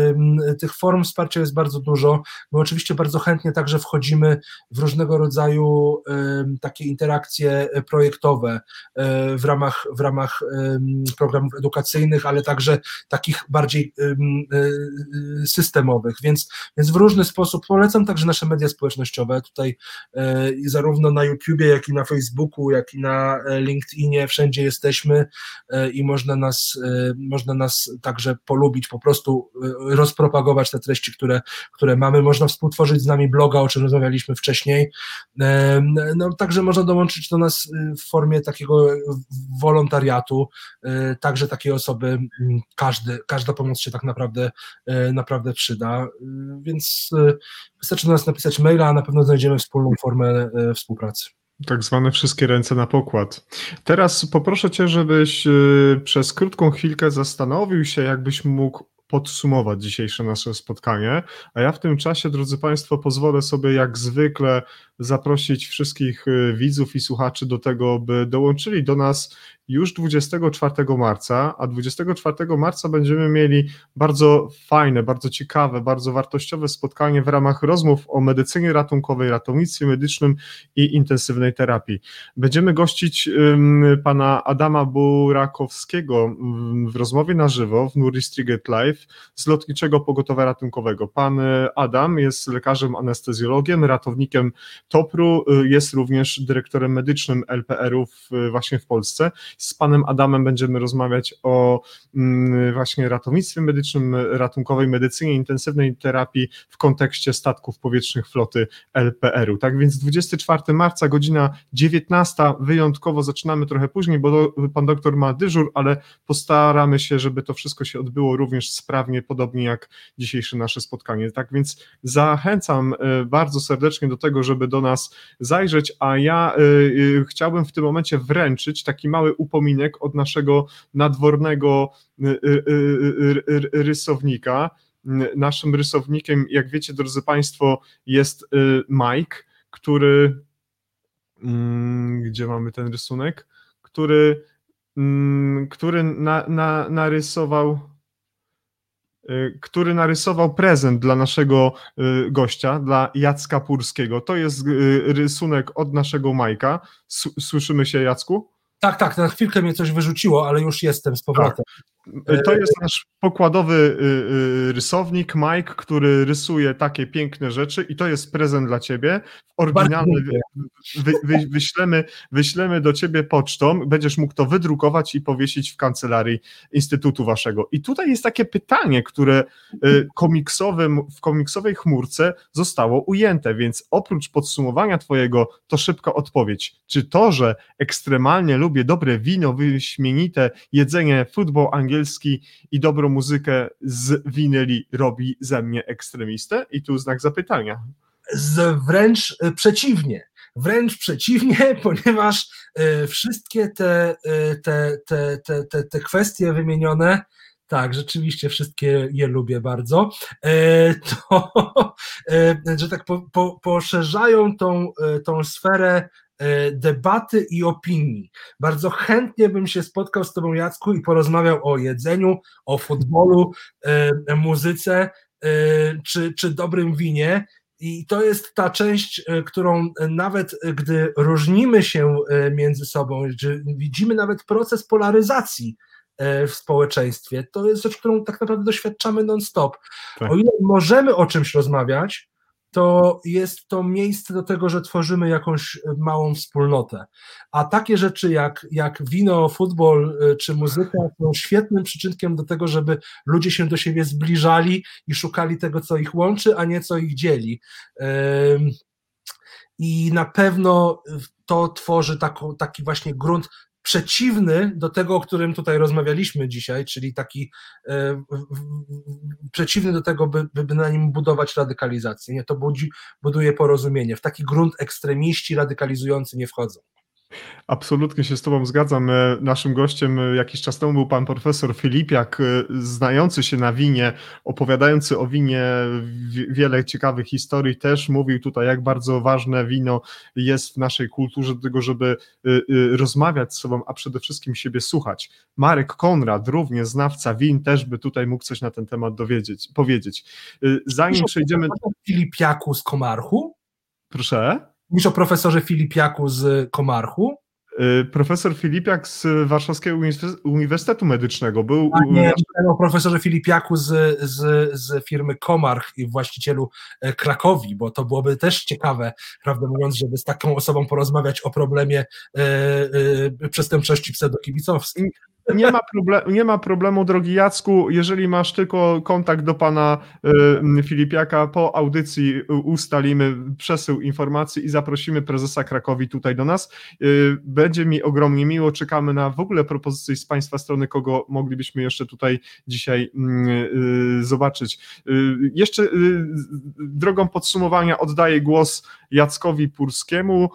tych form wsparcia jest bardzo dużo. My oczywiście bardzo chętnie także wchodzimy w różnego rodzaju takie interakcje projektowe w ramach, w ramach programów edukacyjnych, ale także takich bardziej systemowych więc, więc w różny sposób polecam także nasze media społecznościowe, tutaj e, zarówno na YouTubie, jak i na Facebooku, jak i na e, LinkedInie, wszędzie jesteśmy e, i można nas, można nas także polubić, po prostu rozpropagować te treści, które, które mamy, można współtworzyć z nami bloga, o czym rozmawialiśmy wcześniej, no, także można dołączyć do nas w formie takiego wolontariatu, także takiej osoby, każdy, każda pomoc się tak naprawdę, naprawdę przyda. Y, więc y, wystarczy do nas napisać maila, a na pewno znajdziemy wspólną formę y, współpracy. Tak zwane wszystkie ręce na pokład. Teraz poproszę Cię, żebyś przez krótką chwilkę zastanowił się, jakbyś mógł podsumować dzisiejsze nasze spotkanie. A ja w tym czasie, drodzy Państwo, pozwolę sobie jak zwykle zaprosić wszystkich widzów i słuchaczy do tego, by dołączyli do nas już 24 marca, a 24 marca będziemy mieli bardzo fajne, bardzo ciekawe, bardzo wartościowe spotkanie w ramach rozmów o medycynie ratunkowej, ratownictwie medycznym i intensywnej terapii. Będziemy gościć pana Adama Burakowskiego w rozmowie na żywo w Nuristriget Live z Lotniczego Pogotowia Ratunkowego. Pan Adam jest lekarzem anestezjologiem, ratownikiem TOPR-u, jest również dyrektorem medycznym LPR-u właśnie w Polsce z panem Adamem będziemy rozmawiać o mm, właśnie ratownictwie medycznym, ratunkowej medycynie, intensywnej terapii w kontekście statków powietrznych floty LPR-u. Tak więc 24 marca, godzina 19, wyjątkowo zaczynamy trochę później, bo pan doktor ma dyżur, ale postaramy się, żeby to wszystko się odbyło również sprawnie, podobnie jak dzisiejsze nasze spotkanie. Tak więc zachęcam e, bardzo serdecznie do tego, żeby do nas zajrzeć, a ja e, e, chciałbym w tym momencie wręczyć taki mały upominek od naszego nadwornego y, y, y, rysownika. Naszym rysownikiem, jak wiecie, drodzy Państwo, jest Mike, który. Mm, gdzie mamy ten rysunek? Który, mm, który na, na, narysował który narysował prezent dla naszego gościa, dla Jacka Purskiego. To jest rysunek od naszego Majka. Słyszymy się, Jacku? Tak, tak, na chwilkę mnie coś wyrzuciło, ale już jestem z powrotem. Tak. To jest nasz pokładowy y, y, rysownik Mike, który rysuje takie piękne rzeczy i to jest prezent dla ciebie. Oryginalny wy, wy, wyślemy, wyślemy do ciebie pocztą, będziesz mógł to wydrukować i powiesić w kancelarii Instytutu Waszego. I tutaj jest takie pytanie, które y, komiksowym, w komiksowej chmurce zostało ujęte, więc oprócz podsumowania Twojego, to szybka odpowiedź. Czy to, że ekstremalnie lubię dobre wino, wyśmienite jedzenie, futbol angielski i dobrą muzykę z winyli robi ze mnie ekstremistę? I tu znak zapytania. Z, wręcz e, przeciwnie. Wręcz przeciwnie, [laughs] ponieważ y, wszystkie te, y, te, te, te, te, te kwestie wymienione Tak, rzeczywiście wszystkie je lubię bardzo. E, to, [laughs] e, że tak po, po, poszerzają tą, e, tą sferę e, debaty i opinii. Bardzo chętnie bym się spotkał z Tobą, Jacku, i porozmawiał o jedzeniu, o futbolu, e, muzyce e, czy, czy dobrym winie. I to jest ta część, którą nawet gdy różnimy się między sobą, że widzimy nawet proces polaryzacji E, w społeczeństwie. To jest rzecz, którą tak naprawdę doświadczamy non-stop. Tak. O ile możemy o czymś rozmawiać, to jest to miejsce do tego, że tworzymy jakąś małą wspólnotę. A takie rzeczy jak, jak wino, futbol e, czy muzyka są świetnym przyczynkiem do tego, żeby ludzie się do siebie zbliżali i szukali tego, co ich łączy, a nie co ich dzieli. I na pewno to tworzy taką, taki właśnie grunt przeciwny do tego, o którym tutaj rozmawialiśmy dzisiaj, czyli taki e, przeciwny do tego, by, by na nim budować radykalizację. Nie, to budzi, buduje porozumienie. W taki grunt ekstremiści radykalizujący nie wchodzą. Absolutnie się z Tobą zgadzam. E, naszym gościem e, jakiś czas temu był pan profesor Filipiak, e, znający się na winie, opowiadający o winie wiele ciekawych historii. Też mówił tutaj, jak bardzo ważne wino jest w naszej kulturze do tego, żeby rozmawiać z sobą, a przede wszystkim siebie słuchać. Marek Konrad, również znawca win, też by tutaj mógł coś na ten temat dowiedzieć, powiedzieć. Zanim przejdziemy... Filipiaku z Komarchu? Proszę? Niż o profesorze Filipiaku z Komarchu. Y, profesor Filipiak z Warszawskiego Uniwersytetu Medycznego był. A nie, o profesorze Filipiaku z, z, z firmy Komarch i właścicielu e, Krakowi, bo to byłoby też ciekawe, prawdę mówiąc, żeby z taką osobą porozmawiać o problemie e, e, przestępczości pseudokibicowskiej. Nie ma, problem, nie ma problemu, drogi Jacku, jeżeli masz tylko kontakt do pana y, Filipiaka, po audycji ustalimy przesył informacji i zaprosimy prezesa Krakowi tutaj do nas. Y, będzie mi ogromnie miło, czekamy na w ogóle propozycje z państwa strony, kogo moglibyśmy jeszcze tutaj dzisiaj y, zobaczyć. Jeszcze drogą podsumowania oddaję głos Jackowi Purskiemu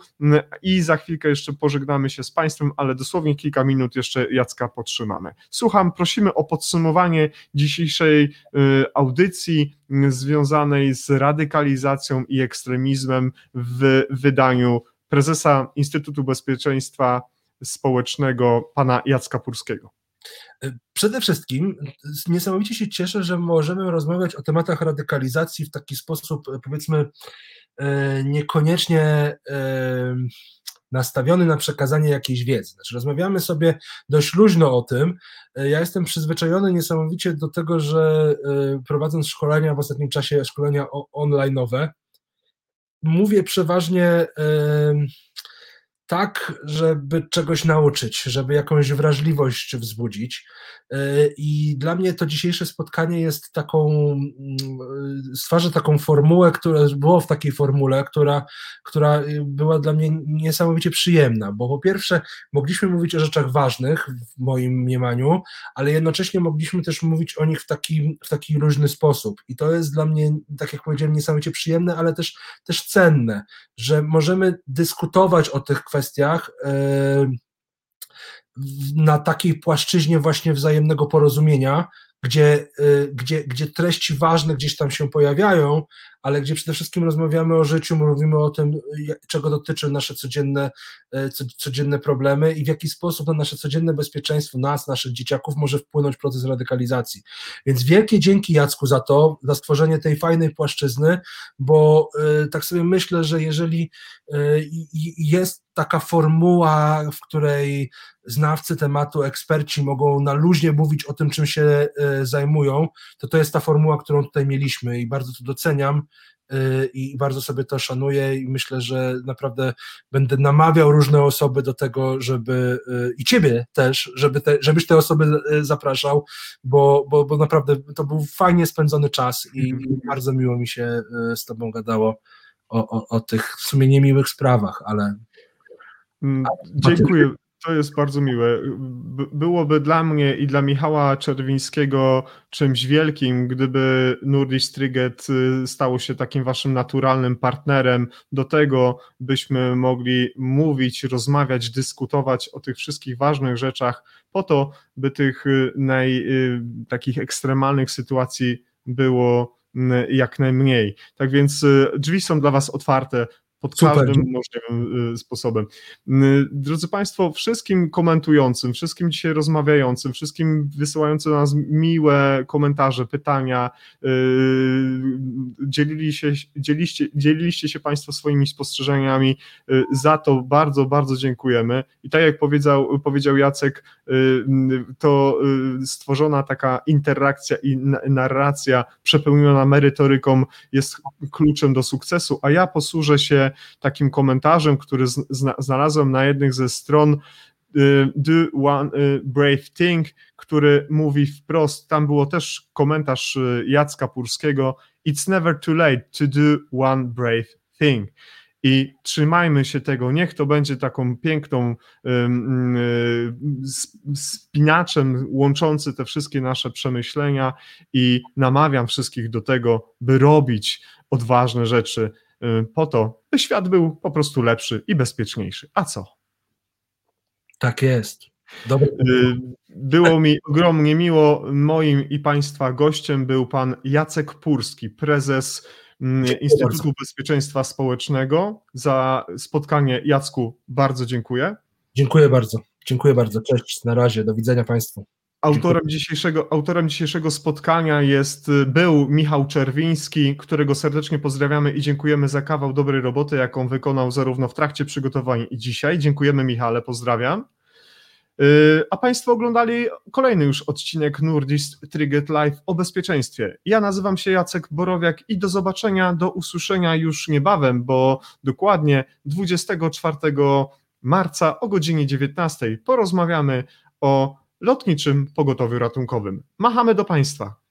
i za chwilkę jeszcze pożegnamy się z państwem, ale dosłownie kilka minut jeszcze Jacka po podtrzymamy. Słucham, prosimy o podsumowanie dzisiejszej y, audycji y, związanej z radykalizacją i ekstremizmem w wydaniu prezesa Instytutu Bezpieczeństwa Społecznego, pana Jacka Purskiego. Przede wszystkim niesamowicie się cieszę, że możemy rozmawiać o tematach radykalizacji w taki sposób, powiedzmy, e, niekoniecznie e, nastawiony na przekazanie jakiejś wiedzy. Znaczy, rozmawiamy sobie dość luźno o tym. E, ja jestem przyzwyczajony niesamowicie do tego, że prowadząc szkolenia w ostatnim czasie, szkolenia online'owe, mówię przeważnie tak, żeby czegoś nauczyć, żeby jakąś wrażliwość wzbudzić. E, I dla mnie to dzisiejsze spotkanie jest taką, mm, stwarza taką formułę, która było w takiej formule, która, która była dla mnie niesamowicie przyjemna, bo po pierwsze mogliśmy mówić o rzeczach ważnych w moim mniemaniu, ale jednocześnie mogliśmy też mówić o nich w taki, w taki luźny sposób. I to jest dla mnie, tak jak powiedziałem, niesamowicie przyjemne, ale też, też cenne, że możemy dyskutować o tych kwestiach na takiej płaszczyźnie właśnie wzajemnego porozumienia, gdzie, y, gdzie, gdzie treści ważne gdzieś tam się pojawiają, ale gdzie przede wszystkim rozmawiamy o życiu, mówimy o tym, czego dotyczą nasze codzienne, e, codzienne problemy i w jaki sposób na nasze codzienne bezpieczeństwo nas, naszych dzieciaków może wpłynąć proces radykalizacji. Więc wielkie dzięki Jacku za to, za stworzenie tej fajnej płaszczyzny, bo e, tak sobie myślę, że jeżeli e, jest taka formuła, w której znawcy tematu, eksperci mogą na luźnie mówić o tym, czym się zajmują, to to jest ta formuła, którą tutaj mieliśmy i bardzo to doceniam y, i bardzo sobie to szanuję i myślę, że naprawdę będę namawiał różne osoby do tego, żeby y, i ciebie też, żeby te, żebyś te osoby zapraszał, bo, bo, bo naprawdę to był fajnie spędzony czas i, i bardzo miło mi się z tobą gadało o, o, o tych w sumie niemiłych sprawach, ale... Mm, dziękuję. to jest bardzo miłe. Byłoby dla mnie i dla Michała Czerwińskiego czymś wielkim, gdyby Nordic Triget y, stało się takim waszym naturalnym partnerem do tego, byśmy mogli mówić, rozmawiać, dyskutować o tych wszystkich ważnych rzeczach, po to, by tych y, naj, y, takich ekstremalnych sytuacji było jak najmniej. Tak więc drzwi są dla was otwarte pod Super. każdym możliwym y, sposobem. Drodzy Państwo, wszystkim komentującym, wszystkim dzisiaj rozmawiającym, wszystkim wysyłającym do nas miłe komentarze, pytania, y, dzielili się, dzieliście, dzieliliście się Państwo swoimi spostrzeżeniami, y, za to bardzo, bardzo dziękujemy. I tak jak powiedział, powiedział Jacek, to stworzona taka interakcja i narracja przepełniona merytoryką jest kluczem do sukcesu, a ja posłużę się takim komentarzem, który znalazłem na jednych ze stron y, Do One y, Brave Thing, który mówi wprost, tam było też komentarz y, Jacka Purskiego, It's never too late to do one brave thing. I trzymajmy się tego, niech to będzie taką piękną spinaczem łączący te wszystkie nasze przemyślenia i namawiam wszystkich do tego, by robić odważne rzeczy, po to, by świat był po prostu lepszy i bezpieczniejszy. A co? Tak jest. Dobry. Y, było mi ogromnie miło. Moim i Państwa gościem był pan Jacek Purski, prezes mm, Instytutu. Bezpieczeństwa Społecznego. Za spotkanie, Jacku, bardzo dziękuję. Dziękuję bardzo. Dziękuję bardzo. Cześć, na razie. Do widzenia Państwu. Autorem dzisiejszego, autorem dzisiejszego spotkania jest, y, był Michał Czerwiński, którego serdecznie pozdrawiamy i dziękujemy za kawał dobrej roboty, jaką wykonał zarówno w trakcie przygotowań i dzisiaj. Dziękujemy Michale, pozdrawiam. Y, a Państwo oglądali kolejny już odcinek Nurdist Triget Live o bezpieczeństwie. Ja nazywam się Jacek Borowiak i do zobaczenia, do usłyszenia już niebawem, bo dokładnie 24 marca o godzinie 19 porozmawiamy o lotniczym pogotowiu ratunkowym. Machamy do Państwa.